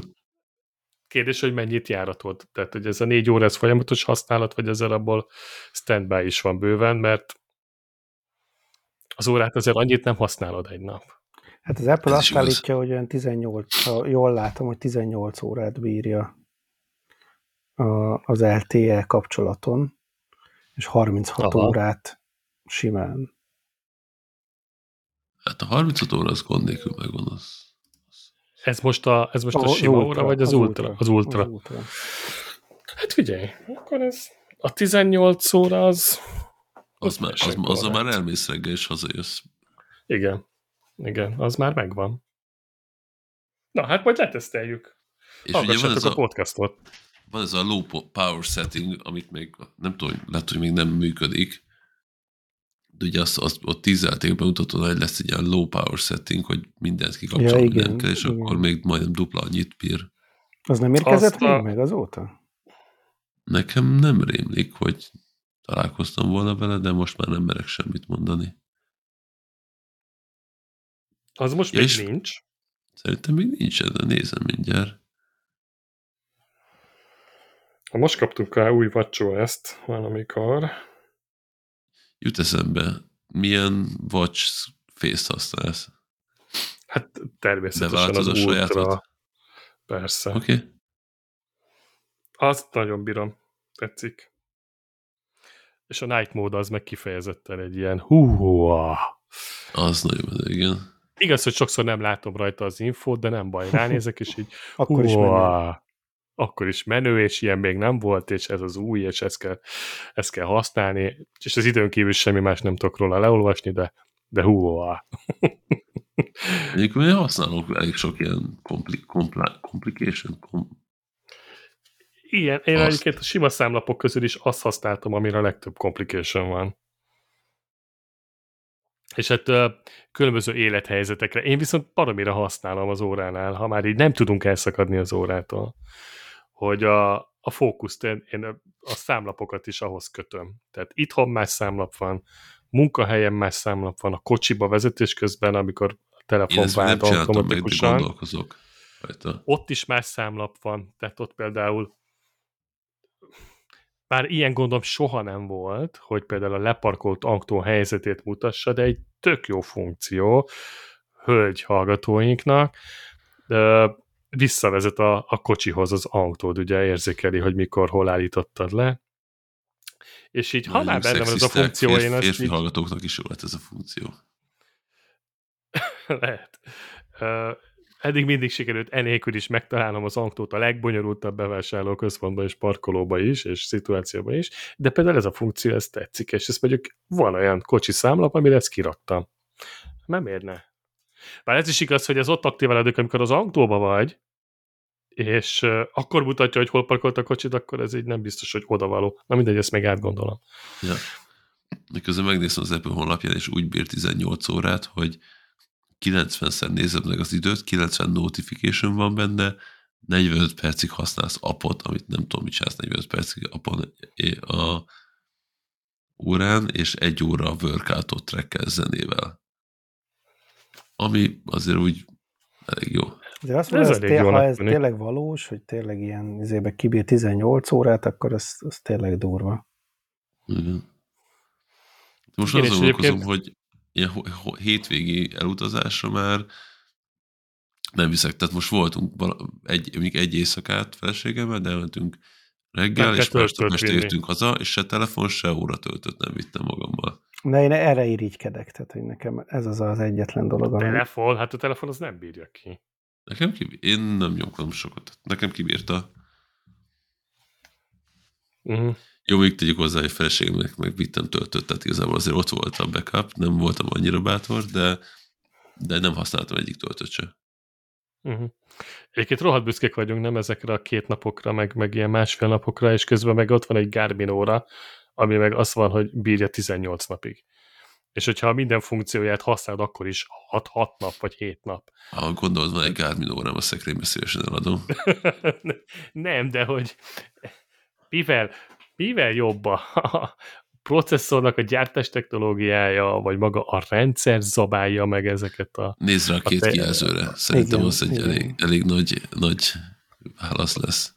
Speaker 2: Kérdés, hogy mennyit járatod? Tehát, hogy ez a négy óra, ez folyamatos használat, vagy ezzel abból standby is van bőven, mert az órát azért annyit nem használod egy nap.
Speaker 3: Hát az Apple
Speaker 1: Ez
Speaker 3: azt állítja, hogy olyan 18, ha jól látom, hogy 18 órát bírja a, az LTE kapcsolaton, és 36
Speaker 2: Aha.
Speaker 3: órát simán.
Speaker 1: Hát a 35 óra az gond nélkül megvan. Az.
Speaker 2: Ez most a, ez most a,
Speaker 3: Az
Speaker 2: sima
Speaker 3: ultra,
Speaker 2: óra, vagy az, ultra? Az ultra.
Speaker 3: Az ultra.
Speaker 2: Hát figyelj, akkor ez a 18 óra az...
Speaker 1: Az, már, az, azzal már elmész reggel, és hazajössz.
Speaker 2: Igen, igen, az már megvan. Na, hát majd leteszteljük.
Speaker 1: És ugye van ez,
Speaker 2: a
Speaker 1: a,
Speaker 2: podcastot.
Speaker 1: Van ez a low po- power setting, amit még nem tudom, hogy lehet, hogy még nem működik. De ugye azt, azt ott tízelték bemutatón, hogy lesz egy ilyen low power setting, hogy mindent kikapcsolni
Speaker 3: Ja, igen,
Speaker 1: nem kell, és
Speaker 3: igen.
Speaker 1: akkor még majdnem dupla annyit bír.
Speaker 3: Az nem érkezett
Speaker 2: Azt
Speaker 3: még
Speaker 2: a-
Speaker 3: meg azóta?
Speaker 1: Nekem nem rémlik, hogy találkoztam volna vele, de most már nem merek semmit mondani.
Speaker 2: Az most
Speaker 1: Ja,
Speaker 2: még nincs.
Speaker 1: Szerintem még nincsen, de nézem mindjárt.
Speaker 2: Ha most kaptunk rá új ezt valamikor.
Speaker 1: Jut eszembe, milyen watch face használsz?
Speaker 2: Hát természetesen az
Speaker 1: a
Speaker 2: ultra.
Speaker 1: sajátot?
Speaker 2: Persze.
Speaker 1: Oké? Okay?
Speaker 2: Azt nagyon bírom. Tetszik. És a night mode az meg kifejezetten egy ilyen hú
Speaker 1: Az nagyon igen.
Speaker 2: Igaz, hogy sokszor nem látom rajta az infót, de nem baj, ránézek, és így
Speaker 3: Akkor is menő.
Speaker 2: Akkor is menő, és ilyen még nem volt, és ez az új, és ezt kell, ezt kell használni, és az időn kívül semmi más nem tudok róla leolvasni, de, de húha.
Speaker 1: Mondjuk mi használunk elég sok ilyen compli- compla- complication, com-
Speaker 2: Igen, én
Speaker 1: Azt.
Speaker 2: egyébként a sima számlapok közül is azt használtam, amire a legtöbb complication van. És hát különböző élethelyzetekre. Én viszont baromira használom az óránál, ha már így nem tudunk elszakadni az órától, hogy a, a fókuszt, én, én a számlapokat is ahhoz kötöm. Tehát itthon más számlap van, munkahelyen más számlap van, a kocsiba vezetés közben, amikor a telefon vált automatikusan ott is más számlap van, tehát ott például bár ilyen gondom soha nem volt, hogy például a leparkolt autó helyzetét mutassa, de egy tök jó funkció hölgy hallgatóinknak, de visszavezet a, a kocsihoz az autód, ugye érzékeli, hogy mikor, hol állítottad le. És így, ha már benne van ez a funkció,
Speaker 1: férfi,
Speaker 2: én azt
Speaker 1: férfi
Speaker 2: így,
Speaker 1: hallgatóknak is jó lett ez a funkció.
Speaker 2: lehet. Uh, eddig mindig sikerült enélkül is megtalálnom az autót a legbonyolultabb bevásárló központban és parkolóba is, és szituációban is, de például ez a funkció, ez tetszik, és ezt mondjuk van olyan kocsi számlap, amire ezt kiraktam. Nem érne. Bár ez is igaz, hogy ez ott aktiválódik, amikor az autóba vagy, és akkor mutatja, hogy hol parkolt a kocsid, akkor ez így nem biztos, hogy odavaló. Na mindegy, ezt még átgondolom.
Speaker 1: Ja. Miközben megnéztem az Apple honlapján, és úgy bír 18 órát, hogy 90-szer nézed meg az időt, 90 notification van benne, 45 percig használsz appot, amit nem tudom, mit csinálsz 45 percig appon a órán, és egy óra workoutot trackkel zenével. Ami azért úgy elég jó.
Speaker 3: De azt
Speaker 2: Ez
Speaker 3: mondja, ez
Speaker 2: elég
Speaker 3: té- ha ez
Speaker 2: tűnik.
Speaker 3: tényleg valós, hogy tényleg ilyen izébe kibír 18 órát, akkor ez, ez tényleg durva.
Speaker 1: Igen. Most
Speaker 2: Igen,
Speaker 1: azon gondolkozom,
Speaker 2: egyébként-
Speaker 1: hogy ilyen hétvégi elutazásra már nem viszek. Tehát most voltunk vala- egy, mondjuk egy éjszakát feleségemmel, de elmentünk reggel,
Speaker 2: Nem
Speaker 1: és másnap este jöttünk haza, és se telefon, se óra töltött nem vittem magammal.
Speaker 3: De én erre irigykedek, tehát hogy nekem ez az az egyetlen dolog, ami...
Speaker 2: Telefon, hát a telefon az nem bírja ki.
Speaker 1: Nekem kibír, én nem nyomkodom sokat. Nekem kibírta.
Speaker 2: Uh-huh.
Speaker 1: Jó, még tegyük hozzá, hogy feleségemnek meg vittem töltött, tehát igazából azért ott volt a backup, nem voltam annyira bátor, de, de nem használtam egyik töltött se.
Speaker 2: Uh-huh. Egyébként rohadt büszkék vagyunk, nem ezekre a két napokra, meg, meg ilyen másfél napokra, és közben meg ott van egy Garmin óra, ami meg az van, hogy bírja 18 napig. És hogyha minden funkcióját használod, akkor is 6-6 nap, vagy 7 nap.
Speaker 1: Ha gondolod, van egy Garmin órám, a szekrénybe szívesen eladom.
Speaker 2: nem, de hogy mivel, mivel jobb a, a processzornak a gyártás technológiája, vagy maga a rendszer zabálja meg ezeket a...
Speaker 1: Nézd rá a két
Speaker 2: te-
Speaker 1: kijelzőre. Szerintem
Speaker 3: Igen,
Speaker 1: az egy
Speaker 3: igen.
Speaker 1: elég, elég nagy, nagy válasz lesz.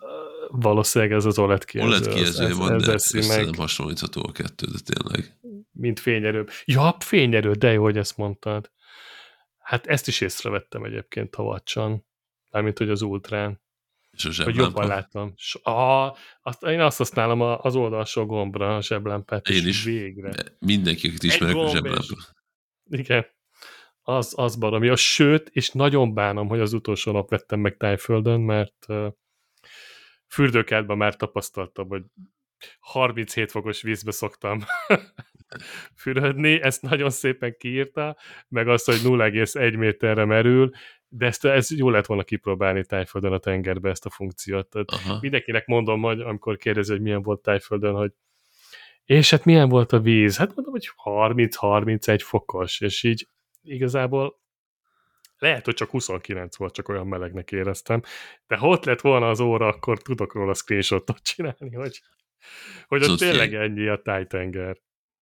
Speaker 2: Valószínűleg ez az OLED kijelző.
Speaker 1: OLED kijelzője
Speaker 2: ez-
Speaker 1: van,
Speaker 2: ez
Speaker 1: de össze
Speaker 2: meg.
Speaker 1: hasonlítható a kettő, de tényleg.
Speaker 2: mint fényerő. Ja, fényerő, de jó, hogy ezt mondtad. Hát ezt is észrevettem egyébként a vacson. Mármint, hogy az ultrán.
Speaker 1: És a
Speaker 2: Hogy
Speaker 1: zseblámpa.
Speaker 2: jobban láttam. S- ah, azt, én azt használom a- az oldalsó gombra, a zseblámpát.
Speaker 1: Én is.
Speaker 2: Végre.
Speaker 1: De Mindenki, akit ismerek, a zseblámpa.
Speaker 2: Igen. Az, az baromi. A sőt, és nagyon bánom, hogy az utolsó nap vettem meg Tájföldön, mert fürdőkádban már tapasztaltam, hogy 37 fokos vízbe szoktam fürödni, ezt nagyon szépen kiírta, meg azt, hogy 0,1 méterre merül, de ezt, ez jó lett volna kipróbálni Tájföldön a tengerbe ezt a funkciót. Tehát
Speaker 1: Aha.
Speaker 2: mindenkinek mondom, hogy amikor kérdezi, hogy milyen volt Tájföldön, hogy és hát milyen volt a víz? Hát mondom, hogy 30-31 fokos, és így igazából lehet, hogy csak 29 volt, csak olyan melegnek éreztem, de ha ott lett volna az óra, akkor tudok róla screenshotot csinálni, hogy, hogy ott
Speaker 1: Tudod,
Speaker 2: tényleg ennyi a tájtenger.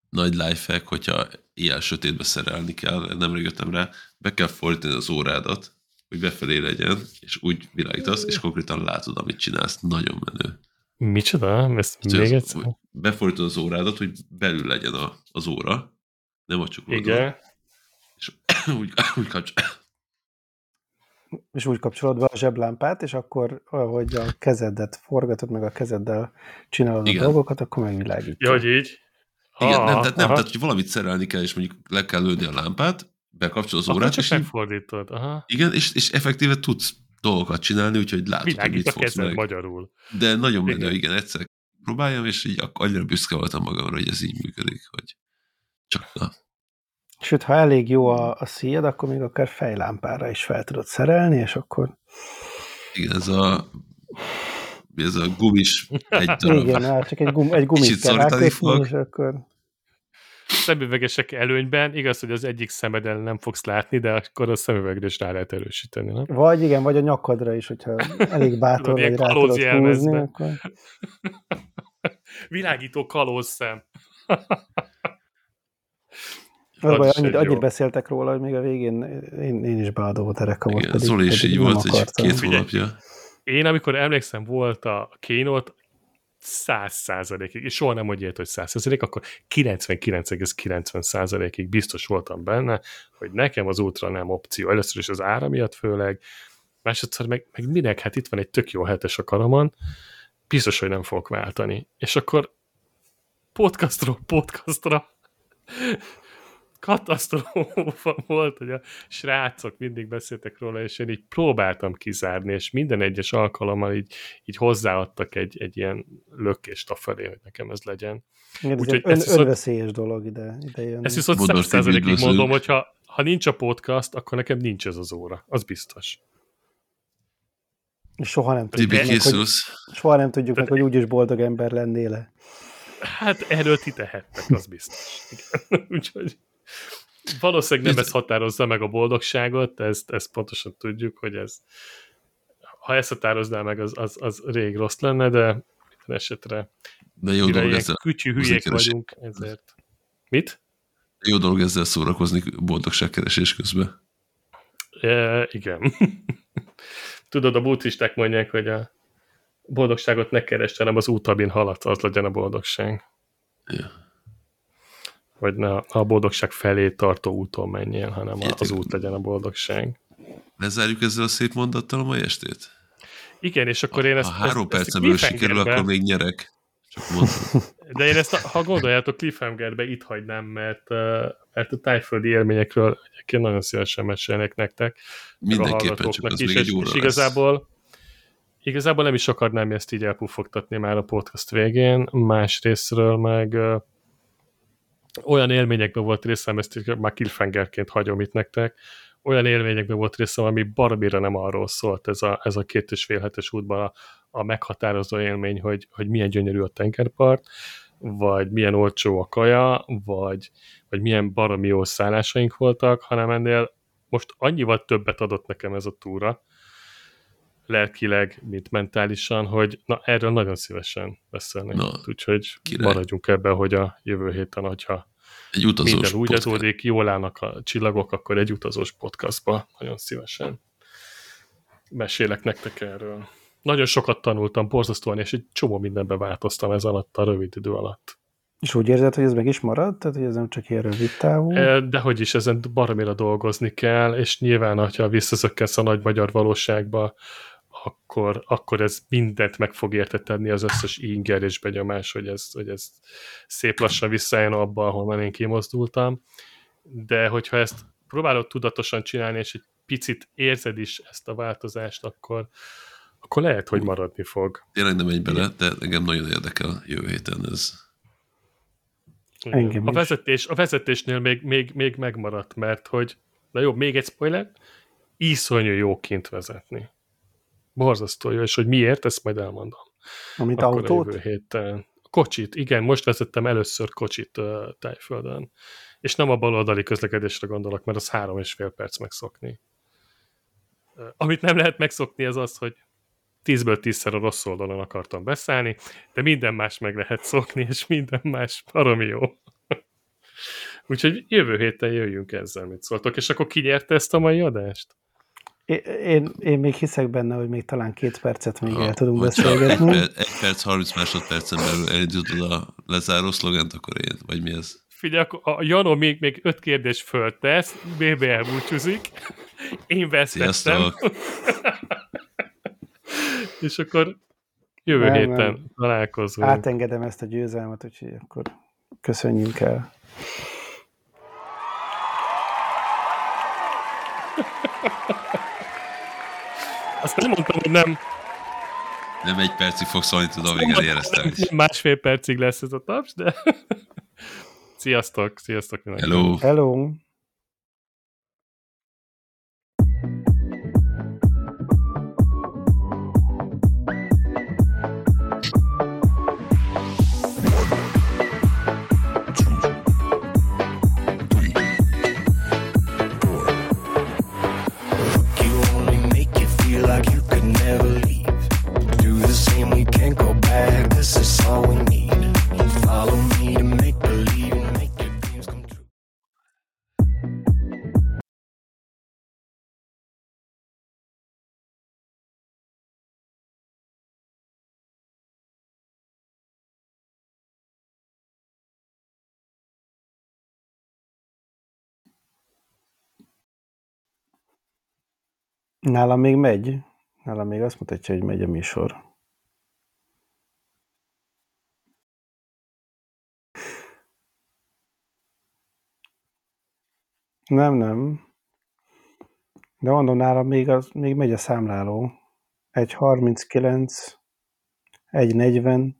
Speaker 1: Nagy lifehack, hogyha ilyen sötétbe szerelni kell, nemrég jöttem rá, be kell fordítani az órádat, hogy befelé legyen, és úgy világítasz, és konkrétan látod, amit csinálsz. Nagyon menő.
Speaker 2: Micsoda? Ezt
Speaker 1: Úgyhogy
Speaker 2: még
Speaker 1: az-
Speaker 2: egyszer?
Speaker 1: Befordítod az órádat, hogy belül legyen a, az óra, nem a csuklódon.
Speaker 2: Igen.
Speaker 1: És úgy, úgy kapcsol.
Speaker 3: És úgy kapcsolod be a zseblámpát, és akkor, ahogy a kezedet forgatod, meg a kezeddel csinálod
Speaker 1: Igen.
Speaker 3: a dolgokat, akkor megvilágítja.
Speaker 2: Ja, hogy így?
Speaker 1: Igen,
Speaker 2: Ah,
Speaker 1: nem, tehát nem,
Speaker 2: aha.
Speaker 1: tehát hogy valamit szerelni kell, és mondjuk le kell lőni a lámpát, bekapcsol az
Speaker 2: Akkor
Speaker 1: órát,
Speaker 2: csak
Speaker 1: és így,
Speaker 2: megfordítod. Aha.
Speaker 1: igen, és, és effektíve tudsz dolgokat csinálni, úgyhogy látod, hogy
Speaker 2: Világít
Speaker 1: mit
Speaker 2: a
Speaker 1: fogsz meg.
Speaker 2: magyarul.
Speaker 1: De nagyon menő,
Speaker 2: Igen.
Speaker 1: igen, egyszer próbáljam, és így annyira büszke voltam magamra, hogy ez így működik, hogy csak na.
Speaker 3: Sőt, ha elég jó a, a szíjad, akkor még akár fejlámpára is fel tudod szerelni, és akkor
Speaker 1: Igen, ez a ez a gumis egy darab.
Speaker 3: igen, hát csak egy, gum, egy gumit
Speaker 1: Kicsit
Speaker 3: kell rákötni,
Speaker 1: fog.
Speaker 3: és akkor
Speaker 2: Szemüvegesek előnyben, igaz, hogy az egyik szemeden nem fogsz látni, de akkor a szemüvegre is rá lehet erősíteni, nem?
Speaker 3: vagy igen, vagy a nyakadra is, hogyha elég bátor vagy rá tudod húzni, akkor
Speaker 2: Világító kalóz szem.
Speaker 3: Az baj, annyit, annyit beszéltek róla, hogy még a végén én, én is beadó volt a rekamot.
Speaker 1: Igen, Zoli is így volt, hogy két hónapja.
Speaker 2: Én, amikor emlékszem, volt a keynote, száz százalékig, és soha nem mondja ilyet, hogy száz százalék, akkor 99,90 százalékig biztos voltam benne, hogy nekem az ultra nem opció. Először is az ára miatt főleg, másodszor meg, meg minek, hát itt van egy tök jó hetes a karamon, biztos, hogy nem fogok váltani. És akkor podcastról podcastra katasztrófa volt, hogy a srácok mindig beszéltek róla, és én így próbáltam kizárni, és minden egyes alkalommal így, így hozzáadtak egy, egy ilyen lökést a felé, hogy nekem ez legyen.
Speaker 3: Igen, ez egy ön, önveszélyes dolog ide, ide jön.
Speaker 2: Ezt viszont százszerzelékig mondom, hogy ha, ha nincs a podcast, akkor nekem nincs ez az óra. Az biztos.
Speaker 3: Soha nem tudjuk, meg, hogy, soha nem tudjuk meg, hogy úgyis boldog ember lennél-e.
Speaker 2: Hát erről ti tehettek, az biztos. Úgyhogy valószínűleg nem ez határozza meg a boldogságot, ezt, ezt pontosan tudjuk, hogy ez ha ezt határozná meg, az, az, az rég rossz lenne, de minden esetre
Speaker 1: de jó dolog ezzel
Speaker 2: kütyű hülyék vagyunk, ezért. Mit?
Speaker 1: Jó dolog ezzel szórakozni boldogságkeresés közben.
Speaker 2: E, igen. Tudod, a buddhisták mondják, hogy a boldogságot ne keresd, hanem az útabin haladsz, az legyen a boldogság.
Speaker 1: Ja.
Speaker 2: Vagy ne a boldogság felé tartó úton menjél, hanem az út legyen a boldogság.
Speaker 1: Lezárjuk ezzel a szép mondattal a mai estét?
Speaker 2: Igen, és akkor én ezt...
Speaker 1: Ha három percen belül sikerül, akkor még nyerek. Csak mondom.
Speaker 2: De én ezt, ha gondoljátok, cliffhangerbe itt hagynám, mert, mert a tájföldi élményekről egyébként nagyon szívesen mesélnek nektek.
Speaker 1: Mindenképpen csak az
Speaker 2: is,
Speaker 1: még egy óra
Speaker 2: és igazából, igazából nem is akarnám ezt így elpufogtatni már a podcast végén, másrésztről meg olyan élményekben volt részem, ezt már cliffhangerként hagyom itt nektek, olyan élményekben volt részem, ami baromira nem arról szólt ez a, ez a két és fél hetes útban a, a meghatározó élmény, hogy, hogy milyen gyönyörű a tengerpart, vagy milyen olcsó a kaja, vagy, vagy milyen baromi jó szállásaink voltak, hanem ennél most annyival többet adott nekem ez a túra, lelkileg, mint mentálisan, hogy na, erről nagyon szívesen beszélnek. Na, Úgyhogy király. maradjunk ebben, hogy a jövő héten, hogyha
Speaker 1: egy utazós minden
Speaker 2: úgy adódik, jól állnak a csillagok, akkor egy utazós podcastba nagyon szívesen mesélek nektek erről. Nagyon sokat tanultam, borzasztóan, és egy csomó mindenbe változtam ez alatt a rövid idő alatt.
Speaker 3: És úgy érzed, hogy ez meg is marad? Tehát, hogy ez nem csak ilyen rövid távú?
Speaker 2: De hogy is, ezen baromira dolgozni kell, és nyilván, ha visszazökkensz a nagy magyar valóságba, akkor, akkor ez mindent meg fog értetni az összes inger és benyomás, hogy ez, hogy ez szép lassan visszajön abba, ahonnan én kimozdultam. De hogyha ezt próbálod tudatosan csinálni, és egy picit érzed is ezt a változást, akkor, akkor lehet, hogy maradni fog.
Speaker 1: Tényleg nem megy bele, de engem nagyon érdekel jövő héten ez.
Speaker 2: Engem a, vezetés, a vezetésnél még, még, még megmaradt, mert hogy, na jó, még egy spoiler, iszonyú jó kint vezetni. Borzasztó jó, és hogy miért, ezt majd elmondom.
Speaker 3: Amit Akkor autót?
Speaker 2: A jövő héten. Kocsit, igen, most vezettem először kocsit uh, tájföldön. És nem a baloldali közlekedésre gondolok, mert az három és fél perc megszokni. Uh, amit nem lehet megszokni, az az, hogy tízből tízszer a rossz oldalon akartam beszállni, de minden más meg lehet szokni, és minden más baromi jó. Úgyhogy jövő héten jöjjünk ezzel, mit szóltok, és akkor ki nyerte ezt a mai adást?
Speaker 3: Én, én még hiszek benne, hogy még talán két percet még ha, el tudunk beszélgetni.
Speaker 1: Egy, egy perc, 30 másodpercen belül elindítod a lezáró szlogent, akkor én, vagy mi ez?
Speaker 2: Figyelj, a Janó még, még öt kérdés föltesz, BB elbúcsúzik, én vesztettem. És akkor jövő nem, héten nem. találkozunk.
Speaker 3: Átengedem ezt a győzelmet, úgyhogy akkor köszönjünk el.
Speaker 2: Azt nem mondtam, hogy nem.
Speaker 1: Nem egy percig fog szólni, tudom, még eléreztem is.
Speaker 2: Másfél percig lesz ez a taps, de... sziasztok, sziasztok.
Speaker 1: Hello.
Speaker 3: Hello. Nálam még megy. Nálam még azt mutatja, hogy megy a műsor. Nem, nem. De mondom, nálam még, az, még megy a számláló. 1.39, 1.40.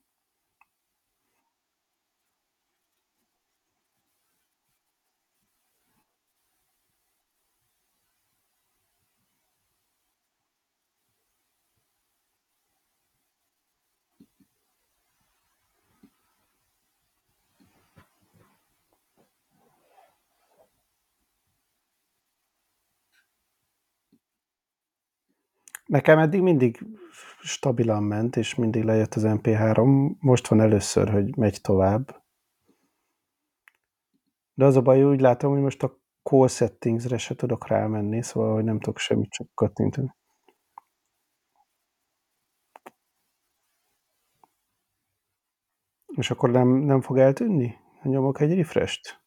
Speaker 3: Nekem eddig mindig stabilan ment, és mindig lejött az MP3. Most van először, hogy megy tovább. De az a baj, úgy látom, hogy most a call settingsre se tudok rámenni, szóval hogy nem tudok semmit csak kattintani. És akkor nem, nem fog eltűnni? Nyomok egy refresh-t?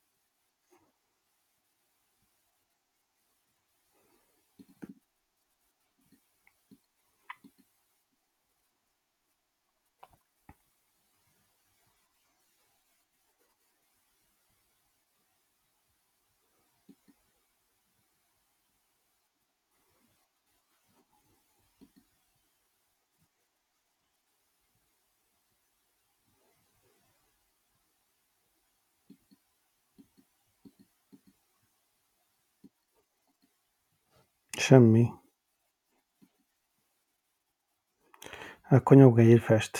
Speaker 3: Semmi. Akkor nyomok egy refresh-t.